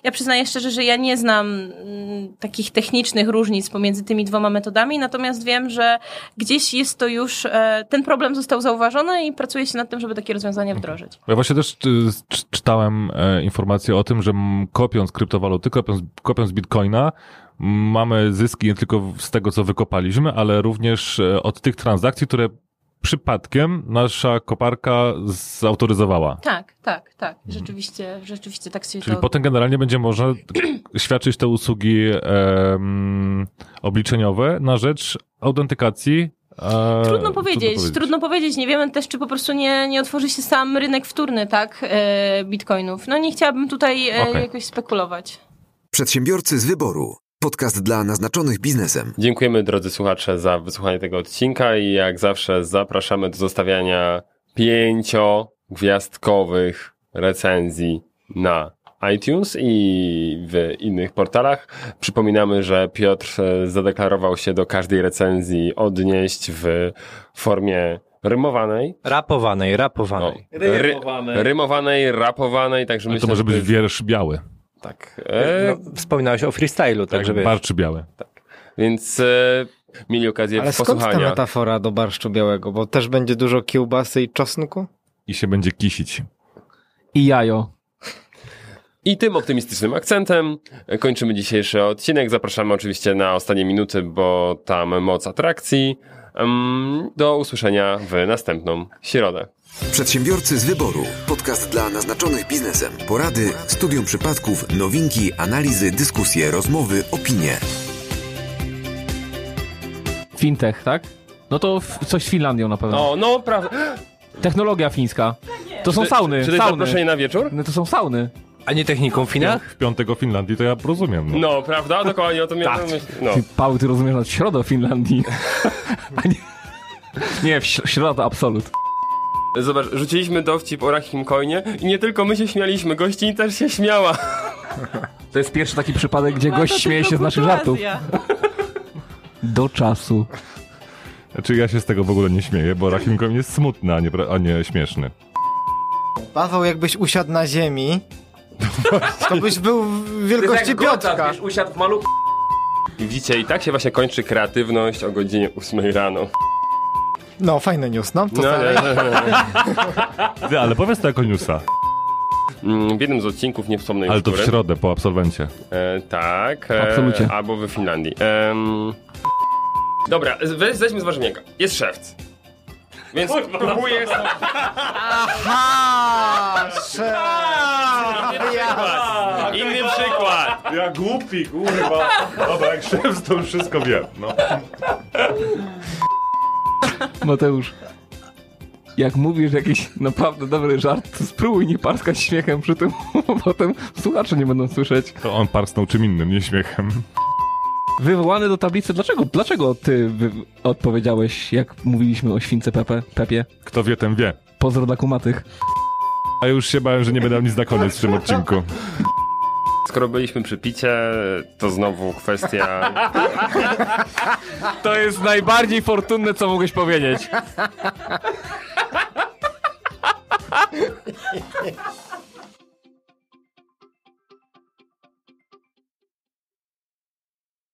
Ja przyznaję szczerze, że ja nie znam mm, takich technicznych różnic pomiędzy tymi dwoma metodami, natomiast wiem, że gdzieś jest to już, e, ten problem został zauważony i pracuje się nad tym, żeby takie rozwiązania wdrożyć. Ja właśnie też czy- czytałem e, informację o tym, że kopiąc kryptowaluty, kopiąc, kopiąc bitcoina, mamy zyski nie tylko z tego, co wykopaliśmy, ale również e, od tych transakcji, które przypadkiem nasza koparka zautoryzowała. Tak, tak, tak. Rzeczywiście, rzeczywiście tak się Czyli to... potem generalnie będzie można świadczyć te usługi em, obliczeniowe na rzecz autentykacji. e, Trudno powiedzieć, trudno powiedzieć. Nie wiemy też, czy po prostu nie, nie otworzy się sam rynek wtórny, tak, e, bitcoinów. No nie chciałabym tutaj e, Okej. jakoś spekulować. Przedsiębiorcy z wyboru. Podcast dla naznaczonych biznesem. Dziękujemy drodzy słuchacze za wysłuchanie tego odcinka i jak zawsze zapraszamy do zostawiania pięciogwiazdkowych recenzji na iTunes i w innych portalach. Przypominamy, że Piotr zadeklarował się do każdej recenzji odnieść w formie rymowanej. Rapowanej, rapowanej. ry, rymowanej, rapowanej, także myślę, to może że być wiersz biały. Tak. E, No, wspominałeś o freestylu, Tak, także wiesz. barczy biały. Więc e, mieli okazję Ale skąd ta posłuchania. metafora do barszczu białego? Bo też będzie dużo kiełbasy i czosnku? I się będzie kisić. I jajo. I tym optymistycznym akcentem kończymy dzisiejszy odcinek. Zapraszamy oczywiście na ostatnie minuty, bo tam moc atrakcji. Em, Do usłyszenia w następną środę. Przedsiębiorcy z wyboru. Podcast dla naznaczonych biznesem. Porady, studium przypadków, nowinki, analizy, dyskusje, rozmowy, opinie. Fintech, tak? No to f- coś z Finlandią na pewno. O, no prawda. Technologia fińska. To są sauny, Czy to jest sauny. zaproszenie na wieczór? No to są sauny. A nie techniką w Finach? W piątego Finlandii to ja rozumiem. No. No, prawda? Dokładnie o to miałem na myśli. No. Ty, Paweł, ty rozumiesz na środę o Finlandii. A nie, nie w śr- środa to absolut. Zobacz, rzuciliśmy dowcip o Rahim Coinie i nie tylko my się śmialiśmy, gościni też się śmiała. To jest pierwszy taki przypadek, gdzie gość śmieje się z naszych żartów. Do czasu. Znaczy ja się z tego w ogóle nie śmieję, bo Rahim Coin jest smutny, a nie, a nie śmieszny. Paweł, jakbyś usiadł na ziemi, to byś był w wielkości Piotrka. usiadł w maluchu. I widzicie, i tak się właśnie kończy kreatywność o godzinie 8 rano. No, fajny news, no. To No, dalej. nie, nie, nie. Ty, ale powiedz to jako newsa. Mm, W jednym z odcinków, nie wspomnę Ale już to w który. środę po absolwencie. E, tak. E, Absolucie. Albo we Finlandii. Em, dobra, weź, zejdźmy z. Jest szewc. Więc próbuję... Aha! Szef! Inny przykład. Ja głupi, kurwa. Dobra, jak szef to już wszystko wiem. No. Mateusz. Jak mówisz jakiś naprawdę dobry żart, to spróbuj nie parskać śmiechem przy tym, bo potem słuchacze nie będą słyszeć. To on parsnął czym innym, nie śmiechem. Wywołany do tablicy, dlaczego, dlaczego ty odpowiedziałeś, jak mówiliśmy o śwince Pepe, Pepie? Kto wie, ten wie. Pozdro dla kumatych. A już się bałem, że nie będę miał nic na koniec w tym odcinku. Skoro byliśmy przy picie, to znowu kwestia... To jest najbardziej fortunne, co mogłeś powiedzieć.